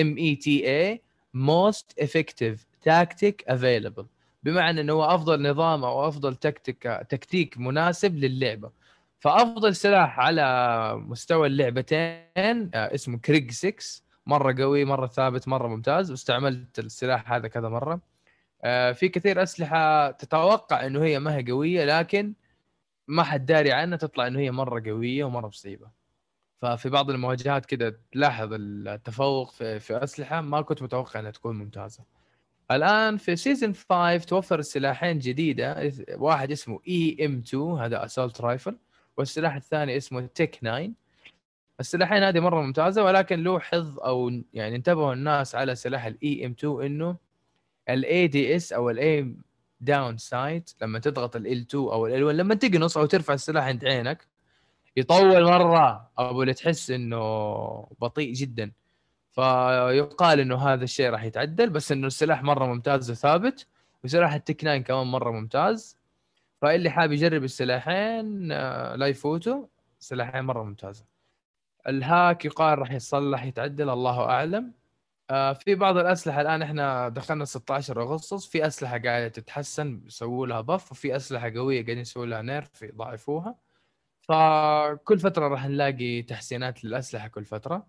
M E T A most effective tactic available بمعنى إنه هو أفضل نظام أو أفضل تكتيك تكتيك مناسب للعبة. فأفضل سلاح على مستوى اللعبتين آه، اسمه Krig 6 مرة قوي مرة ثابت مرة ممتاز واستعملت السلاح هذا كذا مرة. آه، في كثير أسلحة تتوقع إنه هي ما هي قوية لكن ما حد داري عنها تطلع إنه هي مرة قوية ومرة مصيبة. ففي بعض المواجهات كده تلاحظ التفوق في, في أسلحة ما كنت متوقع إنها تكون ممتازة. الآن في season 5 توفر سلاحين جديدة واحد اسمه E M 2 هذا assault rifle والسلاح الثاني اسمه TEC 9 السلاحين هذه مرة ممتازة ولكن له حظ أو يعني انتبهوا الناس على سلاح ال E M 2 إنه ال A D S أو ال aim down sight لما تضغط L 2 أو L 1 لما تقنص أو ترفع السلاح عند عينك يطول مرة. أبو اللي تحس إنه بطيء جدا. فيقال إنه هذا الشيء راح يتعدل بس إنه السلاح مرة ممتاز وثابت وسلاح ال TEC 9 كمان مرة ممتاز. فاللي حاب يجرب السلاحين آه، لا يفوتوا سلاحين مرة ممتازة. ال hack يقال راح يتصلح يتعدل الله أعلم. آه في بعض الأسلحة الآن إحنا دخلنا 16 أغسطس في أسلحة قاعدة تتحسن يسووا لها بف وفي أسلحة قوية قاعدين يسووا لها نيرف يضاعفوها. فكل فترة راح نلاقي تحسينات للأسلحة كل فترة.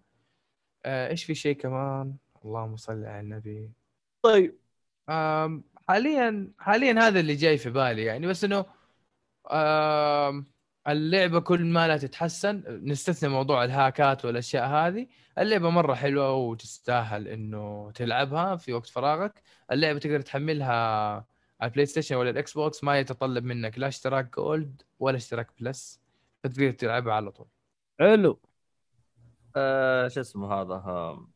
آه إيش في شيء كمان؟ اللهم صل على النبي. طيب. حاليا حاليا هذا اللي جاي في بالي يعني بس إنه اللعبة كل ما لا تتحسن نستثني موضوع الهاكات والأشياء هذه. اللعبة مرة حلوة وتستاهل إنه تلعبها في وقت فراغك. اللعبة تقدر تحملها على ال PlayStation ولا ال Xbox ما يتطلب منك لا اشتراك Gold ولا اشتراك Plus فتقدر تلعبها على طول. حلو. آه شو اسمه هذا؟ ها.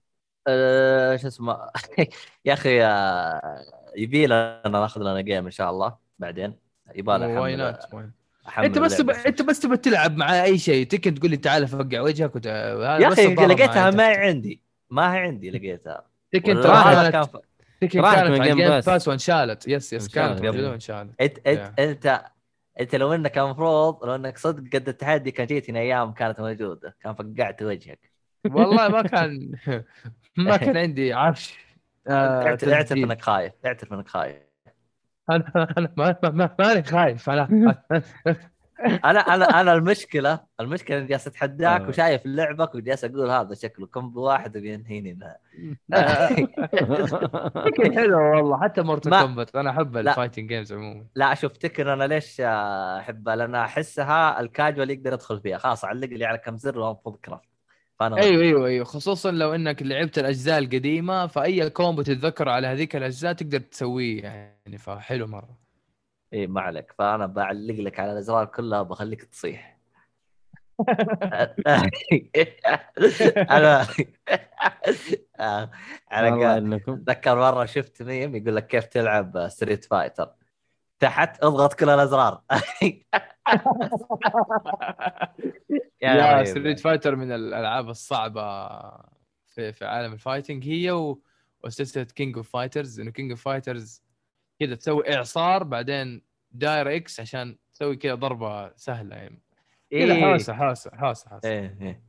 آه شو اسمه؟ يا أخي آه، يبي لنا ناخذ لنا game إن شاء الله بعدين. يبغى لنا أنت بس اللعبة. أنت بس تبى تلعب مع أي شيء Tekken تقول لي تعال فقع وجهك وت... يا أخي لقيتها ما هي عندي. ما هي عندي لقيتها. Tekken ترى كان ف- Tekken راحت كانت من Game Pass. Pass وانشالت. yes yes كانت انشالت. موجوده وانشالت. انت انت انت أنت لو إنك المفروض لو إنك صدق قد التحدي كان جيتني أيام كانت موجودة. كان فقعت وجهك. والله ما كان ما كان عندي عفش اعترف. إنك خايف. اعترف إنك خايف. أنا أنا ما- ما- ما- ماني خايف. أنا أنا أنا أنا المشكلة المشكلة إني جالس أتحداك آه. وشايف لعبك وجالس أقول هذا شكله كم واحد وبينهيني لكن حلو والله حتى Mortal ما- Kombat أنا أحب. ال fighting games عموما. لا شوف Tekken أنا ليش أحبها؟ لأن أحسها الكاجوال يقدر يدخل فيها. خلاص علق لي على كم زر وانفض كرافت. فأنا أيوه أيوه أيوه. خصوصا لو إنك لعبت الأجزاء القديمة فأي combo تتذكر على هذيك الأجزاء تقدر تسويه يعني فحلو مرة. إي إيه، ما عليك. فأنا بعلق لك على الأزرار كلها وبخليك تصيح. أنا آه، إنكم. أتذكر مرة شفت ميم يقول لك كيف تلعب Street Fighter تحت اضغط كل الازرار يا. Street Fighter من الألعاب الصعبة في في عالم ال fighting هي و... وسلسله King of Fighters إنه King of Fighters كذا تسوي إعصار بعدين دايرة X عشان تسوي كذا ضربة سهلة يعني إيه. حوسة حوسة حوسة حوسة إيه إيه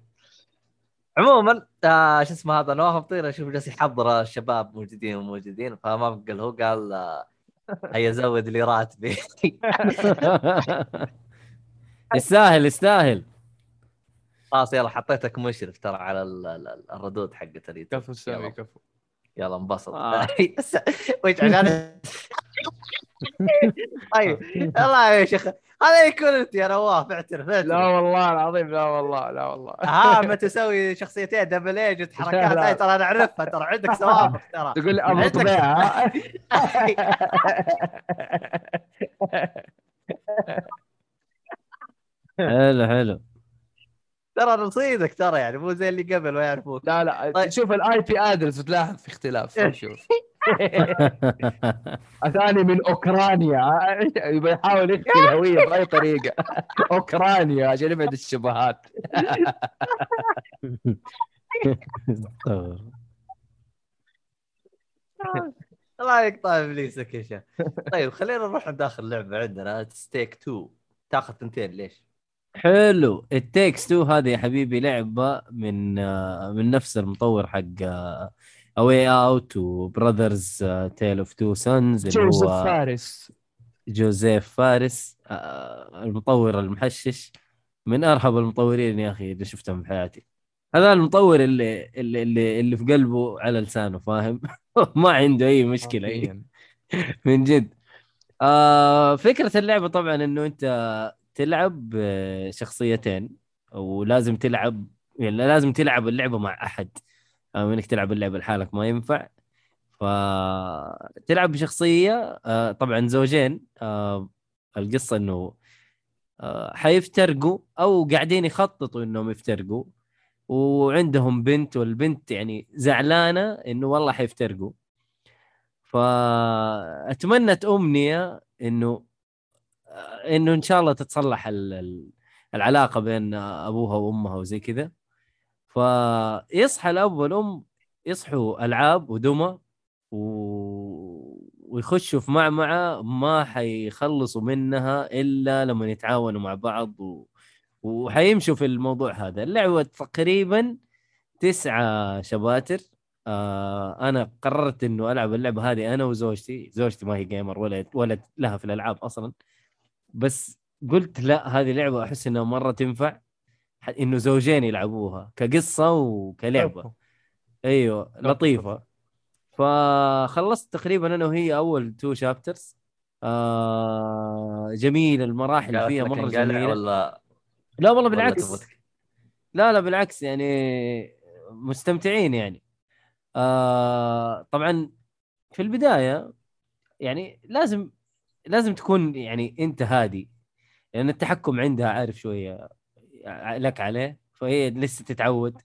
عموما آه شو اسمه هذا نواف مطير أشوف جالس يحضر الشباب موجودين وموجودين فما بقى هو قال آه، هيا زود لي راتبي. يستاهل يستاهل. خلاص يلا حطيتك مشرف ترى على ال- ال- الردود حقت اليوتيوب. كفو سامي. كفو. يلا انبسط. آه. وش عشان طيب الله يا شيخ. هذا يكون انت يا نواف اعترف لا والله العظيم لا والله لا والله. ها ما تسوي شخصيتين double agent حركات. هاي ترى أنا أعرفها ترى عندك سوابق ترى. تقول لي ابو طبيعة حلو حلو. ترى رصيدك ترى يعني مو زي اللي قبل ما يعرفوك. لا لا طيب. شوف ال IP address بتلاحظ في اختلاف شوف الثاني من أوكرانيا. يبغى يحاول يخفي الهوية بأي طريقة. أوكرانيا عشان يبعد الشبهات. الله يقطع إبليسك يا شيخ. طيب خلينا نروح داخل لعبة عندنا ستيك 2 تاخذ ثنتين ليش؟ حلو. It Takes Two هذه يا حبيبي لعبة من من نفس المطور حق A Way Out و Brothers Tale of Two Sons اللي جوزيف هو فارس. جوزيف فارس آه، المطور المحشش. من أرهب المطورين يا أخي اللي شفتهم في حياتي. هذا المطور اللي اللي اللي, اللي في قلبه على لسانه فاهم؟ ما عنده أي مشكلة. من جد. آه فكرة اللعبة طبعا إنه أنت تلعب آه، شخصيتين ولازم تلعب يعني لازم تلعب اللعبة مع أحد. آه إنك تلعب اللعبة لحالك ما ينفع. فتلعب بشخصية آه طبعا زوجين آه القصة إنه حيفترقوا أو قاعدين يخططوا إنهم يفترقوا. وعندهم بنت والبنت يعني زعلانة إنه والله حيفترقوا. فاتمنت امنيه إنه إنه إن شاء الله تتصلح ال- ال- العلاقة بين أبوها وأمها وزي كذا. فيصحى الأب والأم يصحوا ألعاب ودمى و... ويخشوا في معمعة ما حيخلصوا منها إلا لما يتعاونوا مع بعض و... وحيمشوا في الموضوع هذا. اللعبة تقريبا تسعة شباتر. آه أنا قررت إنه ألعب اللعبة هذه أنا وزوجتي. زوجتي ما هي جيمر ولا ولا لها في الألعاب أصلا. بس قلت لا هذه لعبة أحس إنها مرة تنفع إنه زوجين يلعبوها كقصة وكلعبة. أيوه لطيفة. فخلصت تقريبا أنا وهي أول تو شابترز آه جميل المراحل فيها مرة جميلة. ولا لا والله بالعكس. لا لا بالعكس يعني مستمتعين يعني. آه طبعا في البداية يعني لازم لازم تكون يعني أنت هادي لأن التحكم عندها عارف شوية لك عليه فهي لسه تتعود.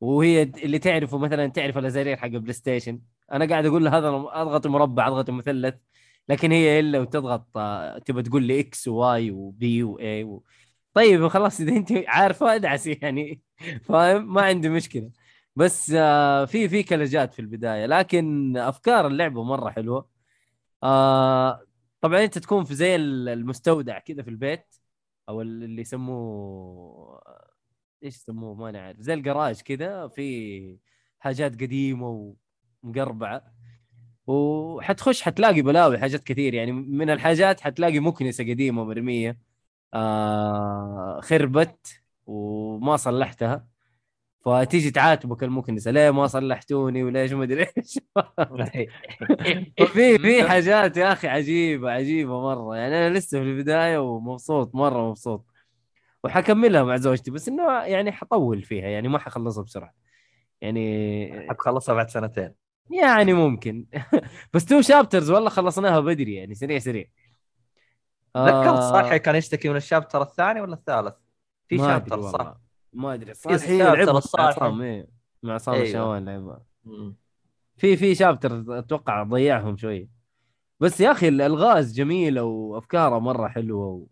وهي اللي تعرفه مثلا تعرف الأزرير حق PlayStation. أنا قاعد أقول له هذا أضغط مربع أضغط مثلث لكن هي إلا وتضغط آه، تبى تقول لي X و Y و B و A و... طيب خلاص إذا أنت عارفة ادعسي يعني. فاهم؟ ما عندي مشكلة. بس آه، في في كلجات في البداية. لكن أفكار اللعبة مرة حلوة. آه، طبعا أنت تكون في زي المستودع كذا في البيت أو اللي يسموه إيش يسموه؟ ما أنا عارف زي الجراج كذا في حاجات قديمة ومقربعة. وحتخش حتلاقي بلاوي حاجات كثير يعني من الحاجات حتلاقي مكنسة قديمة مرمية آه خربت وما صلحتها. فتيجي تعاتبك المكنسه ليه ما صلحتوني وليش ما أدري إيش؟ ففي في حاجات يا أخي عجيبة عجيبة مرة. يعني أنا لسه في البداية ومبسوط مرة مبسوط. وحكملها مع زوجتي بس إنه يعني حطول فيها يعني ما حخلصها بسرعة. يعني حتخلصها بعد سنتين. يعني ممكن. بس تو شابترز والله خلصناها بدري يعني سريع سريع. ذكرت آه، صالحي كان يشتكي من الشابتر الثاني ولا الثالث؟ في شابتر. صح؟ ما أدري في صالح مع الصالح. عصام إيه. مع عصام أيوة. الشوان لعبها. في في شابتر أتوقع ضيعهم شوية بس يا أخي الألغاز جميلة وافكارها مرة حلوة و...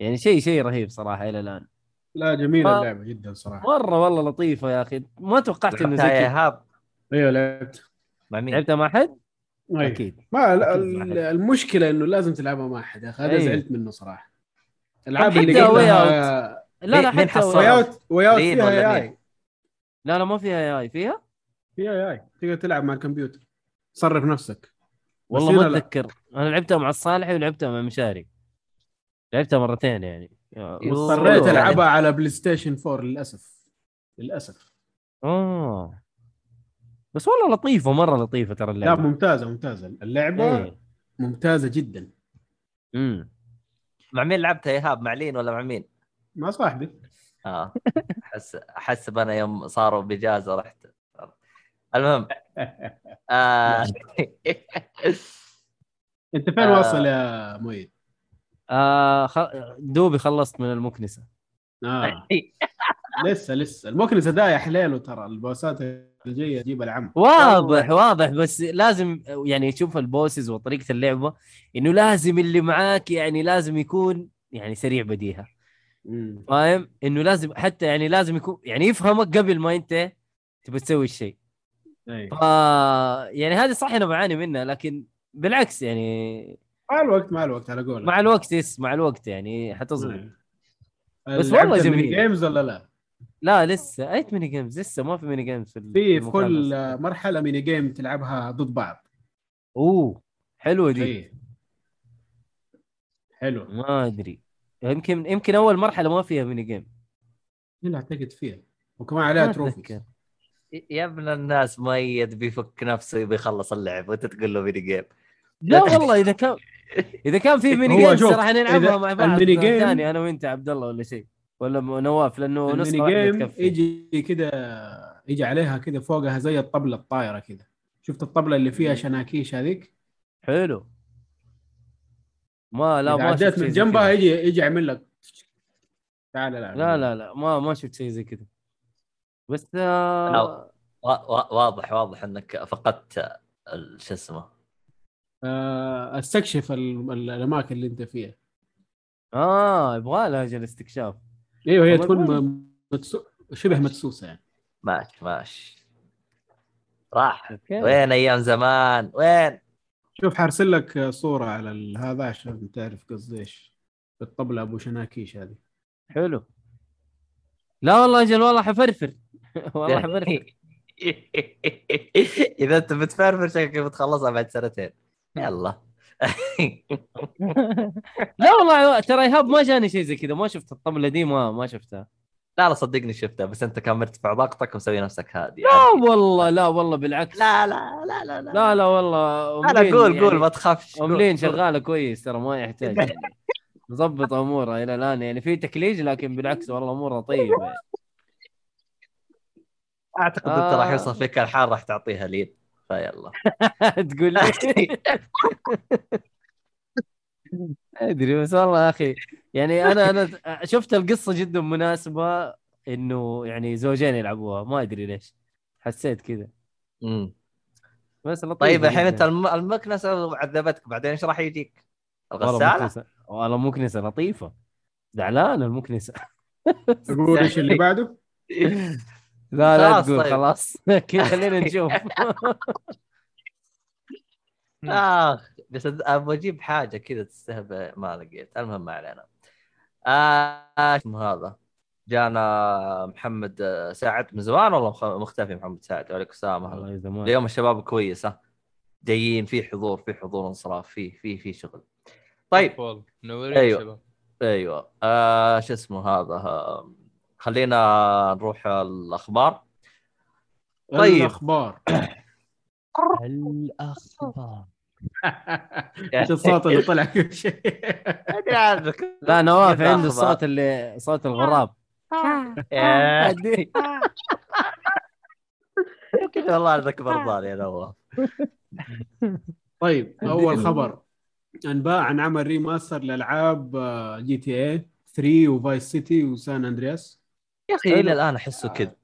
يعني شيء شيء رهيب صراحة إلى الآن لا جميلة آه. اللعبة جدا صراحة مرة والله لطيفة يا أخي ما توقعت إنه زي كذا إيهاب أيوه لعبت مع مين؟ لعبتها مع حد؟ أيوة. أكيد ما ال- أكيد. المشكلة إنه لازم تلعبها مع أحد يا أخي هذا أيوة. زعلت منه صراحة الألعاب حتى اللي واي قبلها لا لا حتى حصلها؟ واي اوت واي اوت لين فيها اي مين؟ لا لا ما فيها اي فيها؟ فيها اي تقدر تلعب مع الكمبيوتر. صرف نفسك. والله ما لا. أتذكر. أنا لعبتها مع الصالحي ولعبتها مع مشاري. لعبتها مرتين يعني. اضطريت. ألعبها على بلاي ستيشن 4 للأسف. للأسف. آه. بس والله لطيفة مرة لطيفة ترى لا اللعبه ممتازة ممتازة. اللعبة إيه. ممتازة جدا. امم مع مين لعبتها يا إيهاب؟ مع لين ولا مع مين؟ مع صاحبي آه. احس احسب أنا يوم صاروا باجازه رحت. المهم. آه... أنت فين آه. واصل يا مؤيد؟ آه خ... دوبي خلصت من المكنسة. آه. لسه لسه. المكنسة ده يا حليله ترى البوسات الجايه تجيب العم. واضح واضح. بس لازم يعني شوف البوسز وطريقة اللعبة إنه لازم اللي معاك يعني لازم يكون يعني سريع بديهة. فاهم؟ إنه لازم حتى يعني لازم يكون يعني يفهمك قبل ما أنت تبى تسوي الشيء. أي. ف يعني هذه صح أنا بعاني منها لكن بالعكس يعني مع الوقت مع الوقت على قولك. مع الوقت يس مع الوقت يعني حتظبط. أي. بس والله جميل. games ولا لا؟ لا لسه. اي mini games لسه ما في mini games في في كل. مرحلة mini game تلعبها ضد بعض. أوه حلوة دي. اي حلو ما أدري. يمكن يمكن أول مرحلة ما فيها mini game لا اعتقد فيها. وكمان عليها trophy. يا ابن الناس مؤيد بيفك نفسه يبي يخلص اللعب وانت تقول له mini game لا والله إذا كان إذا كان في ميني شوف، راح نلعبها مع بعض. الميني جيم- ثاني أنا وأنت عبد الله ولا شيء؟ ولا نواف لأنه نسخه الميني واحدة جيم تكفي يجي كده يجي عليها كده فوقها زي الطبلة الطايرة كده. شفت الطبلة اللي فيها شناكيش هذيك؟ حلو. ما لا ما شفت عديت من جنبها. يجي يجي يعمل لك. تعال لا لا لا. لا ما ما شفت شيء زي كذا. بس آه لا. وا- وا- واضح واضح إنك فقدت شو اسمه. آه استكشف ال- ال- الأماكن اللي أنت فيها. آه يبغى لها أجل استكشاف. أيوه هي تكون كويس. م- مدسو... شبه مدسوسه يعني. ماشي ماشي. راح. وين أيام زمان؟ وين؟ شوف حارسل لك صورة على ال- هذا عشان تعرف قصدي إيش الطبله أبو شناكيش هذه. حلو. لا والله أجل والله حفرفر. والله حفرفر. إذا أنت بتفرفر شكلك بتخلصها بعد سنتين. يلا. لا والله ترى إيهاب ما جاني شيء زي كذا. ما شفت الطبلة دي ما ما شفتها. لا لا صدقني شفتها بس أنت كان مرتفع ضغطك ومسوي نفسك هادي لا والله لا والله بالعكس لا لا لا لا لا لا لا والله لا, لا قول يعني قول ما تخافش قول. أملين شغالة كويس ترى ما يحتاج يعني. مظبط أمورها إلى الآن يعني في تكليج لكن بالعكس والله أمورها طيبة يعني. أعتقد أنت راح آه. يوصل فيك الحال راح تعطيها لين فيلا تقول لي أدري بس والله يا أخي يعني أنا أنا شفت القصة جدا مناسبة إنه يعني زوجين يلعبوها ما أدري ليش حسيت كذا مم. بس طيب الحين جداً. أنت الم- المكنسة عذبتك بعدين إيش راح يجيك؟ والله الغسالة؟ والله مكنسه لطيفة زعلان المكنسة تقول إيش اللي بعده؟ لا لا خلاص تقول طيب. خلاص كذا خلينا نشوف آخ بس أبغى أجيب حاجة كذا تستهبل ما لقيت. المهم ما علينا. آه اسمه هذا؟ جانا محمد آه، سعد. من زمان والله مخ- مختفي محمد سعد. وعليكم السلام زمان اليوم الشباب كويسه جايين في حضور في حضور انصراف في في في شغل. طيب. والله منورين أيوة. شباب. أيوه. آه شو اسمه هذا؟ آه، خلينا نروح الأخبار. طيب. الأخبار. الأخبار. إيش الصوت اللي طلع كل شيء. لا نواف عنده. الصوت اللي صوت الغراب. كذا والله عندك برضان يا نواف طيب أول خبر أنباء عن عمل remaster لألعاب آه، GTA 3 و Vice City و San Andreas يا أخي إلى الآن أحسه كذا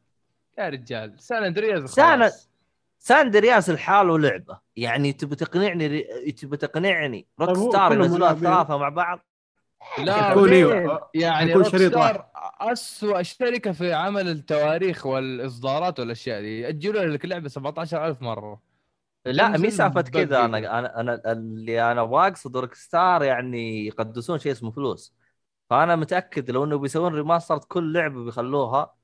يا رجال San Andreas San- San Andreas لحال لعبة. يعني تبي تقنعني تبي تقنعني روك طيب star ينزلوها ملاعبين. ثلاثة مع بعض؟ لا يعني Rockstar اسوء شركة في عمل التواريخ والإصدارات والأشياء دي. ياجلوا لك لعبة 17000 مرة. لا مي سالفة كذا. أنا. أنا أنا اللي أنا أبغى اقصد Rockstar يعني يقدسون شيء اسمه فلوس. فأنا متأكد لو إنه بيسوون remaster كل لعبة بيخلوها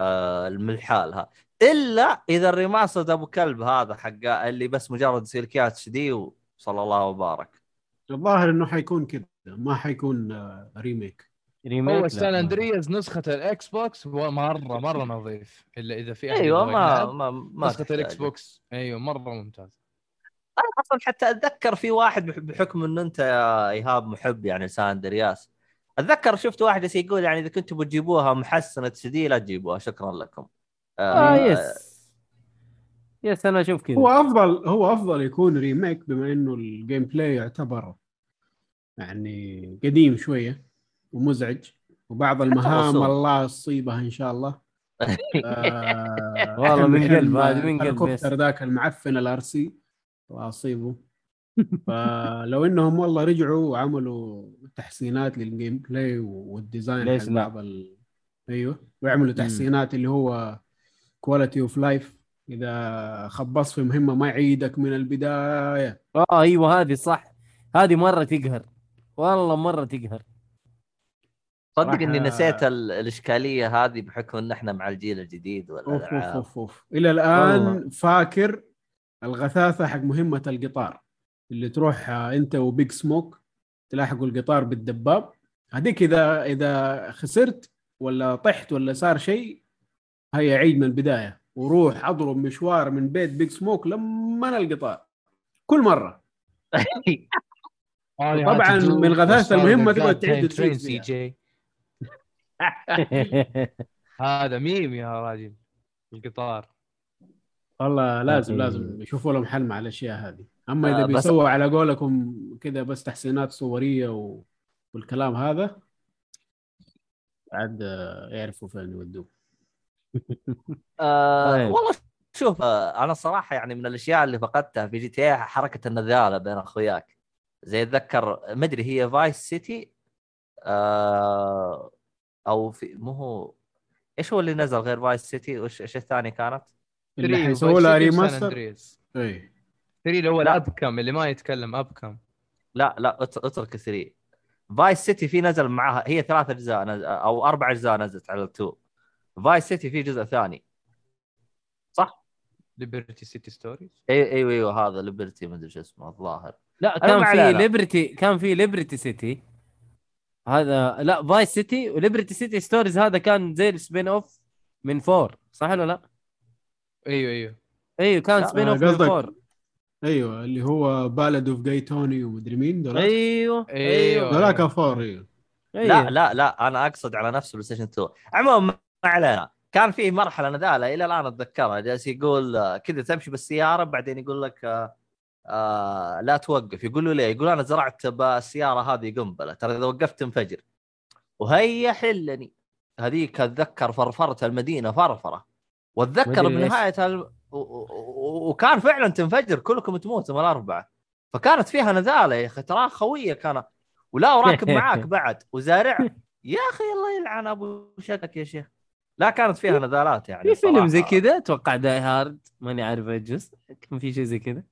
آه من حالها إلا إذا ال remaster أبو كلب هذا حق اللي بس مجرد يصير لك HD وصلى الله وبارك. الظاهر إنه حيكون كذا ما حيكون آه، remake. remake هو San Andreas نسخة ال Xbox هو مرة مرة نظيف إلا إذا في أحد أيوه ما ما ما نسخة. ال Xbox. أيوه مرة ممتاز. أنا أصلا حتى أتذكر في واحد بح- بحكم إنه أنت يا إيهاب محب يعني San Andreas أتذكر شفت واحد يقول يعني إذا كنتوا بتجيبوها محسنة دي لا تجيبوها. شكرا لكم. آه yes. yes أنا أشوف كذا. هو أفضل هو أفضل يكون remake بما إنه ال gameplay يعتبر يعني قديم شوية ومزعج وبعض المهام. الله يصيبها إن شاء الله. آه، والله من قلب، هذه من قلب ذاك المعفن ال RC واصيبه فلو إنهم والله رجعوا وعملوا تحسينات لل gameplay وال design ليش لا؟ بعض ال... أيوه ويعملوا تحسينات اللي هو quality of life إذا خبصت في مهمة ما يعيدك من البداية. آه أيوه هذه صح. هذه مرة تقهر. والله مرة تقهر. صدق راح- اني نسيت ال- الإشكالية هذه بحكم إن إحنا مع الجيل الجديد أوف أوف أوف أوف. إلى الآن والله. فاكر الغثاثة حق مهمة القطار. اللي تروح آه، أنت و Big Smoke تلاحقوا القطار بالدباب. هذيك إذا إذا خسرت ولا طحت ولا صار شيء هيا عيد من البداية. وروح أضرب مشوار من بيت Big Smoke لما القطار كل مرة. طبعاً من غثاثة المهمة تبغى تعيد C. J هذا ميم يا راجل. القطار. والله لازم. لازم يشوفوا لهم حل مع الأشياء هذه. أما إذا آه، بيسووا على قولكم كذا بس تحسينات صورية و... والكلام هذا عاد آه، يعرفوا فين يودوه. آه طيب. والله شوف آه أنا الصراحه يعني من الأشياء اللي فقدتها في GTA حركة النذاله بين أخوياك زي اتذكر ما أدري هي فايس سيتي آه أو في مو هو إيش هو اللي نزل غير فايس سيتي وش إيش الثاني كانت؟ اللي 3 حيسووا لها ريماستر. اي 3 اللي هو لا. الأبكم اللي ما يتكلم أبكم لا لا أت- أترك 3 فايس سيتي في نزل معها هي ثلاث أجزاء نزل أو أربع أجزاء نزلت على التو فايس سيتي في جزء ثاني. صح؟ Liberty City Stories أيوه إيوه إيوه هذا Liberty ما أدري شو اسمه الظاهر. لا كان في. Liberty كان في Liberty City هذا لا Vice City و Liberty City Stories هذا كان زي ال spin-off من فور صح ولا لا؟ إيوه إيوه. إيوه كان spin-off من فور إيوه اللي هو Ballad of Gay Tony ومدري مين دول إيوه أيوه. ذولاك فور إيوه. لا. لا لا أنا أقصد على نفس PlayStation 2 عموما ما علينا. كان في مرحلة نذاله إلى الآن أتذكرها. جالس يقول كذا تمشي بالسيارة بعدين يقول لك آه آه لا توقف. يقول له ليه؟ يقول أنا زرعت بالسيارة هذه قنبلة. ترى إذا وقفت تنفجر وهيا حلني. هذيك أتذكر فرفرت المدينة فرفرة. وأتذكر. بنهاية الم... و... و... وكان فعلا تنفجر. كلكم تموتوا الأربعة. فكانت فيها نذاله يا أخي تراها خوية كان ولا وراكب معاك بعد. وزارع. يا أخي الله يلعن أبو شكك يا شيخ. لا كانت فيها نذالات يعني في فيلم زي. كذا أتوقع Die Hard ماني عارف إيش جزء كان في شيء زي كذا.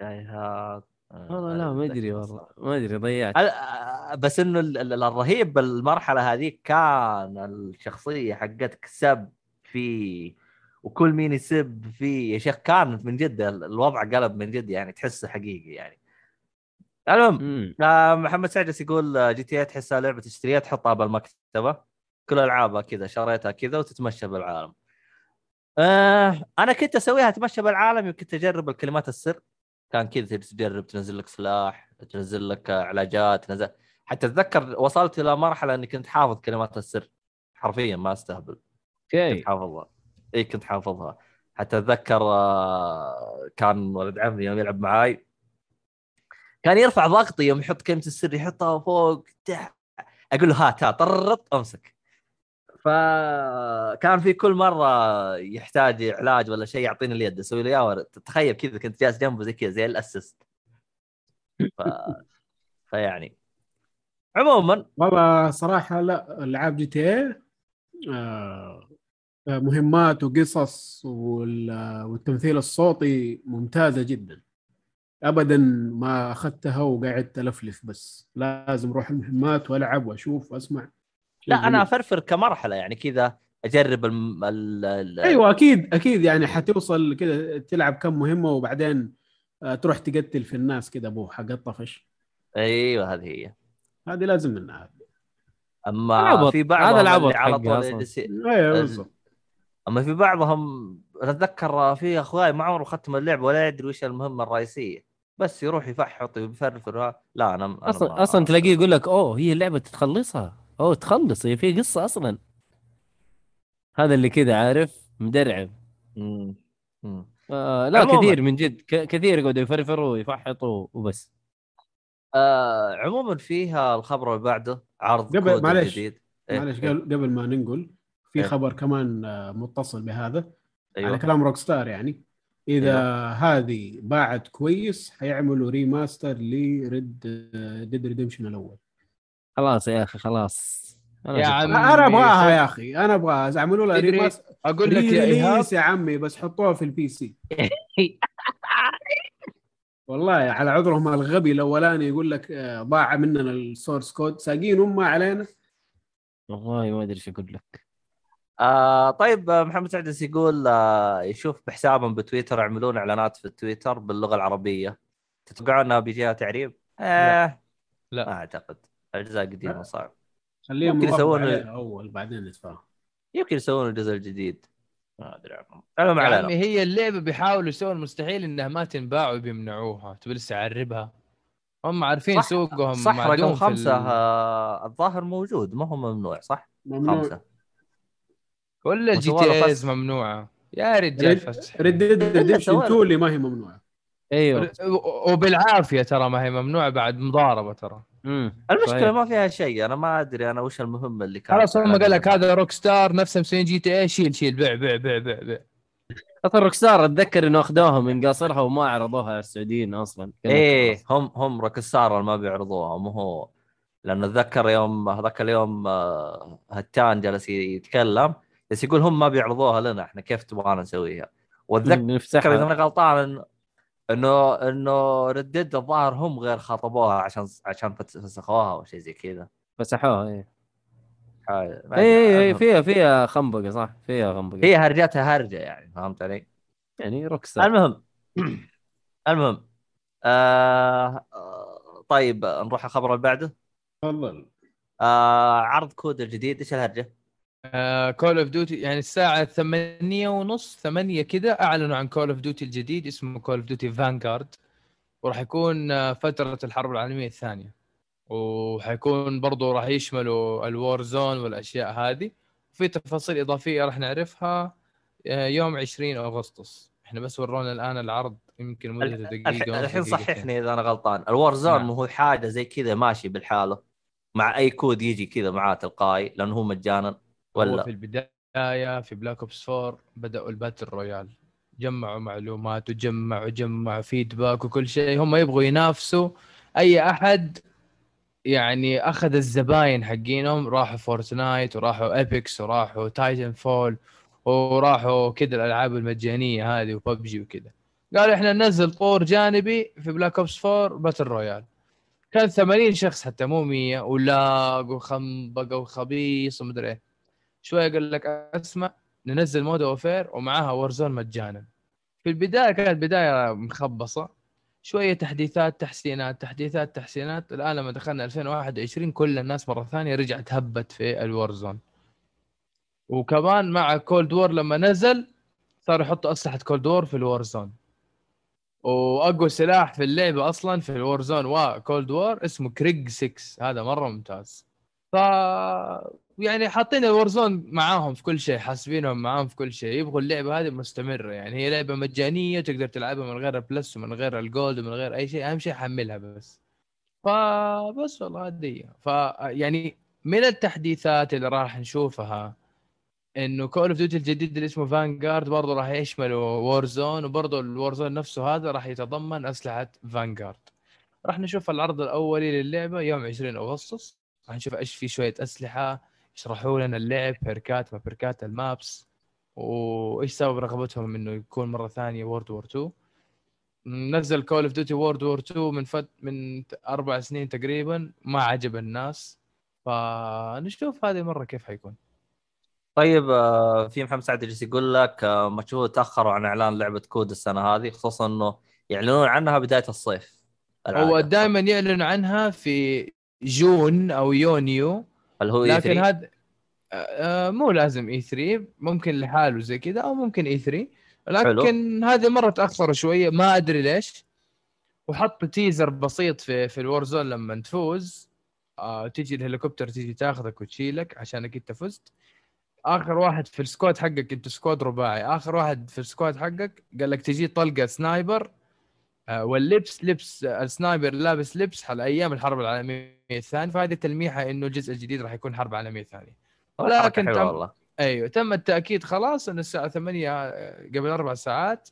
جاي هذا والله لا ما أدري والله ما أدري ضيعت. ال- بس إنه ال- ال- الرهيب بالمرحلة هذيك كان الشخصية حقتك سب فيه وكل مين يسب فيه يا شيخ كان من جد ال- الوضع قلب من جد يعني تحسه حقيقي يعني. المهم. آه، محمد سعدس يقول آه، GTA تحسها لعبة تشتريها تحطها بالمكتبة. كل ألعابها كذا شريتها كذا وتتمشى بالعالم. آه أنا كنت أسويها أتمشى بالعالم يمكن تجرب الكلمات السر. كان كذا تجرب تنزل لك سلاح تنزل لك علاجات تنزل. حتى أتذكر وصلت إلى مرحلة إني كنت حافظ كلمات السر. حرفيا ما أستهبل. أوكي. كنت حافظها. إي كنت حافظها. حتى أتذكر آه، كان ولد عمي يوم يلعب معاي. كان يرفع ضغطي يوم يحط كلمة السر يحطها فوق تحت أقول له هات هات طرط أمسك. فكان في كل مرة يحتاج علاج ولا شيء يعطيني اليد أسوي له اياه تخيل كذا كنت جالس جنبه زي كذا زي ال assist ف... فيعني. عموما. والله صراحة لا ألعاب GTA مهمات وقصص وال- والتمثيل الصوتي ممتازة جدا. ابدا ما أخذتها وقعدت ألفلف بس. لازم أروح المهمات وألعب وأشوف وأسمع. لا أنا. أفرفر كمرحلة يعني كذا أجرب الم... ال... ال... أيوه أكيد أكيد يعني حتوصل كذا تلعب كم مهمة وبعدين آه، تروح تقتل في الناس كذا ابو حق الطفش أيوه هذه هي هذه لازم منها أما العبط. في بعضهم هذا العبط اللي على طول أيوه بالضبط أما في بعضهم أنا أتذكر في أخوي ما عمره ختم اللعبة ولا يدري وش المهمة الرئيسية بس يروح يفحط ويفرفر. لا أنا أنا أصلا ما- أصلا تلاقيه يقول لك أوه هي اللعبة تخلصها أوه تخلص. هي في قصة أصلا. هذا اللي كذا عارف؟ مدرعم. مم. مم. آه لا عموماً. كثير من جد. ك- كثير يقعدوا يفرفروا ويفحطوا وبس. آه عموما فيها الخبر اللي بعده عرض قبل- كود معليش. جديد. إيه، معلش إيه، قبل ما ننقل في إيه. خبر كمان آه، متصل بهذا. على أيوه. كلام Rockstar يعني. إذا هذه باعت كويس حيعملوا remaster ل Red Dead Redemption الأول. خلاص يا أخي خلاص. أنا يا شفت. عم أنا أبغاها يا أخي أنا أبغاها. اعملوا لها remaster أقول لك يا إيهاب. يا عمي بس حطوها في ال PC. والله على عذرهم الغبي الأولاني يقول لك آه، ضاع مننا ال source code. ساقين امها علينا. والله ما أدري إيش أقول لك. آه طيب آه، محمد سعدس يقول؟ آه يشوف بحسابهم بتويتر يعملون إعلانات في التويتر باللغة العربية. تتوقعون انها بيجيها تعريب؟ آه لا. ما أعتقد. الاجزاء قديمه صعب. خليهم ممكن يوافقوا يسوون- اول بعدين نتفاهم يمكن يسوون الجزء الجديد ما أدري عنهم. المهم يا علينا عمي هي اللعبة بيحاولوا يسوون المستحيل إنها ما تنباع وبيمنعوها. تبي لسه أعربها؟ هم عارفين صح- سوقهم صح معدوم رقم خمسة ال- آه الظاهر موجود. ما هو ممنوع صح؟ ممنوع. خمسة. كل الجي تي ايز فسخ. ممنوعة. يا رجال فسح ريد ديد ريدمشن سوالف. 2 اللي ما هي ممنوعة. أيوه. و- وبالعافية ترى ما هي ممنوعة بعد مضاربة ترى. امم المشكلة صحيح. ما فيها شيء أنا ما أدري أنا وش المهمة اللي كانت خلاص هم قال لك. هذا روك ستار نفسه مسوين جي تي اي شيل شيل بيع بيع بيع بيع بيع أصلا روك ستار أتذكر إنه اخذوها من قاصرها وما عرضوها على السعوديين أصلا إيه خلاص. هم هم روكستار اللي ما بيعرضوها مو هو لأنه أتذكر يوم هذاك اليوم آه، هتان جلس يتكلم بس يقول هم ما بيعرضوها لنا إحنا كيف تبغانا نسويها وأتذكر إذا أنا غلطان انه انه ردد الظاهر هم غير خاطبوها عشان عشان فت- فسحوها أو شيء زي كذا. أدري إيه إيه عنهم. فيها فيها خنبقة صح؟ فيها خنبقة. هي هرجتها هرجة يعني فهمت علي؟ يعني Rockstar المهم المهم آه... آه، طيب نروح الخبر اللي بعده؟ تفضل. آه... عرض COD الجديد إيش الهرجة؟ Call of Duty يعني الساعة 8 ونص 8 كذا أعلنوا عن Call of Duty الجديد اسمه Call of Duty Vanguard وراح يكون آه، فترة الحرب العالمية الثانية. وحيكون برضو راح يشملوا ال Warzone والأشياء هذه. في تفاصيل إضافية راح نعرفها آه، يوم 20 أغسطس. إحنا بس ورونا الآن العرض يمكن مدته دقيقة الحين. صححني إذا أنا غلطان. ال Warzone. مو هو حاجة زي كذا ماشي بالحالة مع أي COD يجي كذا معاه تلقائي لأنه هو مجانا. هو ولا في البداية في Black Ops 4 بدأوا ال battle royale. جمعوا معلومات وجمعوا جمعوا feedback وكل شيء. هم يبغوا ينافسوا. أي أحد يعني أخذ الزباين حقينهم راحوا Fortnite وراحوا Apex وراحوا Titanfall وراحوا كذا الألعاب المجانية هذه وببجي وكذا قالوا إحنا ننزل طور جانبي في Black Ops 4 battle royale كان 80 شخص حتى مو 100 و lag وخنبق وخبيص ومدري إيه. شوية قال لك أسمع ننزل Modern Warfare ومعاها Warzone مجانا. في البداية كانت بداية مخبصة شوية تحديثات تحسينات تحديثات تحسينات. الآن لما دخلنا 2021 كل الناس مرة ثانية رجعت هبت في ال Warzone وكمان مع Cold War لما نزل صاروا يحطوا أسلحة Cold War في ال Warzone وأقوى سلاح في اللعبة أصلا في ال Warzone و Cold War اسمه Krig 6 هذا مرة ممتاز. ف يعني حاطين ال Warzone معاهم في كل شيء حاسبينهم معاهم في كل شيء. يبغوا اللعبة هذه مستمرة. يعني هي لعبة مجانية تقدر تلعبها من غير ال Plus ومن غير ال Gold ومن غير أي شيء. أهم شيء حملها بس. فبس والله هذه. ف يعني من التحديثات اللي راح نشوفها إنه Call of Duty الجديد اللي اسمه Vanguard برضه راح يشمل Warzone وبرضه ال Warzone نفسه هذا راح يتضمن أسلحة Vanguard راح نشوف العرض الأولي للعبة يوم 20 أغسطس. راح نشوف إيش في شوية أسلحة يشرحوا لنا اللعب perk ات ما perk ات ال maps وإيش سبب رغبتهم إنه يكون مرة ثانية World War 2 نزل Call of Duty World War 2 من فت من أربع سنين تقريبا ما عجب الناس. فنشوف هذه مرة كيف حيكون. طيب آه، في محمد سعد جالس يقول لك آه، مشهور تأخروا عن إعلان لعبة COD السنة هذه خصوصا إنه يعلنون عنها بداية الصيف. هو. دائما يعلن عنها في June أو يونيو اللي هو لكن E3. هذا آه، مو لازم E3 ممكن لحاله زي كذا أو ممكن E3 لكن هذه مرة تاخروا شوية ما أدري ليش. وحطوا teaser بسيط في في ال Warzone لما تفوز. آه تيجي الهليكوبتر تيجي تاخذك وتشيلك عشانك انت فزت آخر واحد في ال squad حقك أنت squad رباعي. آخر واحد في ال squad حقك قال لك تجي طلقة sniper. آه، واللبس لبس آه، ال sniper لابس لبس على أيام الحرب العالمية. الثانية فهذه تلميحة إنه الجزء الجديد راح يكون حرب عالمية ثانية. ولكن تم- والله. أيوه تم التأكيد خلاص ان الساعة 8 آه، قبل أربع ساعات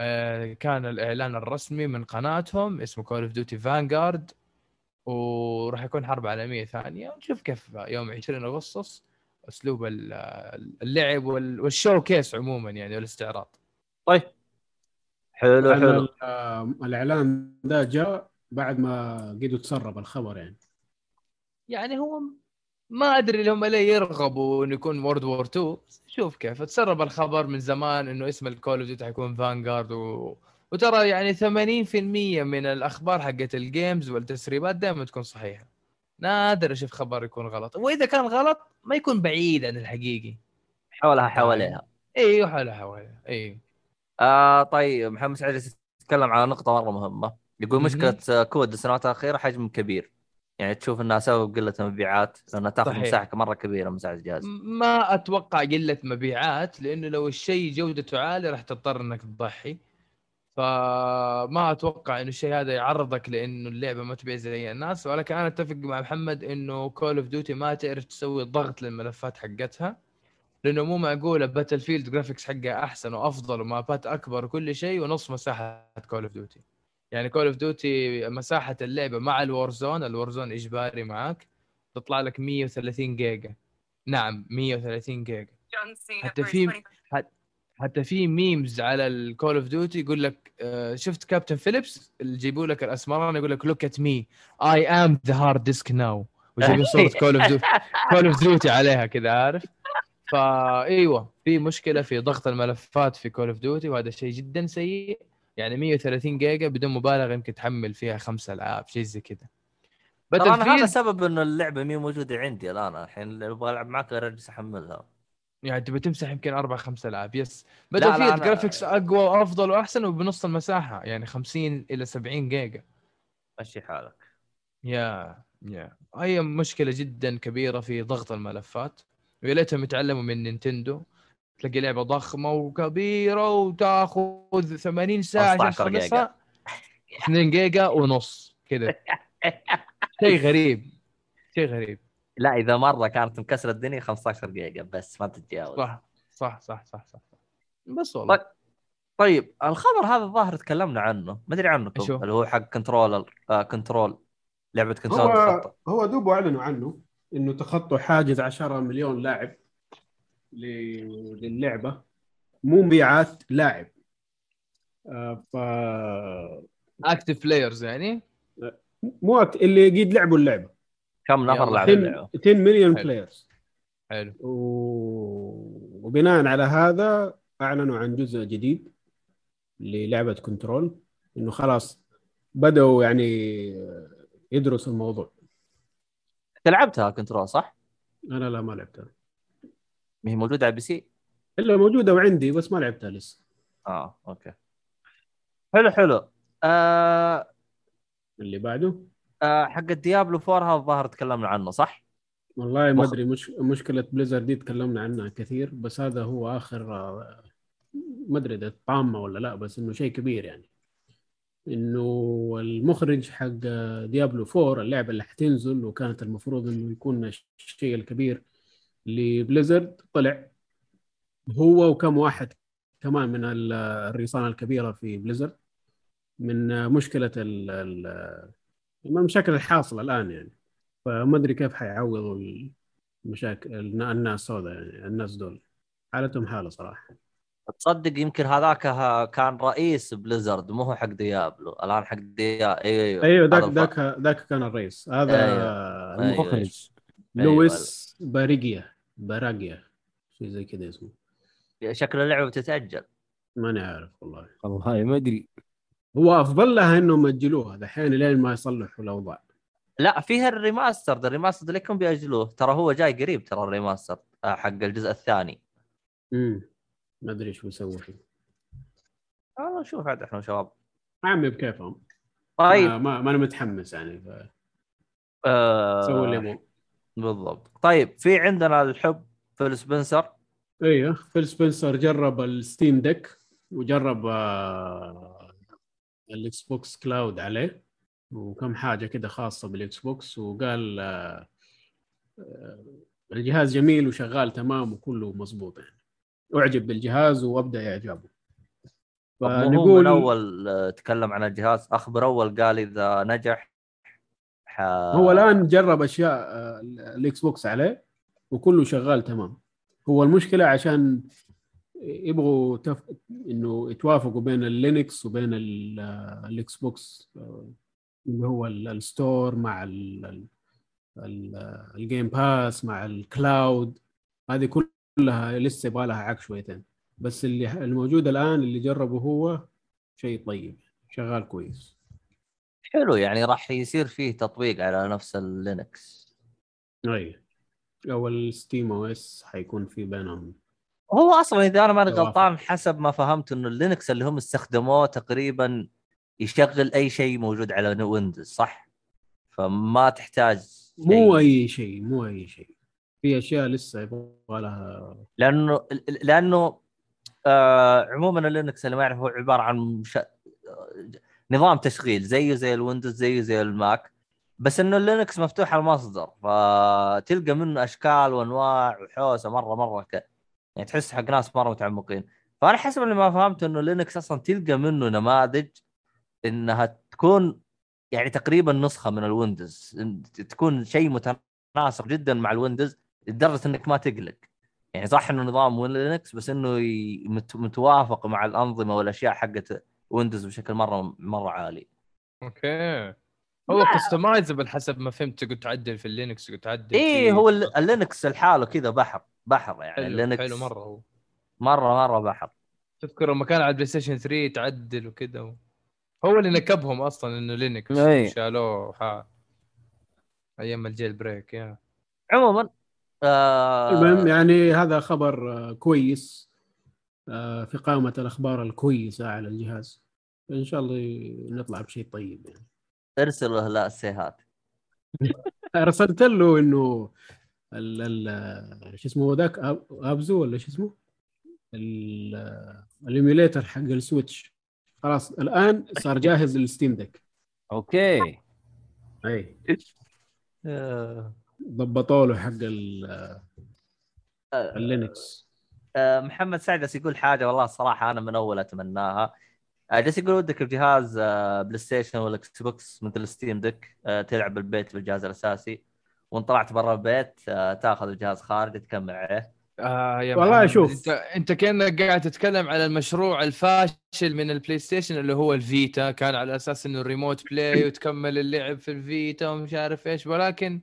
آه، كان الإعلان الرسمي من قناتهم اسمه Call of Duty Vanguard وراح يكون حرب عالمية ثانية. ونشوف كيف يوم 20 أغسطس أسلوب ال- اللعب وال- وال showcase عموما يعني والاستعراض. طيب. حلو حلو. ال- آه، الإعلان ده جاء بعد ما قدروا تسرب الخبر يعني. يعني هو ما أدري اللي هم ليه يرغبوا إنه يكون World War 2 شوف كيف تسرب الخبر من زمان إنه اسم ال Call of Duty حيكون Vanguard و... وترى يعني 80% من الأخبار حقت ال games والتسريبات دائما تكون صحيحة. نادر أشوف خبر يكون غلط. وإذا كان غلط ما يكون بعيد عن الحقيقي حولها حواليها. أيوه حول حول أيوه آه طيب محمد سعد جالس يتكلم على نقطة مرة مهمة. يقول. مشكلة COD السنوات الأخيرة حجم كبير. يعني تشوف إنها سبب قلة المبيعات لأنها تاخذ صحيح. مساحة مرة كبيرة مساحه الجهاز. ما أتوقع قلة مبيعات لأنه لو الشيء جودته عالية راح تضطر إنك تضحي. فما أتوقع إنه الشيء هذا يعرضك لأنه اللعبة ما تبيع زي الناس. ولكن أنا أتفق مع محمد إنه Call of Duty ما تعرف تسوي ضغط للملفات حقتها. لأنه مو معقولة Battlefield graphics حقها أحسن وأفضل و map ات أكبر وكل شيء ونص مساحة Call of Duty يعني Call of Duty مساحة اللعبة مع ال Warzone ال Warzone إجباري معاك تطلع لك 130 جيجا. نعم 130 جيجا. حتى في حتى في memes على ال Call of Duty يقول لك آه، شفت Captain Phillips اللي يجيبوا لك الأسمران يقول لك look at me I am the hard disk now وجايبين صوره Call of Duty Call of Duty عليها كذا عارف؟ فايوه في مشكلة في ضغط الملفات في Call of Duty وهذا شيء جدا سيء. يعني 130 جيجا بدون مبالغة يمكن تحمل فيها خمس ألعاب شيء زي كذا. ترى أنا هذا سبب إنه اللعبة مي موجودة عندي الآن الحين أبغى ألعب معك غير اجلس أحملها. يعني تبي تمسح يمكن أربع خمس ألعاب yes. Battlefield أنا- graphics أقوى وأفضل وأحسن وبنص المساحة يعني 50 إلى 70 جيجا. مشي حالك. yeah yeah. هي مشكلة جدا كبيرة في ضغط الملفات. ويا ليتهم يتعلموا من Nintendo. تلاقي لعبة ضخمة وكبيرة وتاخذ 80 ساعة عشان 15 جيجا. تخلصها. 2 جيجا ونص كذا. شيء غريب. شيء غريب. لا إذا مرة كانت مكسرة الدنيا 15 جيجا بس ما تتجاوز. صح صح صح صح صح. بس والله. طيب. طيب الخبر هذا الظاهر تكلمنا عنه. ما أدري هو؟ اللي هو حق controller آه Control لعبة Control هو هو دوبوا أعلنوا عنه إنه تخطوا حاجز 10 مليون لاعب. للعبة. مو مبيعات لاعب. آه، ف active players يعني؟ مو act... اللي قد لعبوا اللعبة. كم نفر يلا. لعب 10 اللعبه 10 مليون. players حلو. و... وبناء على هذا أعلنوا عن جزء جديد للعبة Control إنه خلاص بدأوا يعني يدرسوا الموضوع. أنت لعبتها Control صح؟ أنا لا ما لعبتها. ما هي موجودة على ال PC؟ إلا موجودة وعندي بس ما لعبتها لسه. آه okay. حلو حلو. آه اللي بعده؟ آه حق ال Diablo 4 هذا الظاهر تكلمنا عنه صح؟ والله ما أدري مش... مشكلة Blizzard دي تكلمنا عنها كثير بس هذا هو آخر آه، ما أدري إذا طامة ولا لا بس إنه شيء كبير يعني. إنه المخرج حق ديابلو 4 اللعبة اللي حتنزل وكانت المفروض إنه يكون الشيء الكبير لبليزرد طلع هو وكم واحد كمان من ال- الريصانة الكبيرة في بليزرد من مشكلة ال من المشاكل الحاصلة الآن يعني. فما أدري كيف حيعوضوا المشاكل الناس هذا يعني الناس دول. حالتهم حالة صراحة. تصدق يمكن هذاك كان رئيس Blizzard مو هو حق Diablo. الآن حق ديا أيوه أيوه ذاك ذاك ذاك كان الرئيس. هذا أيوة. المخرج. أيوة. لويس باريجيا. باراجيا شيء زي كذا اسمه. شكل اللعبة بتتأجل. ماني عارف والله. والله ما أدري. هو أفضل لها إنهم ياجلوها دحين لين ما يصلحوا الأوضاع. لا فيها ال remaster ده ال remaster اللي كم بيأجلوه. ترى هو جاي قريب ترى ال remaster آه، حق الجزء الثاني. امم ما أدري إيش بيسوي فيه. والله نشوف عاد إحنا شباب. عمي بكيفهم. طيب. ما, ما, ما أنا متحمس يعني ف- آه. سووا اللي يبغوا بالضبط. طيب في عندنا الحب فيل سبنسر. أيوه فيل سبنسر جرب ال Steam Deck وجرب آه، ال Xbox Cloud عليه. وكم حاجة كده خاصة بال Xbox وقال آه، آه، الجهاز جميل وشغال تمام وكله مظبوط يعني. أعجب بالجهاز وأبدأ إعجابه. هو من فنقول أول تكلم عن الجهاز؟ أخبر أول قال إذا نجح هو الآن جرب أشياء آه، ال Xbox عليه وكله شغال تمام. هو المشكلة عشان يبغوا تف... إنه يتوافقوا بين ال Linux وبين آه، ال Xbox آه، اللي هو ال- ال store مع ال- ال- ال- آه، ال Game Pass مع ال cloud. هذه كلها لسه يبغى لها دق شويتين. بس اللي الموجود الآن اللي جربه هو شيء طيب شغال كويس. حلو يعني راح يصير فيه تطبيق على نفس ال Linux أي أو ال SteamOS حيكون في بينهم هو أصلا إذا أنا ماني. غلطان حسب ما فهمت إنه ال Linux اللي هم استخدموه تقريبا يشغل أي شيء موجود على Windows صح؟ فما تحتاج مو شيء. أي شيء مو أي شيء في أشياء لسه يبغى لها لأنه لأنه آه عموما ال Linux اللي ما يعرف هو عبارة عن مش... نظام تشغيل زيه زي ال Windows زيه زي ال Mac. بس إنه ال Linux مفتوح المصدر فتلقى منه أشكال وأنواع وحوسة مرة مرة ك... يعني تحس حق ناس مرة متعمقين. فأنا حسب اللي ما فهمت إنه Linux أصلا تلقى منه نماذج إنها تكون يعني تقريبا نسخة من ال Windows. تكون شيء متناسق جدا مع ال Windows لدرجة إنك ما تقلق. يعني صح إنه نظام Linux بس إنه متوافق مع الأنظمة والأشياء حقت Windows بشكل مرة مرة عالي. okay. هو customizable حسب ما فهمت تقدر تعدل في ال Linux تقدر تعدل في- هو ال- ال Linux لحاله كذا بحر بحر يعني. حلو لينكس حلو مرة هو. مرة مرة بحر. تذكر لما كان على البلاي ستيشن 3 تعدل وكذا و... هو اللي نكبهم أصلا إنه لينكس. أي. شالوه ح... أيام الجيل بريك يا. عموما آه المهم يعني هذا خبر آه، كويس. في قائمة الأخبار الكويسة على الجهاز. إن شاء الله نطلع بشيء طيب يعني. ارسل له لا السيهات. أرسلت له إنه ال ال شو اسمه ذاك أبزو ولا شو اسمه؟ ال- ال emulator حق ال Switch. خلاص الآن صار جاهز لل Steam Deck. okay. اي آه. ضبطوا له حق ال- اللينكس آه، محمد سعد بس يقول حاجة والله الصراحه أنا من أول أتمناها. آه، جالس يقول ودك بجهاز آه، PlayStation ولا Xbox مثل Steam Deck آه، تلعب بالبيت بالجهاز الأساسي. وإن طلعت برا البيت آه، تأخذ الجهاز خارج تكمل عليه. آه يا والله شوف. أنت أنت كأنك قاعد تتكلم على المشروع الفاشل من ال PlayStation اللي هو ال Vita كان على أساس إنه ال Remote Play وتكمل اللعب في ال Vita ومش عارف إيش. ولكن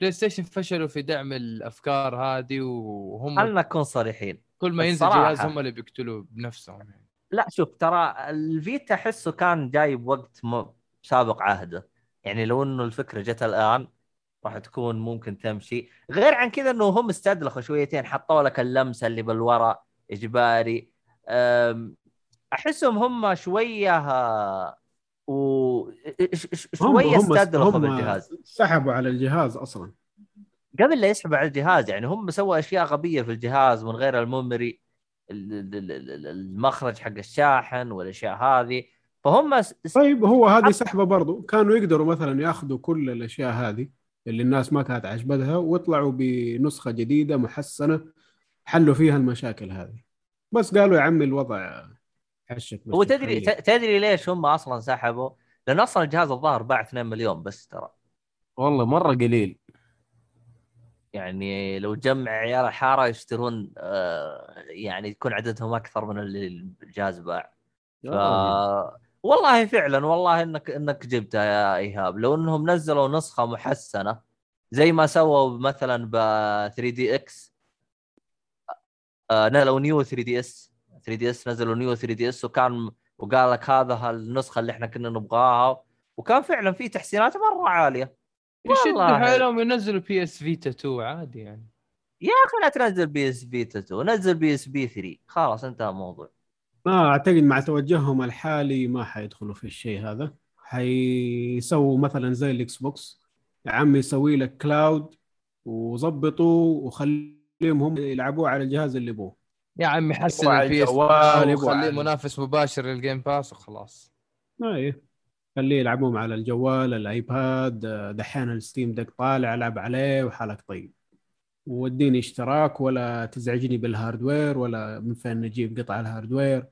PlayStation فشلوا في دعم الأفكار هذه وهم خلنا نكون صريحين كل ما ينزل جهاز هم اللي بيقتلوا بنفسهم يعني. لا شوف ترى ال Vita احسه كان جاي بوقت. سابق عهده يعني لو إنه الفكرة جت الآن راح تكون ممكن تمشي غير عن كذا إنه هم استدلخوا شويتين حطوا لك اللمسة اللي بالورا إجباري أحسهم هم شوية آه، و ش- ش- شوية استدلخوا بالجهاز سحبوا على الجهاز أصلا. قبل لا يسحبوا على الجهاز يعني هم سووا أشياء غبية في الجهاز من غير الميموري ال- ال- ال- ال- المخرج حق الشاحن والأشياء هذه. فهم س- طيب هو هذه سحبة برضو. كانوا يقدروا مثلا يأخذوا كل الأشياء هذه اللي الناس ما كانت عجبتها ويطلعوا بنسخة جديدة محسنة حلوا فيها المشاكل هذه. بس قالوا يا عمي الوضع حشك هو تدري تدري ليش هم أصلا سحبوا؟ لأن أصلا الجهاز الظاهر باع 2 مليون بس ترى. والله مرة قليل. يعني لو جمع عيال الحارة يشترون آه، يعني يكون عددهم أكثر من اللي الجهاز باع. ف... والله فعلا والله انك إنك جبتها يا إيهاب. لو إنهم نزلوا نسخة محسنة زي ما سووا مثلا ب 3DS آه نزلوا نيو 3 دي اس 3 دي إس نزلوا New 3DS وكان وقال لك هذا النسخه اللي إحنا كنا نبغاها. وكان فعلا في تحسينات مرة عالية. يشدوا والله. حيلهم ينزلوا PS Vita 2 عادي يعني. يا أخي لا تنزل PSP 2 نزل PSP 3 خلاص انتهى الموضوع. ما أعتقد مع توجههم الحالي ما حيدخلوا في الشيء هذا. حيسووا مثلا زي ال Xbox يا عمي يسوي لك cloud وظبطوا وخليهم هم يلعبوه على الجهاز اللي يبوه. يا عمي حسن وخليه على- منافس مباشر لل Game Pass وخلاص. إيه. خليه يلعبوهم على الجوال ال iPad دحين ال Steam Deck طالع ألعب عليه وحالك طيب. واديني اشتراك ولا تزعجني بال hardware ولا من فين نجيب قطع ال hardware.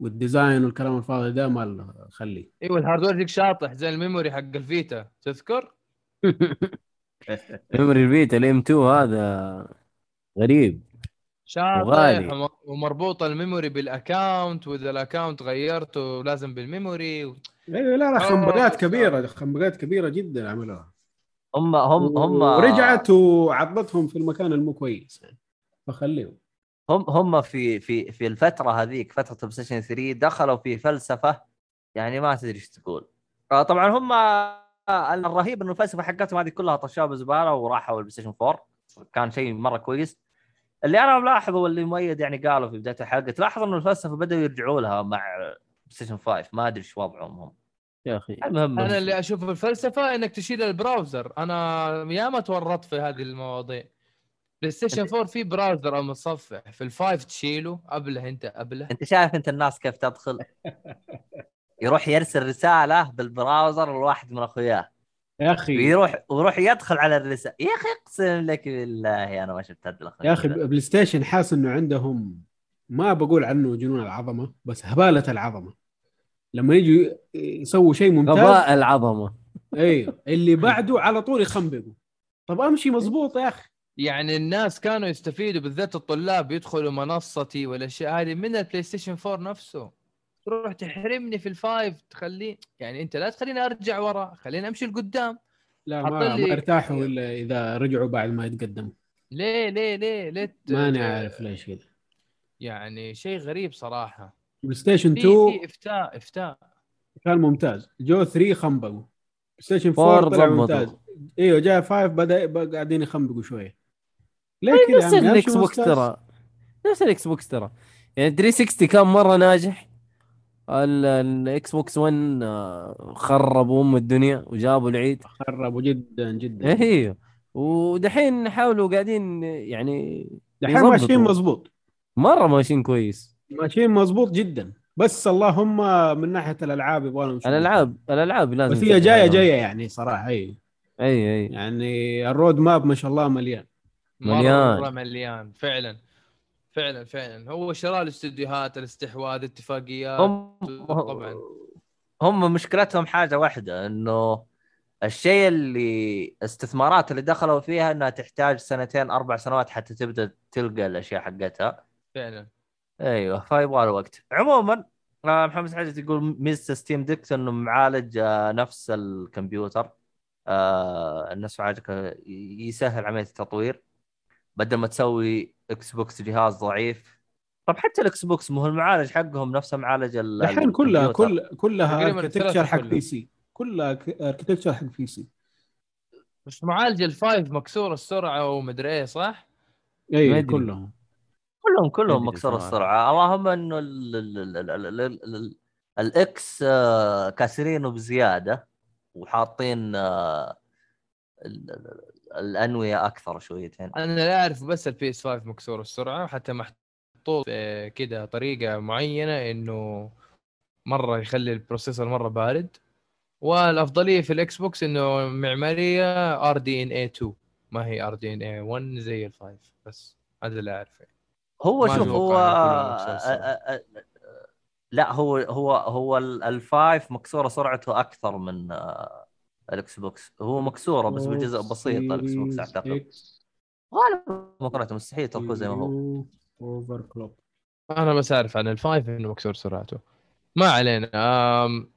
وال design والكلام الفاضي ده ما خليه. أيوه ال hardware ذيك شاطح زي ال memory حق ال Vita تذكر؟ memory ال Vita ال M2 هذا غريب. شاطح ومربوط ال memory بال account وإذا ال account غيرته لازم بال memory و... أيوه لا لا خنبقات. كبيرة خنبقات كبيرة جدا عملوها. هم هم هم ورجعت وعضتهم في المكان المو كويس يعني فخليهم. هم هم في في في الفترة هذيك فترة ال PlayStation 3 دخلوا في فلسفة يعني ما تدري إيش تقول. آه، طبعا هم آه، الرهيب إنه الفلسفة حقتهم هذه كلها طشوها بزباله وراحوا ال PlayStation 4 كان شيء مرة كويس. اللي أنا ملاحظه واللي مؤيد يعني قالوا في بداية الحلقة تلاحظ إنه الفلسفه بدأوا يرجعوا لها مع ستيشن 5 ما أدري إيش وضعهم هم. يا أخي. المهم أنا اللي أشوف الفلسفة إنك تشيل ال browser. أنا ياما تورطت في هذه المواضيع. بلاي ستيشن 4 في browser أو متصفح. في ال five تشيله. قبله أنت قبله. أنت شايف أنت الناس كيف تدخل؟ يروح يرسل رسالة بال browser لواحد من أخوياه. يا أخي. ويروح ويروح يدخل على الرساله يا أخي اقسم لك بالله أنا ما شفت هذا يا أخي. بلاي ستيشن حاس إنه عندهم ما بقول عنه جنون العظمة بس هبالة العظمة. لما يجوا يسووا شيء ممتاز. غباء العظمة. أيوه اللي بعده على طول يخنبقوا. طب أمشي مزبوط يا أخي. يعني الناس كانوا يستفيدوا بالذات الطلاب يدخلوا منصتي والاشياء هذه من البلاي ستيشن 4 نفسه. تروح تحرمني في ال five تخليه يعني أنت لا تخليني أرجع ورا خليني أمشي لقدام. لا ما, لي- ما ارتاحوا إلا إذا رجعوا بعد ما يتقدموا ليه ليه ليه؟ ليه ماني عارف ليش كذا. يعني شيء غريب صراحة. بلاي ستيشن في 2 في إفتاء إفتاء. كان ممتاز. جو 3 خنبقوا. بلاي ستيشن 4 four طلع. ممتاز. إيوه جاء 5 بدا قاعدين يخنبقوا شوية. ليه طيب كذا نفس يا عمي؟ الإكس بوكس. ترى. نفس الإكس بوكس ترى. يعني 360 كان مرة ناجح. الاكس بوكس 1 آه، خربوا أم الدنيا وجابوا العيد. خربوا جدا جدا. أيوه ودحين حاولوا قاعدين يعني دحين. ماشيين مظبوط. مرة ماشيين كويس. ماشيين مظبوط جدا. بس اللهم من ناحية الألعاب يبغى لهم. الألعاب الألعاب لازم بس هي جاية. جاية يعني صراحة اي اي اي يعني الرود ماب ما شاء الله مليان. مليان. مرة مليان فعلا. فعلا فعلا. هو شراء الاستديوهات الاستحواذ اتفاقيات هم طبعا. هم مشكلتهم حاجة واحدة إنه الشيء اللي استثمارات اللي دخلوا فيها إنها تحتاج سنتين أربع سنوات حتى تبدأ تلقى الأشياء حقتها. فعلا. أيوه فيبغى له وقت. عموما آه، محمد سعيد يقول ميزة ستيم ديك إنه معالج آه، نفس الكمبيوتر. آه الناس عاجك يسهل عملية التطوير. بدل ما تسوي إكس بوكس جهاز ضعيف طب حتى الاكس بوكس مو هو المعالج حقهم نفسه معالج ال- الحين كلها. كل كلها architecture حق كلها. PC كلها architecture حق PC بس معالج ال five مكسور السرعة ومدري إيه صح؟ اي. كلهم كلهم كلهم مكسور. السرعة اللهم إنه ال- ال- ال- ال- ال- ال- ال- الاكس آه، كاسرينه بزيادة وحاطين آه، الأنوية أكثر شويتين. أنا لا أعرف بس ال PS 5 مكسور السرعة وحتى محطوط في كده طريقة معينة إنه مرة يخلي ال processor مرة بارد. والأفضلية في الاكس بوكس إنه معمارية RDNA 2 ما هي RDNA 1 زي ال five بس هذا اللي أعرفه. هو شوف هو آه،. آه، آه، لا هو هو هو ال- ال five مكسورة سرعته أكثر من آه، الإكس بوكس. هو مكسورة بس بجزء بسيط الإكس بوكس أعتقد. غالبا مقارنه مستحيل تركوه زي ما هو. overclock أنا بس اعرف عن ال five إنه مكسور سرعته. ما علينا. آم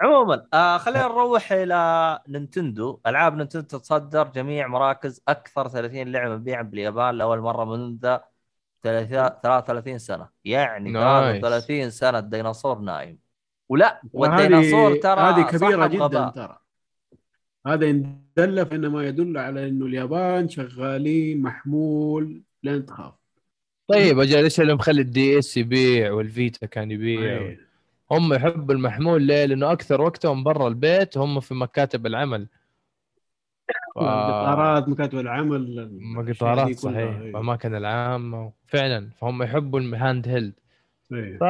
عموما آه خلينا نروح إلى نينتندو. ألعاب نينتندو تتصدر جميع مراكز أكثر 30 لعبة مبيعا باليابان لأول مرة منذ 33 سنة. يعني nice. 33 سنة الديناصور نايم. ولا وهذه- والديناصور ترى هذه كبيرة جدا. ترى. هذا إن دل فإنما يدل على إنه اليابان شغالين محمول لين تخاف طيب أجل إيش اللي مخلي ال DS يبيع والفيتا كان يبيع؟ أي. هم يحبوا المحمول ليه؟ لأنه أكثر وقتهم برا البيت هم في مكاتب العمل. ف- قطارات مكاتب العمل قطارات صحيح الأماكن العامة. فعلا فهم يحبوا ال handheld. أي. ف-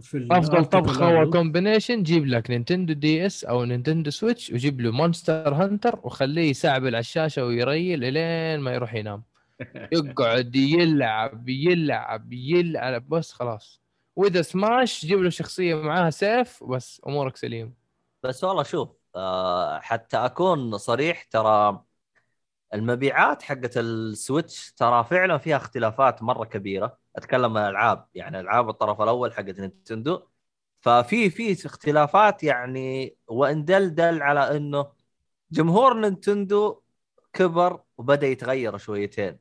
في أفضل طبخة. و combination جيب لك نينتندو DS أو نينتندو سويتش وجيب له مونستر هانتر وخليه يسعبل على الشاشه ويريل إلين ما يروح ينام يقعد يلعب يلعب يلعب بس خلاص واذا سماش جيب له شخصية معاها سيف بس أمورك سليم بس والله شوف آه حتى أكون صريح ترى المبيعات حقت السويتش ترى فعلا فيها اختلافات مرة كبيرة أتكلم عن الألعاب. يعني العاب الطرف الأول حقت نينتندو. ففي في اختلافات يعني وان دل دل على إنه جمهور نينتندو كبر وبدأ يتغير شويتين.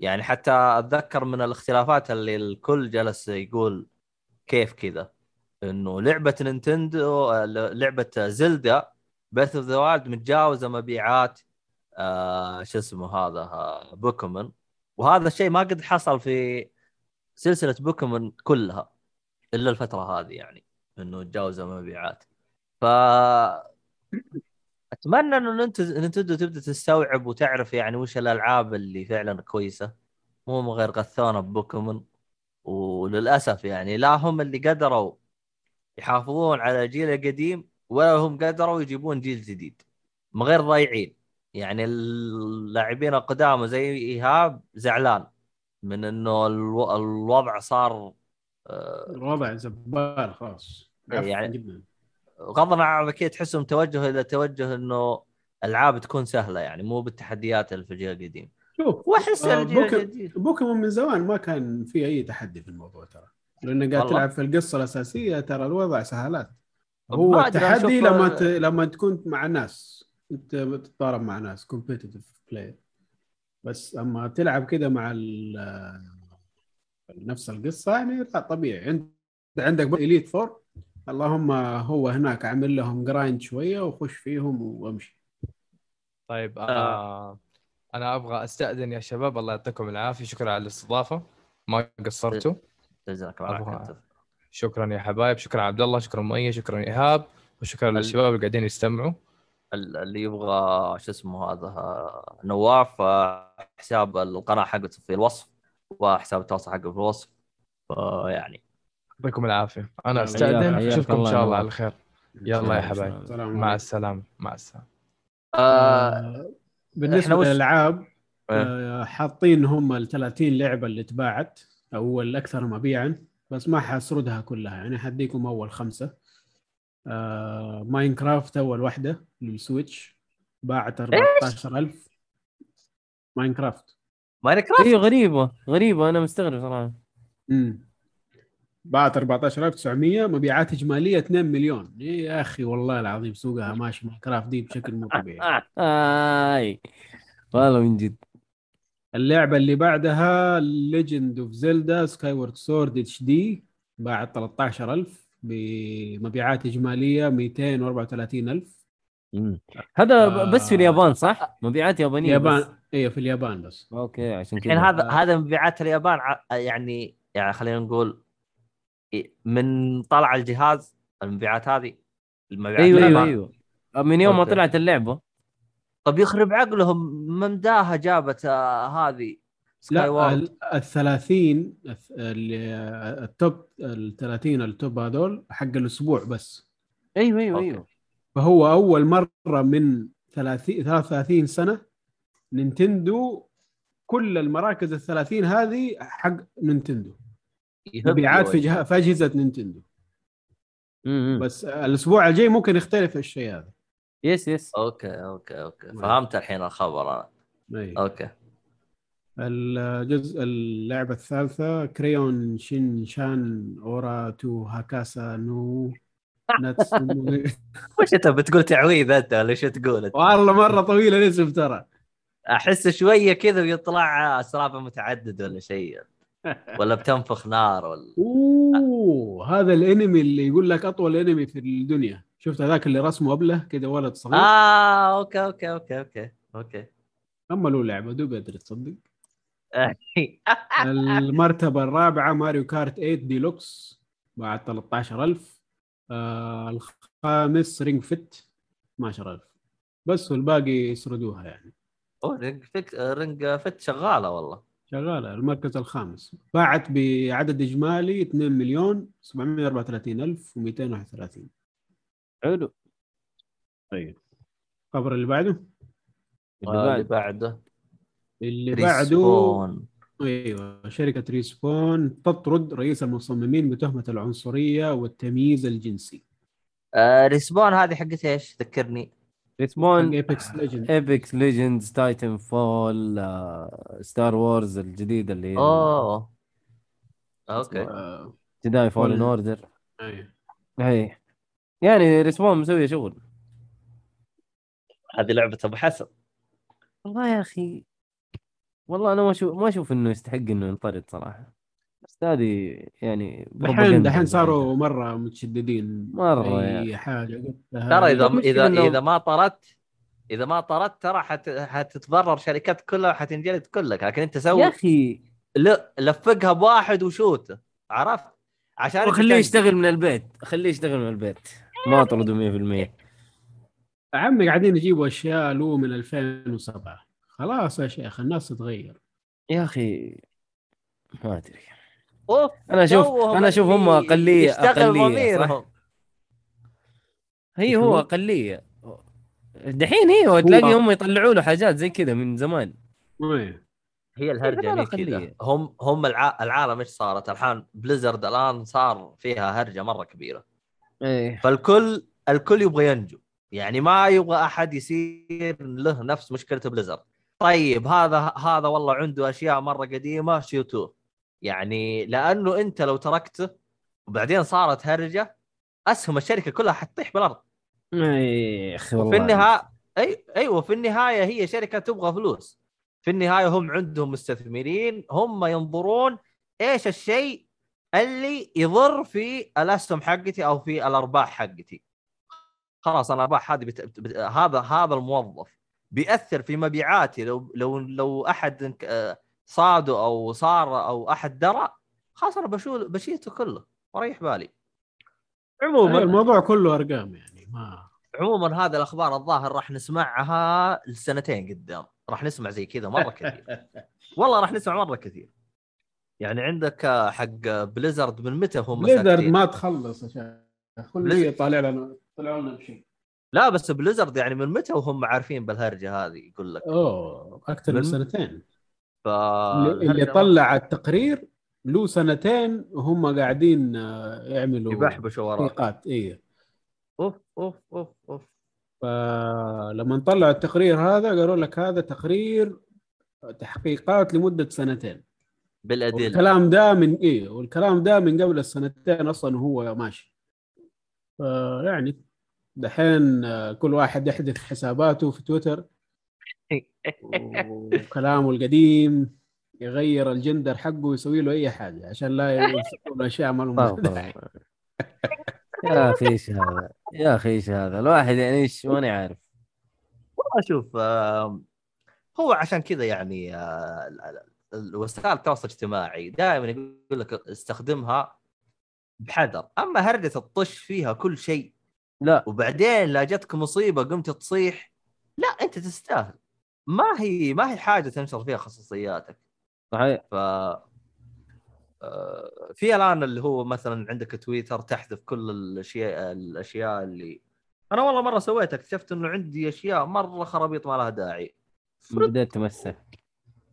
يعني حتى أتذكر من الاختلافات اللي الكل جلس يقول كيف كذا. إنه لعبة نينتندو لعبة زلدا Breath of the Wild متجاوزة مبيعات آه شو اسمه هذا آه بوكيمون وهذا الشيء ما قد حصل في سلسلة بوكيمون كلها إلا الفترة هذه يعني إنه تجاوز مبيعات ف أتمنى إنه نينتندو تبدأ تستوعب وتعرف يعني وش الألعاب اللي فعلا كويسة. مو غير غثونه ببوكيمون. وللأسف يعني لا هم اللي قدروا يحافظون على الجيل القديم ولا هم قدروا يجيبون جيل جديد. من غير ضايعين. يعني اللاعبين القدامى زي إيهاب زعلان. من إنه ألو... الوضع صار آه، الوضع زبال خلاص. يعني- جدا. غضا عن ذكية تحسهم توجه إلى توجه إنه ألعاب تكون سهلة يعني مو بالتحديات اللي في الجيل القديم. شوف وأحس آه، بوكي- بوكيمون من زمان ما كان في أي تحدي في الموضوع ترى. لأنه قاعد. تلعب في القصة الأساسية ترى الوضع سهالات ما هو التحدي لما ت... لما تكون مع ناس أنت تتضارب مع ناس competitive player بس أما تلعب كده مع ال- نفس القصة يعني لا طبيعي. انت عندك Elite Four اللهم هو هناك عامل لهم grind شوية وخش فيهم وامشي. طيب آه. أنا أبغى أستأذن يا شباب الله يعطيكم العافية. شكرا على الاستضافة. ما قصرتوا. جزاك الله شكرا يا حبايب. شكرا عبد الله شكرا مؤيد شكرا إيهاب وشكرا للشباب اللي قاعدين يستمعوا. اللي يبغى شو اسمه هذا نواف آه، حساب القناة حقته في الوصف وحساب التواصل حقه في الوصف. فيعني. يعطيكم العافية. أنا أستأذن أشوفكم إن الله شاء الله. على خير. يلا يا حبايب. مع. السلامة. مع السلامة. آه آه، بالنسبة وش- للألعاب إيه. آه، حاطين هم ال 30 لعبة اللي اتباعت أو الأكثر مبيعا بس ما حاسردها كلها. يعني حديكم أول خمسة. آه ماينكرافت أول واحدة للسويتش. باعت 14000 ماينكرافت. ماينكرافت؟ أيوه غريبة غريبة أنا مستغرب صراحة. امم باعت 14900 مبيعات إجمالية 2 مليون. إيه يا أخي والله العظيم سوقها ماشي ماينكرافت دي بشكل مو طبيعي. آي والله من جد. اللعبة اللي بعدها Legend of Zelda Skyward Sword HD باعت 13000 بمبيعات إجمالية 234000 هذا آه. بس في اليابان صح؟ مبيعات يابانية اليابان. أيوه في اليابان بس أوكي عشان الحين كذا هذا هذا مبيعات اليابان ع- يعني يعني خلينا نقول إيه، من طلع الجهاز المبيعات هذه المبيعات أيوه أيوه اليابان. أيوه من يوم ما. طلعت اللعبة طب يخرب عقلهم ممداها جابت آه، هذه Skyward ال ال 30 الث- اللي- ال top ال 30 ال top هذول حق الأسبوع بس. أيوه أيوه أوكي. أيوه. فهو أول مرة من 30 33 سنة نينتندو كل المراكز ال 30 هذه حق نينتندو. مبيعات في جه... في أجهزة نينتندو. بس الأسبوع الجاي ممكن يختلف الشيء هذا. yes yes أوكي أوكي أوكي. فهمت الحين الخبر أنا. أي. أوكي. الجزء اللعبة الثالثة Crayon Shin-chan ora to hakase no وش أنت بتقول تعويذ أنت ولا شو تقول أنت؟ والله مرة طويلة الاسم ترى. أحس شوية كذا ويطلع سراب متعدد ولا شيء. ولا بتنفخ نار ولا أوه هذا الأنمي اللي يقول لك أطول أنمي في الدنيا. شفت هذاك اللي رسمه ابله كذا ولد صغير. آه. آه أوكي أوكي أوكي أوكي أوكي. اما له لعبه دوب أدري تصدق. المرتبة الرابعة ماريو كارت 8 ديلوكس باعت 13000 آه الخامس Ring Fit 12000 بس والباقي يسردوها يعني. أوه Ring Fit Ring Fit شغالة والله. شغالة المركز الخامس. باعت بعدد إجمالي 2 مليون 734231 حلو. طيب. الخبر اللي بعده؟ اللي بعد. بعده. اللي بعده Respawn. أيوه شركة Respawn تطرد رئيس المصممين بتهمة العنصرية والتمييز الجنسي. آه Respawn هذه حقت إيش؟ ذكرني. Respawn Apex Legend Apex Legends Titanfall Star Wars الجديده اللي هي أوه. أوكي. Jedi Fallen Fall- Order أيوه أي. يعني Respawn مسويه شغل. هذه لعبة أبو حسن. والله يا أخي والله أنا ما أشوف ما أشوف إنه يستحق إنه ينطرد صراحة. بس هذه يعني دحين propaganda دحين صاروا مرة متشددين. مرة يا اي حاجة قلتها. ترى اذا اذا إنه- إذا ما طردت إذا ما طردت ترى حت... حتتضرر شركات كلها وحتنجلد كلك. لكن أنت يا سوي أخي. لا لفقها بواحد وشوت. عرفت؟ عشان أنت خليه تنجز. يشتغل من البيت. خليه يشتغل من البيت. ما اطرده 100% عمي قاعدين يجيبوا أشياء له من 2007 خلاص يا شيخ الناس تتغير. يا أخي ما أدري. أوف، أنا أشوف أنا أشوف هم اقليه أقلية ضميرهم. صح؟ هي؟ هو أقلية. دحين أيوه تلاقي هم يطلعوا له حاجات زي كذا من زمان. إيه. هي الهرجة كذا. هم هم الع... العالم إيش صارت؟ الحين بليزرد الآن صار فيها هرجة مرة كبيرة. إيه. فالكل الكل يبغى ينجو. يعني ما يبغى أحد يصير له نفس مشكلة بليزرد طيب هذا هذا والله عنده أشياء مرة قديمة شيوتوه يعني لأنه أنت لو تركته وبعدين صارت هرجة أسهم الشركة كلها حتطيح بالأرض. يا أخي والله وفي النهاية أي أيوه في النهاية هي شركة تبغى فلوس. في النهاية هم عندهم مستثمرين هم ينظرون إيش الشيء اللي يضر في الأسهم حقتي أو في الأرباح حقتي. خلاص أنا الأرباح هذه بت... بت... هذا هذا الموظف. بيأثر في مبيعاتي لو لو لو أحد آه، صاده أو صار أو أحد درى خلاص أنا بشول بشيته كله وريح بالي. أيوة، عموما الموضوع كله أرقام يعني ما عموما هذه الأخبار الظاهر راح نسمعها لسنتين قدام. راح نسمع زي كذا مرة كثير. والله راح نسمع مرة كثير. يعني عندك آه، حق بليزرد من متى هم بليزرد؟ ما تخلص عشان كل بليزرد. شيء طالع لنا طلعوا لنا بشيء. لا بس بليزرد يعني من متى وهم عارفين بالهرجة هذه؟ يقول لك. أوه أكثر من من- سنتين. ف اللي طلع التقرير له سنتين وهم قاعدين آه، يعملوا يبحبشوا وراه تحقيقات إيه. أوف أوف أوف أوف. فلما طلعوا التقرير هذا قالوا لك هذا تقرير تحقيقات لمدة سنتين. بالأدلة. والكلام ده من إيه والكلام ده من قبل السنتين أصلا هو ماشي. يعني دحين آه، كل واحد يحذف حساباته في تويتر وكلامه القديم يغير الجندر حقه ويسوي له أي حاجة عشان لا يقول أشياء ما لهم. يا أخي إيش هذا؟ يا أخي إيش هذا؟ الواحد يعني إيش؟ ماني عارف. والله شوف هو عشان كذا يعني آه، وسائل التواصل الاجتماعي دائما يقول لك استخدمها بحذر. أما هرجة الطش فيها كل شيء لا. وبعدين لا جتك مصيبة قمت تصيح. لا أنت تستاهل. ما هي ما هي حاجة تنشر فيها خصوصياتك. صحيح. ف آه، في الآن اللي هو مثلا عندك تويتر تحذف كل الأشياء الأشياء اللي أنا والله مرة سويتها اكتشفت إنه عندي أشياء مرة خرابيط ما لها داعي. بديت تمسح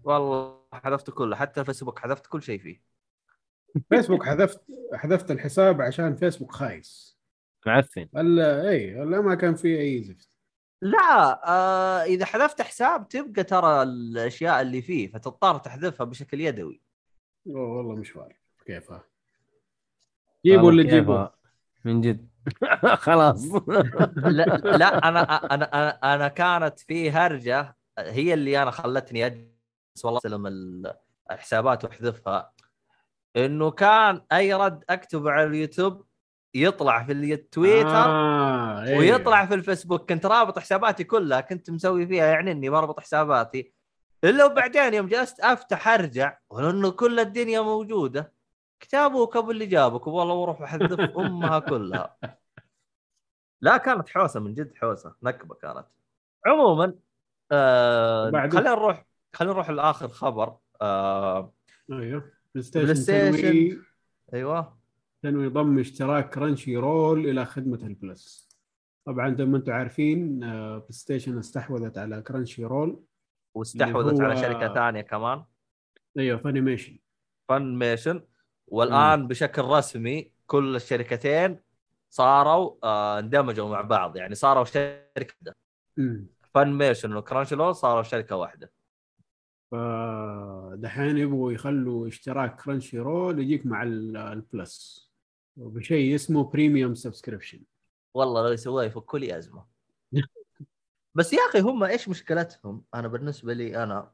والله حذفت كله حتى الفيسبوك حذفت كل شيء فيه. فيسبوك حذفت حذفت الحساب عشان فيسبوك خايس. معفن. الا اي الا ما كان في أي زفت. لا آه إذا حذفت حساب تبقى ترى الأشياء اللي فيه فتضطر تحذفها بشكل يدوي. أوه والله مشوار كيفها جيبوا اللي كيفها. من جد. خلاص. لا لا أنا أنا أنا, أنا كانت في هرجة هي اللي أنا خلتني أجلس والله أسلم ال- الحسابات وأحذفها. إنه كان أي رد أكتبه على اليوتيوب يطلع في التويتر آه إيه. ويطلع في الفيسبوك. كنت رابط حساباتي كلها كنت مسوي فيها يعني إني بربط حساباتي. إلا وبعدين يوم جلست أفتح أرجع ولأنه كل الدنيا موجودة. كتبك أبو اللي جابك والله وأروح أحذف أمها كلها. لا كانت حوسة من جد حوسة نكبة كانت. عموما آه؟ خلينا نروح خلينا نروح لآخر خبر. آه أيوه بلاي ستيشن أيوه. تنوي ضم اشتراك Crunchyroll إلى خدمة ال Plus طبعا زي ما أنتم عارفين آه، بلاي ستيشن استحوذت على Crunchyroll واستحوذت على شركة ثانية كمان. أيوه Funimation Funimation والان بشكل رسمي كل الشركتين صاروا آه اندمجوا مع بعض. يعني صاروا شركة واحدة. امم Funimation و Crunchyroll صاروا شركة واحدة. فدحين يبغوا يخلوا اشتراك Crunchyroll يجيك مع ال- ال Plus وبشيء اسمه premium subscription والله لو يسووها يفكوا لي ازمه بس يا أخي هم إيش مشكلتهم؟ أنا بالنسبة لي أنا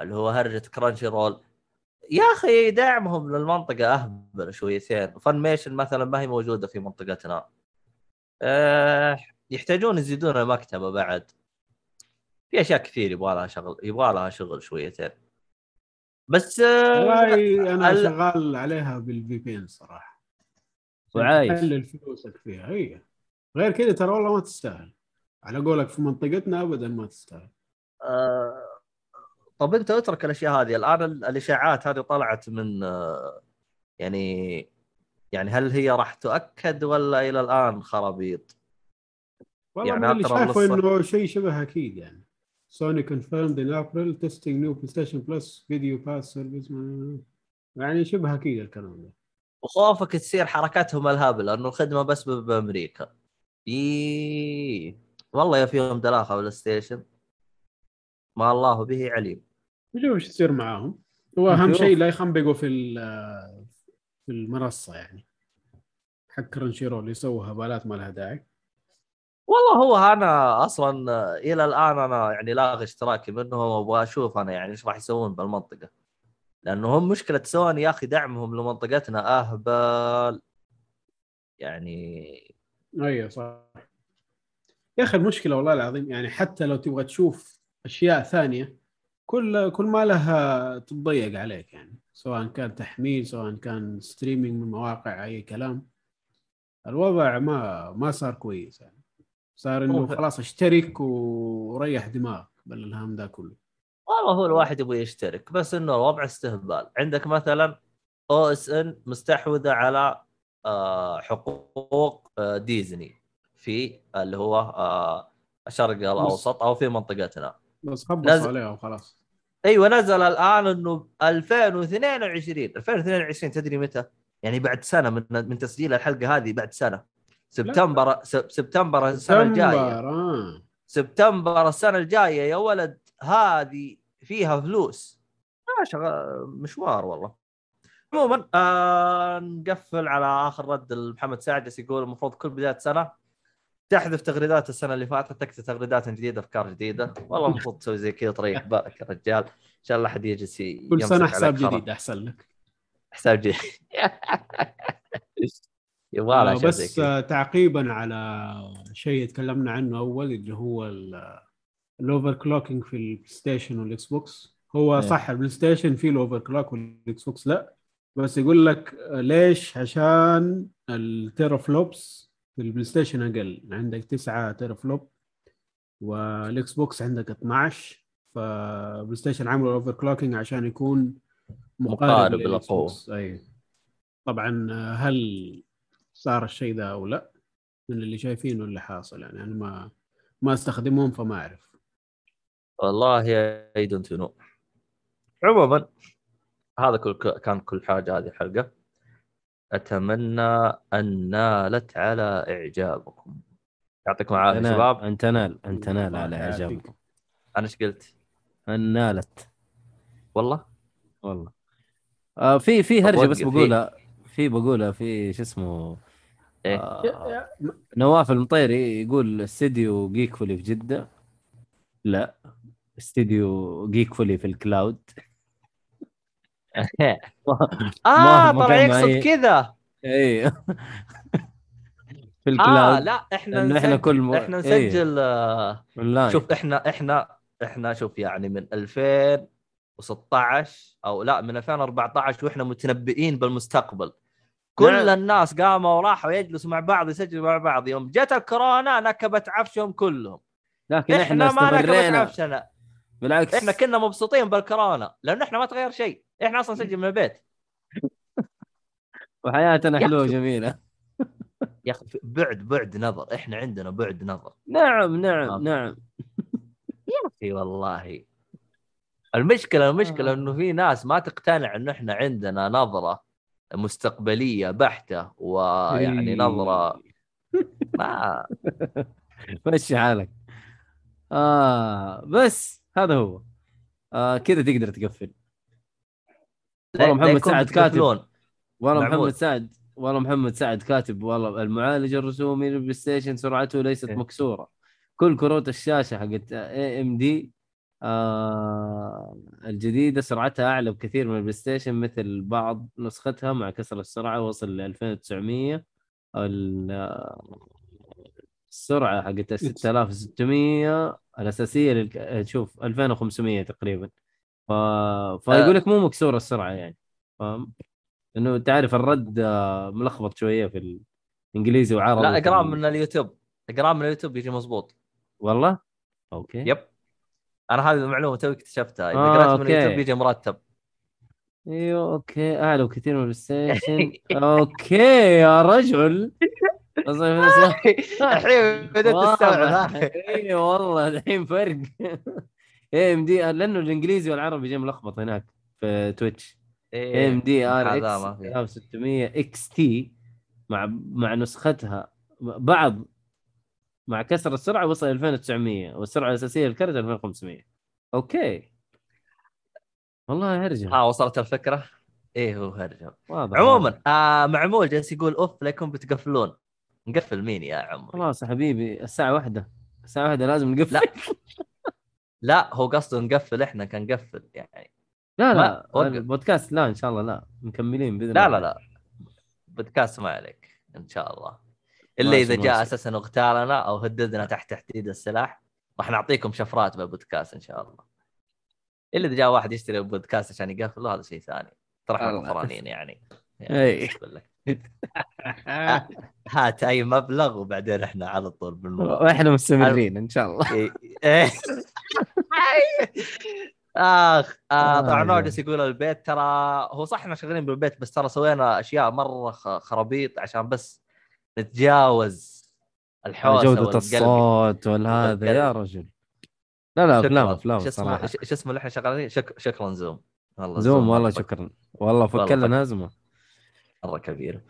اللي هو هرجة Crunchyroll يا أخي دعمهم للمنطقة أهبل شويتين Funimation مثلا ما هي موجودة في منطقتنا. أه يحتاجون يزيدون المكتبة بعد. في أشياء كثير يبغى لها شغل يبغى لها شغل شويتين بس آه، والله أنا ال- شغال عليها بال VPN صراحة. وعايش. تحلل فلوسك فيها. هي غير كذا ترى والله ما تستاهل. على قولك في منطقتنا ابدا ما تستاهل. آه، طب أنت أترك الأشياء هذه. الآن ال- الإشاعات هذه طلعت من آه، يعني يعني هل هي راح تؤكد ولا إلى الآن خرابيط؟ والله يعني اللي شايفه إنه شيء شبه أكيد يعني. سوني confirmed in April testing new PlayStation Plus video pass service. يعني شبه أكيد الكلام ده. وخوفك تصير حركاتهم الهبل لأنه الخدمة بس بأمريكا. إيه والله يا فيهم دلاخه بلاي ستيشن ما الله به عليم. نشوف إيش يصير معاهم هو أهم. شيء لا يخنبقوا في ال- في المنصة يعني حق Crunchyroll يسووا هبالات ما لها داعي والله هو أنا أصلا إلى الآن أنا يعني لاغي اشتراكي منهم وابغى أشوف أنا يعني إيش راح يسوون بالمنطقة لأنه هم مشكلة سوني يا أخي دعمهم لمنطقتنا أهبل. يعني أيوه صح. يا أخي المشكلة والله العظيم يعني حتى لو تبغى تشوف أشياء ثانية كل كل ما لها تضيق عليك يعني سواء كان تحميل سواء كان streaming من مواقع أي كلام. الوضع ما ما صار كويس يعني. صار إنه خلاص أشترك وريح دماغك بل الهم ذا كله. والله هو الواحد يبغى يشترك بس إنه الوضع استهبال. عندك مثلا OSN مستحوذة على آه، حقوق آه، ديزني في اللي هو آه، الشرق الأوسط أو في منطقتنا. بس خبصوا نزل- عليها وخلاص. أيوه نزل الآن إنه 2022 2022 تدري متى؟ يعني بعد سنة من من تسجيل الحلقة هذه بعد سنة. سبتمبر سب- سبتمبر السنة الجاية. سبتمبر السنة الجاية يا ولد هذه فيها فلوس. آه شغال مشوار والله. عموما آه نقفل على آخر رد محمد سعد يقول المفروض كل بداية سنة تحذف تغريدات السنة اللي فاتت تكتب تغريدات جديدة أفكار جديدة. والله المفروض تسوي زي كذا تريح بالك يا رجال إن شاء الله حد يجلس كل سنة حساب. جديد أحسن لك. حساب جديد. يبغى آه، بس آه، تعقيبا على شيء تكلمنا عنه أول اللي هو ال overclocking في البلاي ستيشن والاكس بوكس هو إيه. صح البلاي ستيشن فيه ال overclock والاكس بوكس لا. بس يقول لك ليش؟ عشان ال teraflops في البلاي ستيشن أقل. عندك 9 teraflop والاكس بوكس عندك 12 فبلاي ستيشن عملوا ال overclocking عشان يكون مقارب. بوكس. أي. طبعا هل صار الشيء ده أو لا؟ من اللي شايفينه اللي حاصل يعني. أنا ما ما أستخدمهم فما أعرف. والله I don't know عموما هذا كل كان كل حاجة هذه الحلقة. أتمنى أن نالت على إعجابكم. يعطيكم العافية شباب. أن تنال أن تنال على. إعجابكم. أنا إيش قلت؟ أن نالت. والله؟ والله. آه في في هرجة بس وقف، بقولها. في بقولها في شو اسمه إيه؟ آه نواف المطيري يقول استديو جيك فولي في جدة. لا. استديو جيك فولي في الكلاود آه طلع يقصد. كذا. اي في آه ال cloud لا إحنا نسجل كل م- إحنا. نسجل آه، اونلاين شوف إحنا إحنا إحنا شوف يعني من 2016 أو لا من 2014 وإحنا متنبئين بالمستقبل. كل نعم. الناس قاموا وراحوا يجلسوا مع بعض يسجلوا مع بعض. يوم جت الكورونا نكبت عفشهم كلهم. لكن إحنا إحنا ما نكبت عفشنا. بالعكس. إحنا كنا مبسوطين بالكورونا لأنه إحنا ما تغير شيء. إحنا أصلا نسجل من البيت. وحياتنا يا حلوة أخي. وجميلة. يا أخي بعد بعد نظر. إحنا عندنا بعد نظر. نعم نعم آه. نعم. اي والله. المشكلة المشكلة إنه في ناس ما تقتنع انه إحنا عندنا نظرة مستقبلية بحتة ويعني. نظرة ما مشي حالك. آه بس هذا هو. آه كذا تقدر تقفل. والله محمد سعد كاتب. والله. محمد سعد والله محمد سعد كاتب. والله المعالج الرسومي للبلاي ستيشن سرعته ليست إيه. مكسورة. كل كروت الشاشة حقت AMD الجديدة سرعتها أعلى بكثير من البلاي ستيشن مثل بعض نسختها مع كسر السرعة وصل ل 2900 ال- آه، السرعة حقت ال 6600 الأساسية للك... شوف 2500 تقريبا. ف... فيقول لك مو مكسورة السرعة يعني فاهم؟ انه تعرف الرد آه، ملخبط شوية في الانجليزي وعربي لا في أقرأ ال- من اليوتيوب. أقرأ من اليوتيوب يجي مزبوط والله؟ أوكي. يب. أنا هذه المعلومة توي اكتشفتها. إذا آه، قرأت من. اليوتيوب يجي مرتب. أيوه okay. أعلى بكثير من البلاي ستيشن okay يا رجل. الحين بدأت. تستوعب اي والله الحين فرق. AMD لأنه الإنجليزي والعربي جاي ملخبط هناك في تويتش. AMD RX ما في. 3600 XT مع مع نسختها. بعض مع كسر السرعة وصل 2900 والسرعة الأساسية للكرت 2500 okay. والله هرجة. ها وصلت الفكرة؟ إيه هو هرجة. واضح عموما آه معمول جالس يقول أوف لكم بتقفلون. نقفل مين يا عمري خلاص يا حبيبي الساعة واحدة الساعة واحدة لازم نقفل لا. لا هو قصده نقفل إحنا كان نقفل يعني لا لا. البودكاست لا إن شاء الله لا مكملين بإذن لا الله لا لا بودكاست ما عليك إن شاء الله الا إذا جاء ماشي. أساسا اغتالنا أو هددنا تحت تحديد السلاح راح نعطيكم شفرات بالبودكاست إن شاء الله الا إذا جاء واحد يشتري بودكاست عشان يقفله هذا شيء ثاني ترى إحنا. غفرانين يعني. يعني لك. هات أي مبلغ وبعدين إحنا على طول بالموضوع وإحنا مستمرين إن شاء الله إيه. إيه. آخ آه آه، طبعا. نورجس يقول البيت ترى هو صح إحنا شغالين بالبيت بس ترى سوينا أشياء مرة خ- خرابيط عشان بس نتجاوز الحوسة جودة. الصوت والهذا يا. رجل لا لا افلام. افلام شو اسمه صراحة ش- شو اسمه اللي إحنا شغالين شك... شكرا زوم والله زوم والله مرة- شكرا والله فك والله لنا ازمه مرة كبيرة.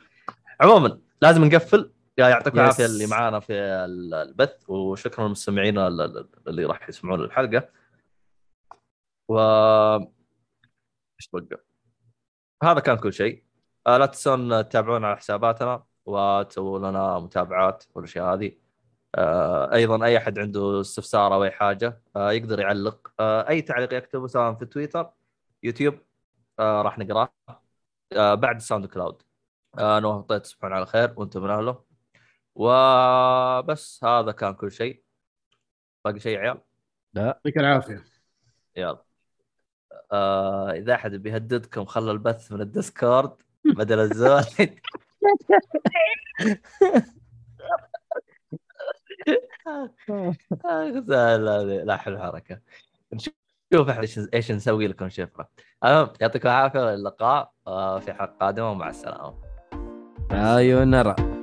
عموما لازم نقفل. يا يعطيكم. العافية اللي معانا في ال- البث وشكرا للمستمعين ال- ال- اللي راح يسمعون الحلقة. و إيش بقى؟ هذا كان كل شيء. آه، لا تنسون تتابعونا على حساباتنا وتسووا لنا متابعات والأشياء هذه. آه، أيضا أي أحد عنده استفسار أو أي حاجة آه، يقدر يعلق. أي تعليق يكتبه سواء في تويتر يوتيوب راح نقراه. آه، بعد SoundCloud. آه، نوح طيب تصبحون على خير وأنتم من أهله. وبس هذا كان كل شيء. باقي شيء يا عيال يعطيك العافية. يلا. آه إذا أحد بيهددكم خلى البث من ال Discord. بدل الزول. لا لا لا حلو الحركه نشوف إحنا إيش نسوي لكم شفره المهم يعطيكم العافية واللقاء آه، في حلقة قادمة ومع السلامة. أيوه نرى.